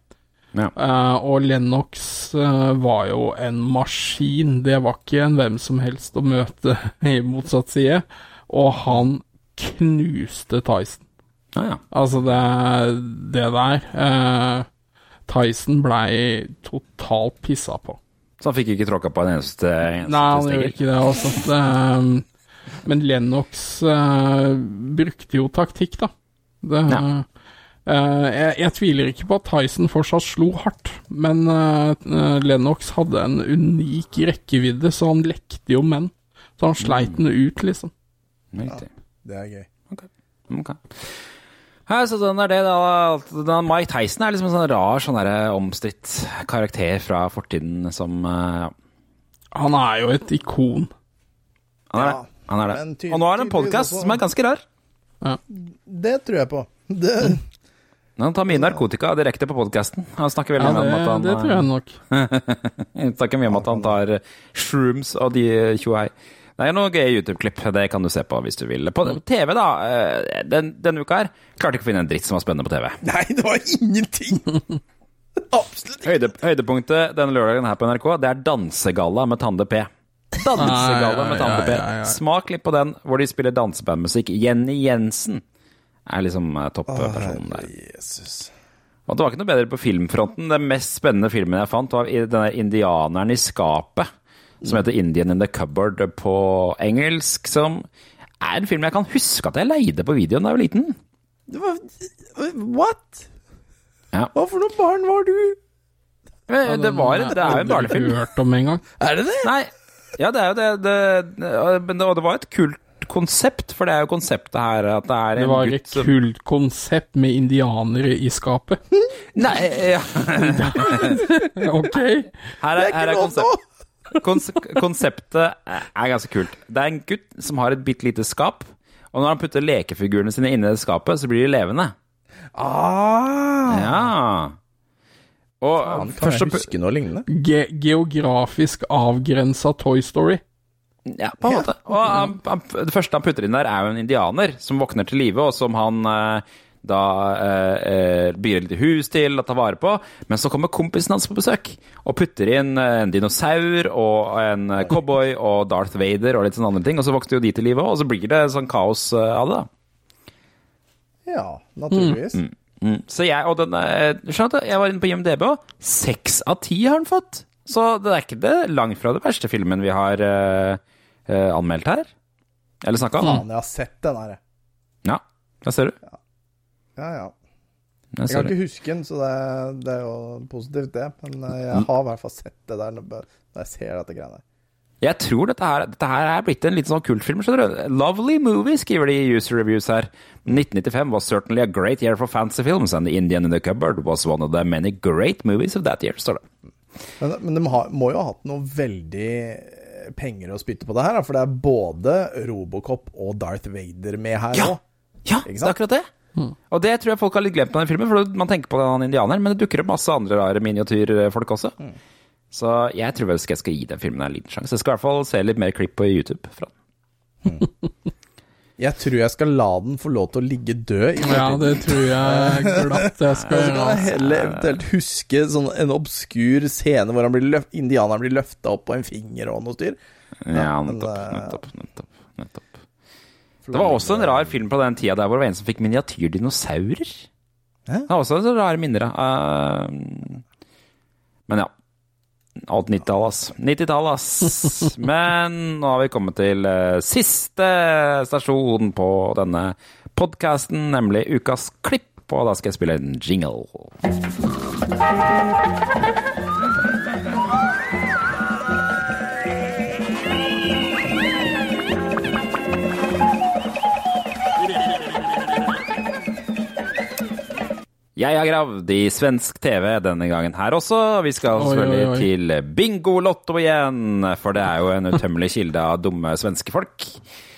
Speaker 2: Ja.
Speaker 5: Uh, og Lennox uh, var jo en maskin. Det var ikke en hvem som helst å møte i motsatt side. Og han knuste Tyson.
Speaker 2: Ah, ja.
Speaker 5: Altså, det, det der uh, Tyson blei totalt pissa på.
Speaker 2: Så han fikk ikke tråkka på en eneste, eneste
Speaker 5: Nei, han gjorde ikke det, Også, Det, um, men Lennox brukte jo taktikk, da. Det,
Speaker 2: Ja.
Speaker 5: Uh, jeg, jeg tviler ikke på at Tyson fortsatt slo hardt, men uh, uh, Lennox hadde en unik rekkevidde, så han lekte jo menn. Så han sleit den ut, liksom.
Speaker 2: Ja,
Speaker 1: Det er gøy.
Speaker 2: Ok. Her, så den er det da, Mike Tyson er liksom en sånn rar, sånn omstridt karakter fra fortiden som eh,
Speaker 5: Han er jo et ikon.
Speaker 2: Han er
Speaker 1: Ja,
Speaker 2: det. Han er det. Og nå er det en podkast som er ganske rar.
Speaker 1: Det tror jeg på. Det,
Speaker 2: Han tar mye narkotika direkte på podkasten. Han snakker veldig
Speaker 5: Ja,
Speaker 2: mye
Speaker 5: det,
Speaker 2: om at han
Speaker 5: det tror jeg nok.
Speaker 2: Han snakker mye om at han tar shrooms og de tjohei. Det er noe gøy YouTube-klipp, det kan du se på hvis du vil. På TV, da. eh, Den, denne uka her klarte ikke å finne en dritt som var spennende på TV.
Speaker 1: nei, det var ingenting! Absolutt ikke.
Speaker 2: Høyde, høydepunktet denne lørdagen her på NRK, det er Dansegalla med Tande P. Dansegalla med Tande P. Smak litt på den, hvor de spiller dansebandmusikk. Jenny Jensen er liksom eh, topppersonen der.
Speaker 1: Jesus.
Speaker 2: Og det var ikke noe bedre på filmfronten. Den mest spennende filmen jeg fant, var denne 'Indianeren i skapet', som heter 'Indian in the Cupboard' på engelsk, som er en film jeg kan huske at jeg leide på videoen da jeg var liten.
Speaker 1: What?
Speaker 2: Ja.
Speaker 1: Hva for noe barn var du?
Speaker 2: Men Det, var, det er jo en barnefilm.
Speaker 5: Hørt om en gang.
Speaker 1: Er det det?
Speaker 2: Nei, ja, det er jo det, det, det det, og det var et kult konsept, for det er jo konseptet her at det er en Det
Speaker 5: var
Speaker 2: gutt
Speaker 5: et
Speaker 2: som
Speaker 5: kult konsept med indianere i skapet.
Speaker 2: Nei, ja.
Speaker 5: ok.
Speaker 2: Her
Speaker 1: Det
Speaker 2: er,
Speaker 1: er
Speaker 2: her er konsept, kons konseptet er ganske kult. Det er en gutt som har et bitte lite skap, og når han putter lekefigurene sine inni det skapet, så blir de levende.
Speaker 1: Ah,
Speaker 2: Ja. Og
Speaker 1: Faen, kan
Speaker 2: først
Speaker 1: jeg huske noe lignende?
Speaker 5: Ge geografisk avgrensa Toy Story.
Speaker 2: Ja, på en måte. Og han, han, det første han putter inn der, er jo en indianer som våkner til live, og som han eh, da eh, eh, bygger et lite hus til å ta vare på. Men så kommer kompisen hans på besøk og putter inn eh, en dinosaur og en cowboy og Darth Vader og litt sånne andre ting. Og så våkner jo de til live òg, og så blir det sånn kaos eh, av det. da.
Speaker 1: Ja, naturligvis.
Speaker 2: Mm. Så jeg og den skjønner du, Jeg var inne på IMDb òg. Seks av ti har den fått. Så det er ikke det langt fra det verste filmen vi har eh, eh, anmeldt her. Eller snakka om.
Speaker 1: Faen, jeg har sett den her.
Speaker 2: Ja, der ser du.
Speaker 1: Ja, ja.
Speaker 2: ja.
Speaker 1: Jeg
Speaker 2: jeg
Speaker 1: kan ikke huske den, så det, det er jo positivt, det. Men eh, jeg har i hvert fall sett det der når jeg ser dette greiene der.
Speaker 2: Jeg tror dette her, dette her er blitt en litt sånn kultfilm. skjønner du. Lovely movie, skriver de i user reviews her. 1995 was certainly a great year for fancy films, and The Indian in the Cupboard was one of the many great movies of that year, står det.
Speaker 1: Men, men de har, må jo ha hatt noe veldig penger å spytte på det her, for det er både Robocop og Darth Vader med her
Speaker 2: Ja.
Speaker 1: òg.
Speaker 2: Ja,
Speaker 1: Ikke
Speaker 2: det er akkurat det. Og det tror jeg folk har litt glemt på den filmen, for man tenker på han indianeren, men det dukker opp masse andre rare miniatyrfolk også. Så jeg tror vel jeg skal gi den filmen en liten sjanse. Jeg skal i hvert fall se litt mer klipp på YouTube fra den.
Speaker 1: Jeg tror jeg skal la den få lov til å ligge død. i
Speaker 5: Ja, det tror jeg glatt jeg skal
Speaker 1: så kan
Speaker 5: gjøre.
Speaker 1: jeg heller eventuelt huske sånn en obskur scene hvor blir indianeren blir løfta opp på en finger og noe styr.
Speaker 2: Ja,
Speaker 1: ja
Speaker 2: nettopp,
Speaker 1: det-
Speaker 2: nettopp, nettopp, nettopp. Det var også en rar film på den tida der hvor det var en som fikk miniatyrdinosaurer. Det var også en rare minner av. eh, men ja. Alt 90-tallet, ass. 90-tallet, ass. Men nå har vi kommet til eh, siste stasjon på denne podkasten, nemlig ukas klipp. Og da skal jeg spille en jingle. Jeg har gravd i svensk TV denne gangen her også. Vi skal selvfølgelig
Speaker 5: oi, oi.
Speaker 2: til Bingolotto igjen, for det er jo en utømmelig kilde av dumme svenske folk.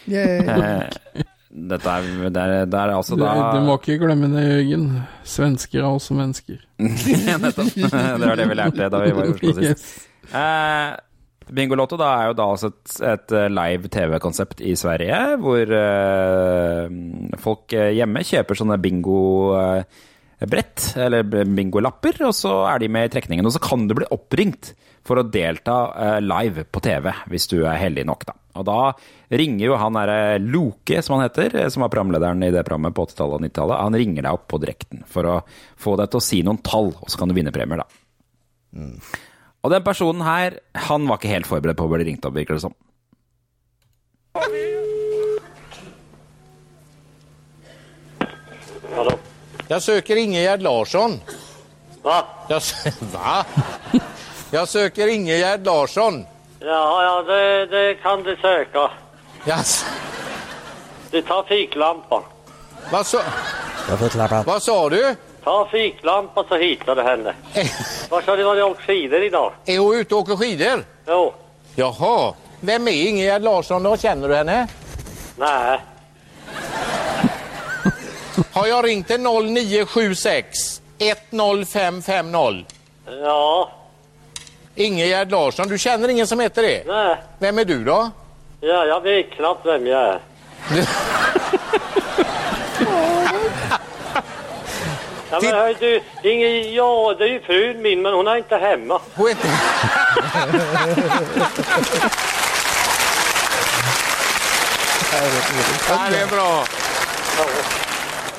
Speaker 2: Eh, Dette er, det er, det er altså
Speaker 5: Du,
Speaker 2: da
Speaker 5: du må ikke glemme det, Jørgen. Svensker er også mennesker.
Speaker 2: Nettopp. Det var det vi lærte da vi var i Oslo sist.
Speaker 5: Yes.
Speaker 2: Eh, Bingolotto da er jo da altså et, et eh, live TV-konsept i Sverige, hvor eh, folk eh, hjemme kjøper sånne bingo-brett, eller bingolapper, og så er de med i trekningen. Og så kan du bli oppringt for å delta eh, live på TV, hvis du er heldig nok, da. Og da ringer jo han derre Loke, som han heter, eh, som var programlederen i det programmet på 80-tallet og 90-tallet, han ringer deg opp på direkten for å få deg til å si noen tall, og så kan du vinne premier, da. Og den personen her, han var ikke helt forberedt på å bli ringt opp, virker det som.
Speaker 11: Jag söker Ingegerd Larsson.
Speaker 12: Va?
Speaker 11: Jag, va? Jag söker Ingegerd Larsson.
Speaker 12: Ja, ja, det, det kan du søke.
Speaker 11: Yes.
Speaker 12: Du tar fiklampa.
Speaker 11: Hva sa, vad sa du?
Speaker 12: Ta fiklampa så hittar du henne. Var sa du var du åkt skidor dag?
Speaker 11: Er hun ute og åker skidor?
Speaker 12: Jo.
Speaker 11: Jaha. Vem er Ingegerd Larsson da? Kjenner du henne?
Speaker 12: Nej.
Speaker 11: Har jag ringt till 0976 10550?
Speaker 12: Ja.
Speaker 11: Ingegerd Larsson. Du känner ingen som heter det?
Speaker 12: Nej.
Speaker 11: Vem är du då?
Speaker 12: Ja, jag vet knappt vem jag är. Ja, men hör du, Inge, ja, det är ju frun min, men hon är inte hemma.
Speaker 11: Hon är inte... Ja, det är bra.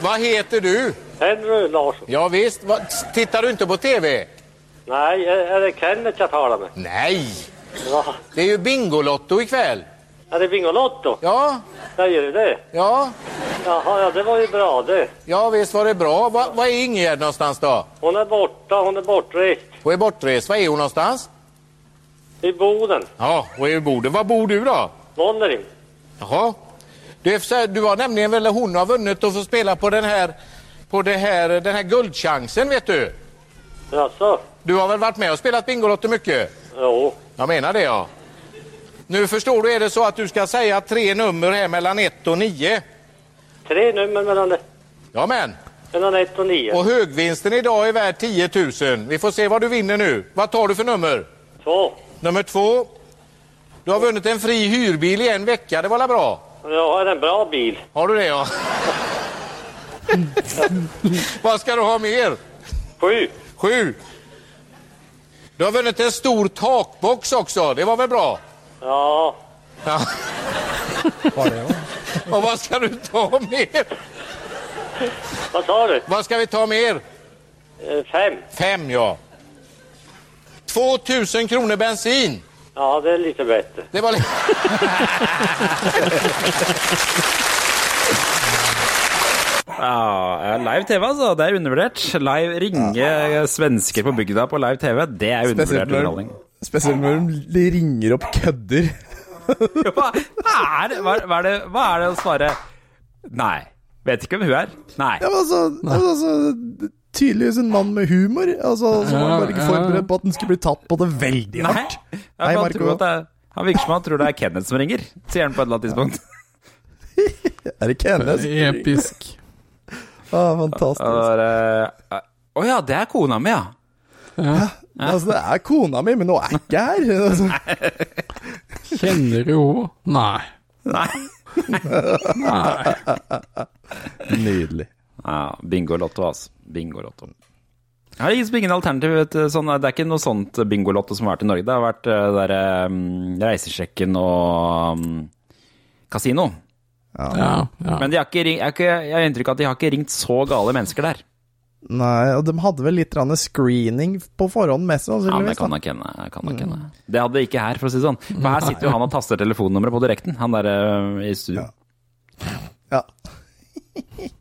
Speaker 11: Vad heter du?
Speaker 12: Henry Larsson.
Speaker 11: Ja, visst. Va, tittar du inte på TV?
Speaker 12: Nej, är, det Kenneth jag talar med?
Speaker 11: Nej.
Speaker 12: Va?
Speaker 11: Det är ju Bingolotto ikväll.
Speaker 12: Är det Bingolotto?
Speaker 11: Ja.
Speaker 12: Säger du det?
Speaker 11: Ja.
Speaker 12: Jaha, ja, det var ju bra det.
Speaker 11: Ja, visst var det bra. Va, var är Ingegerd någonstans då?
Speaker 12: Hon är borta, hon är bortrest.
Speaker 11: Hon är bortrest. Var är hon någonstans?
Speaker 12: I Boden.
Speaker 11: Ja, hon är i Boden. Var bor du då?
Speaker 12: Vollering.
Speaker 11: Jaha. Du, har nämligen eller hon har vunnit å få spela på den här på det här, den här guldchansen vet du.
Speaker 12: Jaså?
Speaker 11: Du har väl varit med och spelat Bingolotto mycket?
Speaker 12: Jo.
Speaker 11: Jag menar det ja. Nu förstår du är det så att du ska säga tre nummer här mellan ett och 9.
Speaker 12: Tre nummer mellan,
Speaker 11: Ja men.
Speaker 12: mellan ett och nio.
Speaker 11: Och högvinsten idag är värd 10 000. Vi får se vad du vinner nu. Vad tar du för nummer?
Speaker 12: Två.
Speaker 11: Nummer två. Du har vunnit en fri hyrbil i en vecka. Det var väl bra?
Speaker 12: Jag har en bra bil.
Speaker 11: Har du det ja? Vad ska du ha mer?
Speaker 12: Sju.
Speaker 11: Sju. Du har vunnit en stor takbox också. Det var väl bra?
Speaker 12: Ja.
Speaker 11: Ja. Och vad ska du ta mer?
Speaker 12: Vad sa du?
Speaker 11: Vad ska vi ta mer?
Speaker 12: Eh, Fem.
Speaker 11: Fem ja. 2000 kronor bensin.
Speaker 12: Ja, det er lite bättre.
Speaker 11: Det var litt
Speaker 2: Ja, ja, live TV, altså. Det er undervurdert. Live ringe svensker på bygda på live TV, det er undervurdert underholdning.
Speaker 1: spesielt når de ringer opp kødder.
Speaker 2: Hva er det, hva, er det, hva er det å svare Nei. Vet ikke hvem hun er. Nei.
Speaker 1: Ja, men altså, altså Tydeligvis en mann med humor. Altså, Som var bare ikke forberedt på at den skulle bli tatt på det veldig
Speaker 2: Nei.
Speaker 1: hardt.
Speaker 2: Nei, han,
Speaker 1: Marco.
Speaker 2: at det er, han virker som han tror det er Kenneth som ringer, sier han på et eller annet tidspunkt.
Speaker 1: Er det Kenneth?
Speaker 5: Episk.
Speaker 1: Å, fantastisk.
Speaker 2: Å det var, eh, ja, det er kona mi, ja.
Speaker 1: Ja, altså, det er kona mi, men hun er ikke her. Altså.
Speaker 5: Kjenner du henne? Nei.
Speaker 2: Nei.
Speaker 5: Nei.
Speaker 1: Nydelig.
Speaker 2: Ja, Bingolotto, altså. Bingolotto. Jeg det liksom ingen alternativ. vet du, Sånn, det er ikke noe sånt bingolotto som har vært i Norge. Det har vært uh, der, um, Reisesjekken og um, kasino.
Speaker 5: Ja, ja.
Speaker 2: Men de har ikke ring, jeg, har ikke, jeg har inntrykk av at de har ikke ringt så gale mennesker der.
Speaker 1: Nei, og de hadde vel litt screening på forhånd, mest
Speaker 2: Ja, men det kan nok hende. Det kan nok hende. Det hadde de ikke her, for å si det sånn. For her sitter jo han og taster telefonnummeret på direkten, han der uh, i studio.
Speaker 1: Ja. Ja.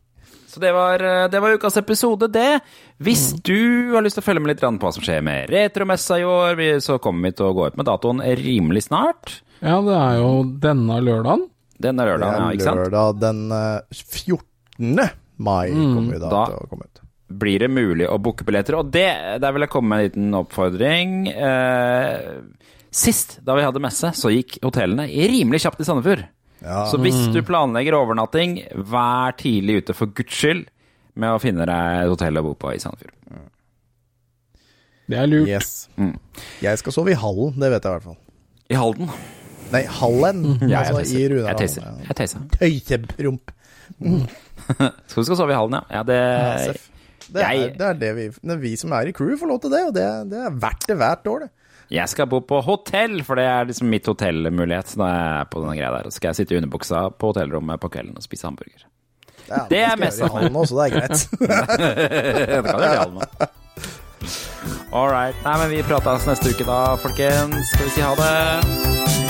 Speaker 2: Så det var, uh, det var ukas episode, det. Hvis du har lyst til å følge med litt på hva som skjer med Retromessa i år, så kommer vi til å gå ut med datoen rimelig snart.
Speaker 5: Ja, det er jo denne lørdagen.
Speaker 2: Denne lørdagen, ja, ikke sant?
Speaker 1: lørdag den eh, 14. mai kommer vi da,
Speaker 2: da-
Speaker 1: til å komme ut.
Speaker 2: blir det mulig å booke billetter. Og det, der vil jeg komme med en liten oppfordring. Eh, sist, da vi hadde messe, så gikk hotellene rimelig kjapt i Sandefjord.
Speaker 1: Ja.
Speaker 2: Så hvis du planlegger overnatting, vær tidlig ute for guds skyld med å finne deg et hotell å bo på i Sandefjord.
Speaker 5: Det er lurt.
Speaker 1: Yes.
Speaker 2: Mm.
Speaker 1: Jeg skal sove i hallen, det vet jeg i hvert fall.
Speaker 2: I Halden.
Speaker 1: Nei, hallen.
Speaker 2: Ja, jeg
Speaker 1: altså
Speaker 2: tøyser. Jeg tøyser. Jeg tøyser.
Speaker 1: Tøysepromp.
Speaker 2: Så du skal sove i Halden, ja? Ja, det
Speaker 1: Ja. Det er,
Speaker 2: jeg-
Speaker 1: det er det vi, det er vi som er i crew, får lov til det, og det, det er verdt det hvert år, det.
Speaker 2: Jeg skal bo på hotell, for det er liksom mitt hotellmulighet når jeg er på denne greia der. Så skal jeg sitte i underbuksa på hotellrommet på kvelden og spise hamburger.
Speaker 1: Ja,
Speaker 2: Det er mest
Speaker 1: det er greit.
Speaker 2: det kan du gjøre i Halden. All right. Nei, men vi prates neste uke da, folkens. Skal vi si ha det?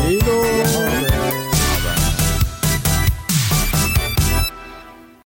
Speaker 1: Hei.